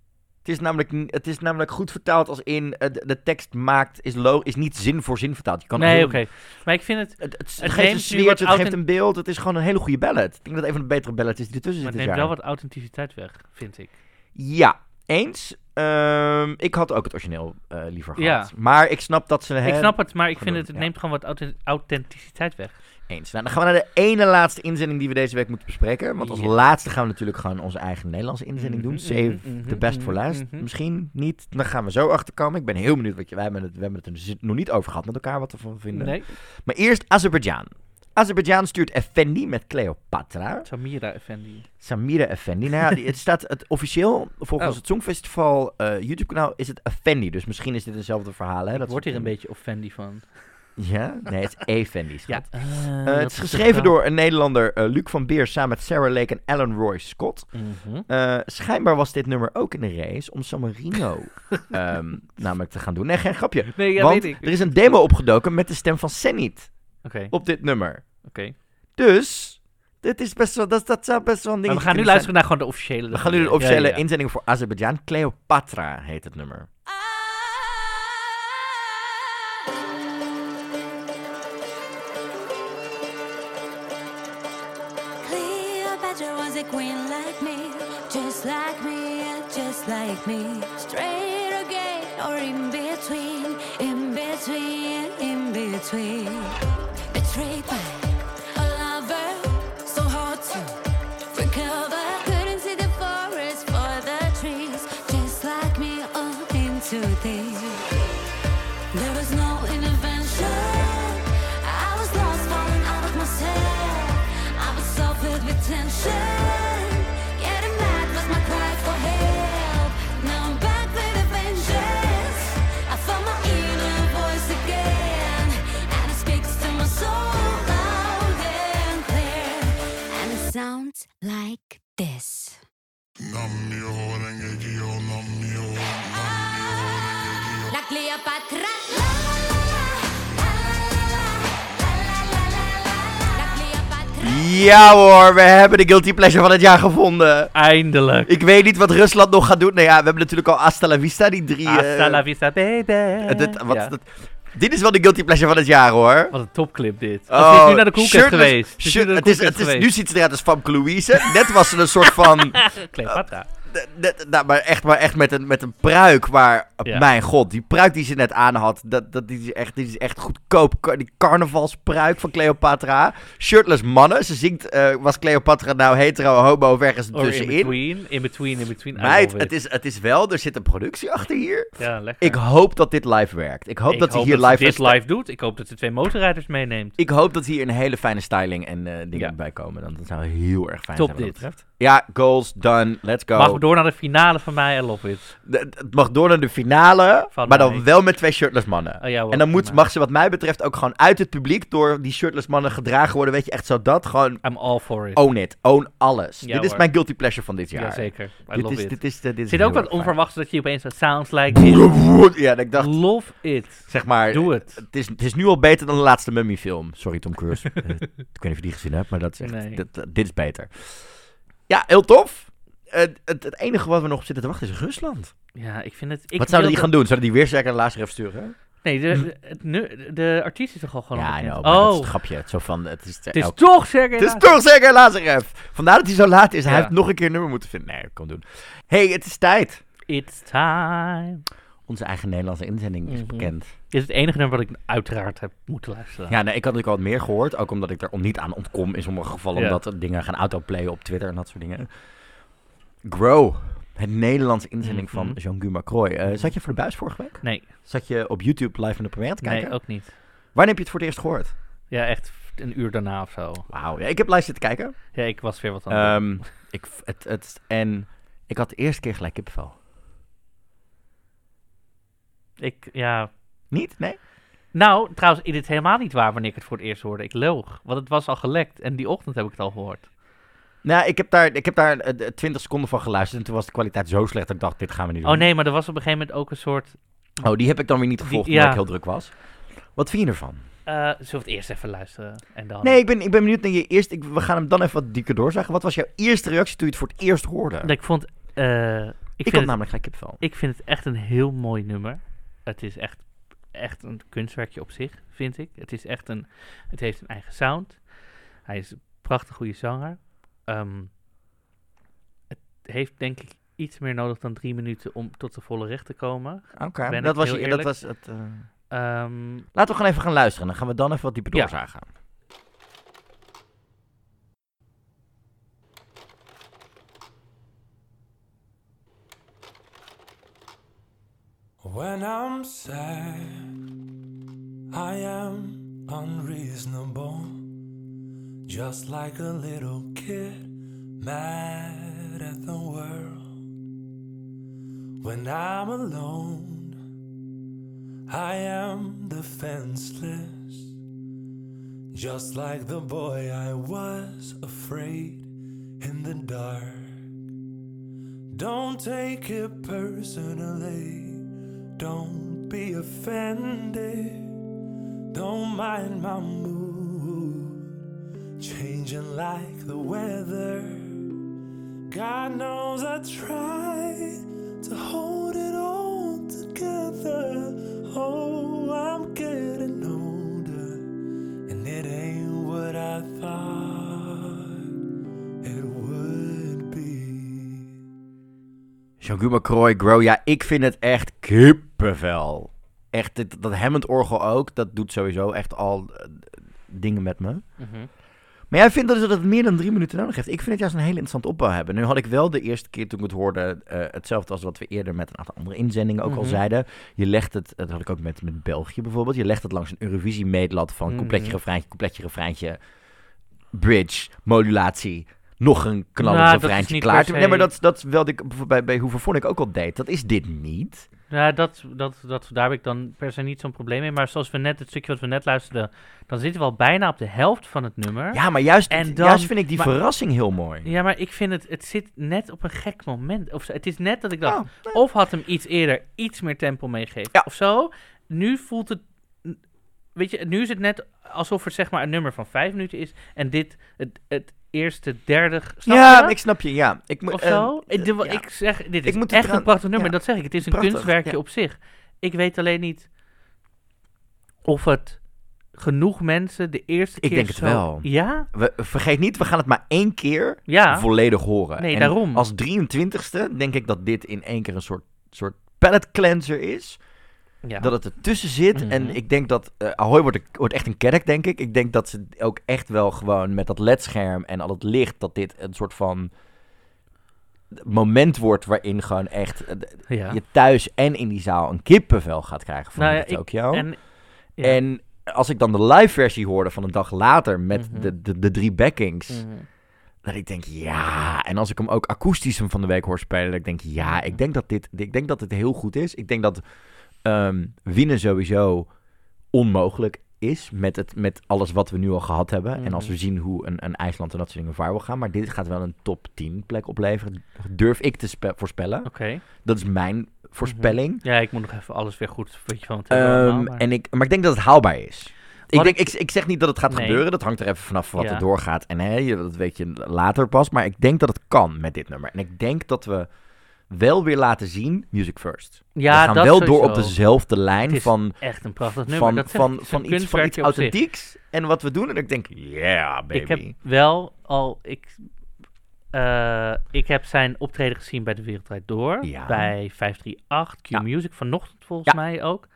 Het is namelijk, het is namelijk goed vertaald als in eh, de, de tekst maakt, is, lo, is niet zin voor zin vertaald. Je kan nee, oké. Maar ik vind het... Het, het, het het geeft een wat het geeft een beeld. Het is gewoon een hele goede ballad. Ik denk dat het een van de betere ballads is die ertussen Maar zit het dit neemt wel wat authenticiteit weg, vind ik. Ja, eens. Ehm, ik had ook het origineel eh, liever Ja. gehad. Maar ik snap dat ze... Ik snap het, maar ik vind het, het ja. neemt gewoon wat authent- authenticiteit weg. Eens. Nou, dan gaan we naar de ene laatste inzending die we deze week moeten bespreken. Want als laatste gaan we natuurlijk gewoon onze eigen Nederlandse inzending doen. Mhm, Save mhm, the best for mhm, last. Misschien niet. Dan gaan we zo achterkomen. Ik ben heel benieuwd wat je... Wij hebben het, we hebben het er dus nog niet over gehad met elkaar wat we ervan vinden. Nee. Maar eerst Azerbeidzjan. Azerbeidzjan stuurt Effendi met Cleopatra. Samira Effendi. Samira Effendi. Nou ja, die- het staat het officieel, volgens Oh. het Songfestival eh, YouTube-kanaal, is het Effendi. Dus misschien is dit eenzelfde verhaal. Hè? Dat word soort hier een beetje offendi van. Ja? Nee, het is Effendi. schat. Ja. Eh, dat het is geschreven door een Nederlander, eh, Luc van Beers, samen met Sarah Lake en Alan Roy Scott. Mhm. Eh, schijnbaar was dit nummer ook in de race om San Marino [laughs] ehm, namelijk te gaan doen. Nee, geen grapje. Nee, ja, Want weet ik. er is een demo opgedoken met de stem van Senit op dit nummer. Oké. Dus, dit is best wel, dat, dat zou best wel een ding Maar we gaan nu luisteren naar gewoon de officiële. We gaan nu de officiële ja, inzending voor Azerbeidzjan. Cleopatra heet het nummer. Queen like me, just like me, yeah, just like me. Straight or gay, or in between, in between, in between. Betrayed by like this. La Cleopatra. Ja hoor, we hebben de guilty pleasure van het jaar gevonden. Eindelijk. Ik weet niet wat Rusland nog gaat doen. Nou ja, we hebben natuurlijk al Hasta la Vista, die drie... eh, Hasta la vista, baby. het- het- wat, Ja. dat- dit is wel de guilty pleasure van het jaar hoor. Wat een topclip dit. Oh, ze is nu naar de koelkast geweest. Ze is nu het is, het nu ziet ze eruit als Famke Louise. Net was ze een soort van... [laughs] Cleopatra. Nou, maar echt, maar echt met, een, met een pruik waar... Ja. Mijn god, die pruik die ze net aan had, dat, dat, die, is echt, die is echt goedkoop. Die carnavalspruik van Cleopatra. Shirtless mannen. Ze zingt, eh, was Cleopatra nou hetero, homo of ergens Or in tussenin? between, in between, in between. Meid, het is, het is wel, er zit een productie achter hier. Ja, lekker. Ik hoop dat dit live werkt. Ik hoop Ik dat hij hoop hier dat live dit live doet. Ik hoop dat ze twee motorrijders meeneemt. Ik hoop dat hier een hele fijne styling en eh, dingen Ja. bij komen. Dan dat zou heel erg fijn Top zijn wat dat dit. betreft. Ja, goals, done, let's go. Mag door naar de finale van mij? I love it. De- Het mag door naar de finale, Van maar dan wel met twee shirtless mannen. Oh ja, en dan moet, prima. mag ze wat mij betreft ook gewoon uit het publiek door die shirtless mannen gedragen worden. Weet je, echt zo dat. Gewoon I'm all for it. own it. Own alles. Ja, dit is hoor. mijn guilty pleasure van dit jaar. Jazeker. I Dit love is, it. dit is, dit is Zit heel ook wat erg fijn. onverwachts dat je opeens zo sounds like [laughs] this. Ja, dat ik dacht, Love it. zeg maar, Doe het. Het is, het is nu al beter dan de laatste Mummy film. Sorry Tom Cruise. [laughs] Eh, ik weet niet of je die gezien hebt, maar dat is echt, Nee. dit is beter. Ja, heel tof. Het, het enige wat we nog op zitten te wachten is Rusland. Ja, ik vind het... Ik wat zouden die gaan doen? Zouden die weer zeker een laatste even sturen? Nee, de, de, nu- de artiest is toch al gewoon Ja, know, maar dat is Oh, het grapje. Zo van, het is, het is toch zeker... Het is toch zeker Lazarev. Vandaar dat hij zo laat is. Hij heeft nog een keer een nummer moeten vinden. Nee, kan doen. hey, het is tijd. It's time. Onze eigen Nederlandse inzending is Mhm. bekend. Is het enige nummer wat ik uiteraard heb moeten luisteren. Ja, nee, ik had natuurlijk al wat meer gehoord. Ook omdat ik er om niet aan ontkom in sommige gevallen. Ja. Omdat dingen gaan autoplayen op Twitter en dat soort dingen. Grow. Het Nederlandse inzending van Mhm. Jean-Guy Macroy. Eh, zat je voor de buis vorige week? Nee, Zat je op YouTube live in de première te kijken? nee, ook niet. Wanneer heb je het voor het eerst gehoord? Ja, echt een uur daarna of zo. Wauw. Ja, ik heb live zitten kijken. Ja, ik was weer wat doen. Ehm, ik, het, het, en ik had de eerste keer gelijk kippenvel. Ik, ja... Niet? Nee? Nou, trouwens, dit is helemaal niet waar wanneer ik het voor het eerst hoorde. Ik loog, want het was al gelekt. En die ochtend heb ik het al gehoord. Nou, ik heb daar, ik heb daar eh, 20 seconden van geluisterd. En toen was de kwaliteit zo slecht dat ik dacht, dit gaan we niet doen. Oh nee, maar er was op een gegeven moment ook een soort... Oh, die heb ik dan weer niet Die- gevolgd ja. omdat ik heel druk was. Wat vind je ervan? eh zullen we het eerst even luisteren? En dan... Nee, ik ben, ik ben benieuwd naar je eerst. Ik, we gaan hem dan even wat dieper doorzagen. Wat was jouw eerste reactie toen je het voor het eerst hoorde? Ik vond... eh, ik, ik had het, namelijk gelijk ik vind het echt een heel mooi nummer. Het is echt, echt een kunstwerkje op zich, vind ik. Het is echt een... Het heeft een eigen sound. Hij is een prachtig goede zanger. Ehm, het heeft denk ik iets meer nodig dan drie minuten om tot de volle recht te komen. Oké, dat, was, je- dat was het. Ehm, Laten we gewoon even gaan luisteren. Dan gaan we dan even wat dieper Ja. When I'm sad, I am unreasonable. Just like a little kid mad at the world. When I'm alone, I am defenseless. Just like the boy I was afraid in the dark. Don't take it personally. Don't be offended. Don't mind my mood. Changing like the weather. God knows I try to hold it all together. Oh, I'm getting Jean-Guy McCroy, Grow, ja, ik vind het echt kippenvel. Echt, dit, dat Hammond-orgel ook, dat doet sowieso echt al eh, dingen met me. Mhm. Maar jij vindt dus dat het meer dan drie minuten nodig heeft. Ik vind het juist een hele interessante opbouw hebben. Nu had ik wel de eerste keer toen ik het hoorde, eh, hetzelfde als wat we eerder met een aantal andere inzendingen ook al Mhm. zeiden. Je legt het, dat had ik ook met, met België bijvoorbeeld, je legt het langs een Eurovisie-meetlat van Mhm. coupletje, refreintje, coupletje, refreintje, bridge, modulatie, nog een knallend Nou, refreintje klaar. Nee, maar dat, dat ik bij, bij Hoeveel Vond ik ook al deed. Dat is dit niet. Ja, dat, dat, dat, daar heb ik dan per se niet zo'n probleem mee. Maar zoals we net, het stukje wat we net luisterden, dan zitten we al bijna op de helft van het nummer. Ja, maar juist, En dan- juist vind ik die maar- verrassing heel mooi. Ja, maar ik vind het, het zit net op een gek moment. Of. Het is net dat ik dacht, Oh, of had hem iets eerder iets meer tempo meegegeven. Of zo. Nu voelt het, weet je, nu is het net alsof het zeg maar een nummer van vijf minuten is. En dit het, het eerste derde, snap ja, je? ik snap je, ja. Ik, moet- Of ehm, zo. Ik, de- ja. ik zeg, dit Ik is moet echt een prachtig nummer, ja. dat zeg ik. Het is een Prachtig, kunstwerkje ja. op zich. Ik weet alleen niet of het genoeg mensen de eerste Ik keer denk het zo- wel. Ja? We, vergeet niet, we gaan het maar één keer Ja. volledig horen. Nee, En daarom. Als 23ste denk ik dat dit in één keer een soort, soort palette cleanser is. Ja. Dat het ertussen zit. Mhm. En ik denk dat... eh Ahoy wordt, wordt echt een kerk, denk ik. Ik denk dat ze ook echt wel gewoon met dat ledscherm en al het licht... dat dit een soort van moment wordt waarin gewoon echt eh, Ja. je thuis en in die zaal een kippenvel gaat krijgen van Nou ja, ik- Tokyo. en- ja. En als ik dan de live versie hoorde van een dag later met Mhm. de, de, de drie backings, Mhm. dat ik denk ja. En als ik hem ook akoestisch hem van de week hoor spelen, dat ik denk ja, ik denk dat dit, ik denk dat het heel goed is. Ik denk dat ehm, winnen sowieso onmogelijk is met, het, met alles wat we nu al gehad hebben. En als Mhm. we zien hoe een, een IJsland en dat soort dingen vaar gaan. Maar dit gaat wel een top 10 plek opleveren. Durf ik te spe- voorspellen. Oké. Dat is mijn voorspelling. Mhm. Ja, ik moet nog even alles weer goed weet je, van het maar- en ik, maar ik denk dat het haalbaar is. Ik, denk, ik- ik, zeg niet dat het gaat Nee. gebeuren. Dat hangt er even vanaf wat Ja. er doorgaat. En hè, dat weet je later pas. Maar ik denk dat het kan met dit nummer. En ik denk dat we wel weer laten zien Music First. Ja, we gaan dat wel door op dezelfde lijn Het is van... echt een prachtig nummer. Van, Dat van, is van, iets, van iets zich. authentieks. En wat we doen. En ik denk, yeah, baby. Ik heb wel al... Ik, eh, ik heb zijn optreden gezien bij De Wereld Draait Door. Ja. Bij 538, Q Ja. Music, vanochtend volgens Ja. mij ook.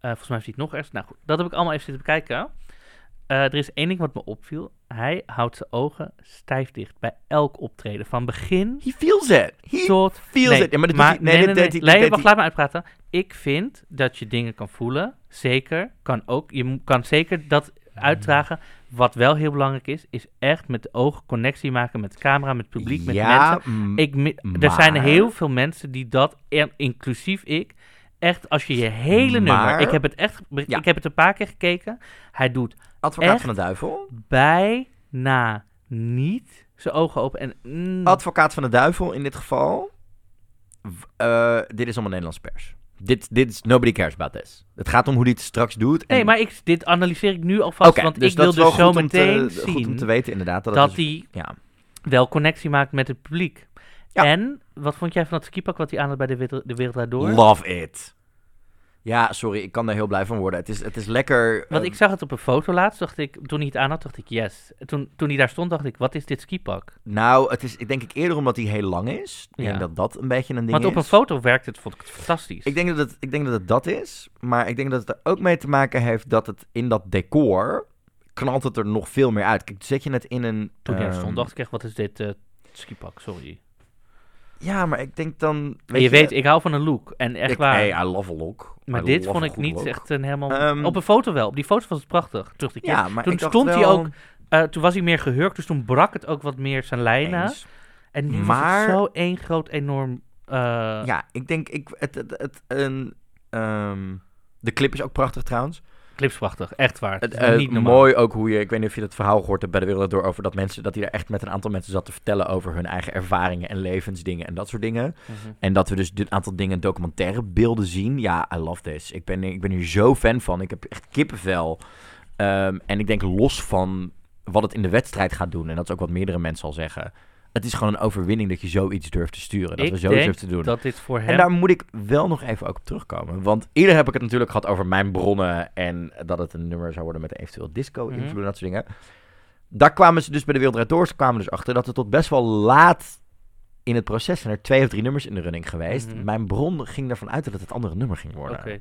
Eh, volgens mij heeft hij het nog ergens. Nou goed, dat heb ik allemaal even zitten bekijken. Eh, er is één ding wat me opviel. Hij houdt zijn ogen stijf dicht bij elk optreden. Van begin He feels it. He tot... feels nee, it. Ja, maar dat nee, nee, nee, wacht, laat me uitpraten. Ik vind dat je dingen kan voelen. Zeker. Kan ook. Je kan zeker dat uitdragen. Wat wel heel belangrijk is, is echt met de ogen connectie maken met de camera, met het publiek, met Ja, mensen. Ik, er zijn heel veel mensen die dat, en inclusief ik, echt als je je hele nummer, ik heb het echt, Ja. ik heb het een paar keer gekeken. Hij doet Advocaat van de duivel. bijna niet zijn ogen open en mm, Advocaat van de duivel in dit geval. Eh, dit is allemaal Nederlandse pers. Dit, dit is nobody cares about this. Het gaat om hoe hij het straks doet. en- Nee, maar ik, dit analyseer ik nu alvast, want dus ik wil dus zo te- meteen goed om zien te weten inderdaad, dat dat, dus- hij ja. wel connectie maakt met het publiek. En, wat vond jij van dat skipak wat hij aan had bij de, Wereld- de Wereld Door? Love it. Ja, sorry, ik kan daar heel blij van worden. Het is, het is lekker... Want ik zag het op een foto laatst, dacht ik, toen hij het aan had, dacht ik yes. Toen, toen hij daar stond, dacht ik, wat is dit skipak? Nou, het is ik denk ik eerder omdat hij heel lang is. Ik Ja. denk dat dat een beetje een ding Want is. op een foto werkt het, vond ik het fantastisch. Ik denk, dat het, ik denk dat het dat is. Maar ik denk dat het er ook mee te maken heeft dat het in dat decor... knalt het er nog veel meer uit. Kijk, zet je het in een... Toen hij daar ehm, stond, dacht ik echt, wat is dit eh, skipak, sorry. Ja, maar ik denk dan... Je weet, ik hou van een look. En echt Ik- waar. hey, I love a look. Maar I dit vond ik niet look. echt een helemaal... Ehm, op een foto wel. Op die foto was het prachtig. Terug de keer. Ja, maar toen stond hij ook... eh, toen was hij meer gehurkt, dus toen brak het ook wat meer zijn lijnen. En nu was het zo één groot, enorm... eh, Ja, ik denk... Ik, het, het, het, een, ehm, de clip is ook prachtig trouwens. Clips prachtig, echt waar. Het, Het is eh, niet normaal. mooi ook hoe je, ik weet niet of je het verhaal gehoord hebt bij de Wereld Door over dat mensen, dat hij er echt met een aantal mensen zat te vertellen over hun eigen ervaringen en levensdingen en dat soort dingen. Mhm. En dat we dus dit aantal dingen documentaire beelden zien. Ja, I love this. Ik ben, ik ben hier zo fan van. Ik heb echt kippenvel. Ehm, en ik denk los van wat het in de wedstrijd gaat doen, en dat is ook wat meerdere mensen al zeggen. Het is gewoon een overwinning dat je zoiets durft te sturen. Dat Ik we zoiets durven te doen. dat dit voor En daar moet ik wel nog even ook op terugkomen. Want eerder heb ik het natuurlijk gehad over mijn bronnen. En dat het een nummer zou worden met eventueel disco-invloed Mhm. en dat soort dingen. Daar kwamen ze dus bij de Wereld Draait Door, ze kwamen dus achter dat het tot best wel laat in het proces zijn er twee of drie nummers in de running geweest. Mhm. Mijn bron ging ervan uit dat het het andere nummer ging worden. Oké.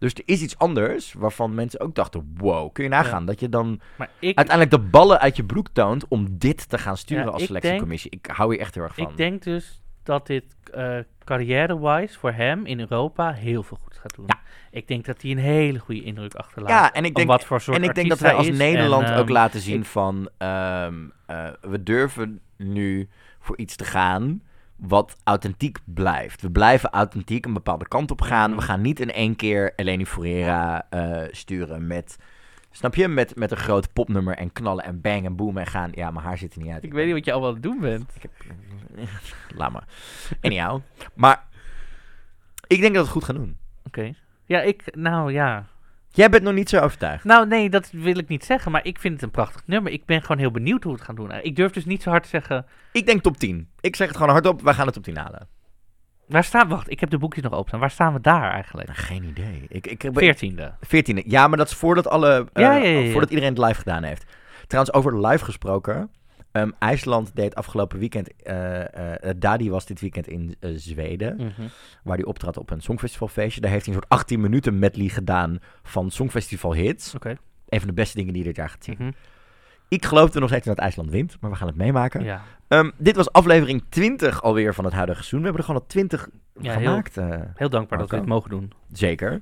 Dus er is iets anders waarvan mensen ook dachten, wow, kun je nagaan dat je dan ik, uiteindelijk de ballen uit je broek toont om dit te gaan sturen Ja, als selectiecommissie. Ik hou hier echt heel erg van. ik denk dus dat dit eh carrière-wise voor hem in Europa heel veel goed gaat doen. Ik denk dat hij een hele goede indruk achterlaat. Ja, en ik denk, wat voor soort en ik denk dat wij als. Nederland En, ook ehm, laten zien ik- van ehm, eh, we durven nu voor iets te gaan wat authentiek blijft. We blijven authentiek een bepaalde kant op gaan. Mhm. We gaan niet in één keer Eleni Foureira eh, sturen met, snap je, met, met een groot popnummer en knallen en bang en boom en gaan. Ja, mijn haar zit er niet uit. Ik weet niet wat je allemaal aan het doen bent. [laughs] Laat maar. Anyhow. Maar ik denk dat we het goed gaan doen. Oké. Ja, ik, nou ja. Jij bent nog niet zo overtuigd. Nou, nee, dat wil ik niet zeggen, maar ik vind het een prachtig nummer. Ik ben gewoon heel benieuwd hoe we het gaan doen. Ik durf dus niet zo hard te zeggen. Ik denk top 10. Ik zeg het gewoon hardop, wij gaan het top 10 halen. Waar staan we? Wacht, ik heb de boekjes nog open. Waar staan we daar eigenlijk? Geen idee. Ik, ik, ik, Veertiende. 14e. Ja, maar dat is voordat alle. eh, Ja, ja, ja, ja. Voordat iedereen het live gedaan heeft. Trouwens, over live gesproken. Ehm, IJsland deed afgelopen weekend. eh, Dadi was dit weekend in Zweden. Mhm. Waar hij optrad op een Songfestivalfeestje. Daar heeft hij een soort 18 minuten medley gedaan van Songfestival hits. Een van de beste dingen die je dit jaar gaat zien. Mhm. Ik geloof er nog steeds in dat IJsland wint, maar we gaan het meemaken. Ja. Ehm, dit was aflevering 20 alweer van het huidige seizoen. We hebben er gewoon al 20 Ja, heel- gemaakt. heel dankbaar dat we dit mogen doen. Zeker.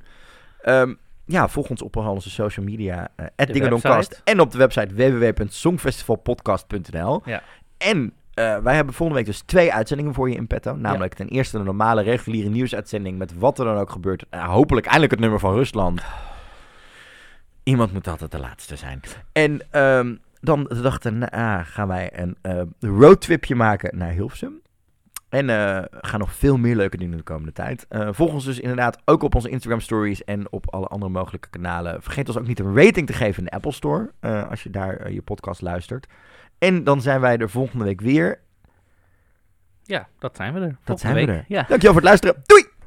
Ehm, ja, volg ons op onze social media. @dingedonkast website. En op de website www.songfestivalpodcast.nl. Ja. En eh, wij hebben volgende week dus twee uitzendingen voor je in petto. Namelijk ten eerste de normale reguliere nieuwsuitzending met wat er dan ook gebeurt. Hopelijk eindelijk het nummer van Rusland. Iemand moet altijd de laatste zijn. En ehm, dan de dag daarna gaan wij een eh, roadtripje maken naar Hilversum. En eh, gaan nog veel meer leuke dingen de komende tijd. Eh, volg ons dus inderdaad ook op onze Instagram stories en op alle andere mogelijke kanalen. Vergeet ons ook niet een rating te geven in de Apple Store. eh, als je daar je podcast luistert. En dan zijn wij er volgende week weer. Ja, dat zijn we er. Dat zijn we week. er. Ja. Dankjewel voor het luisteren. Doei!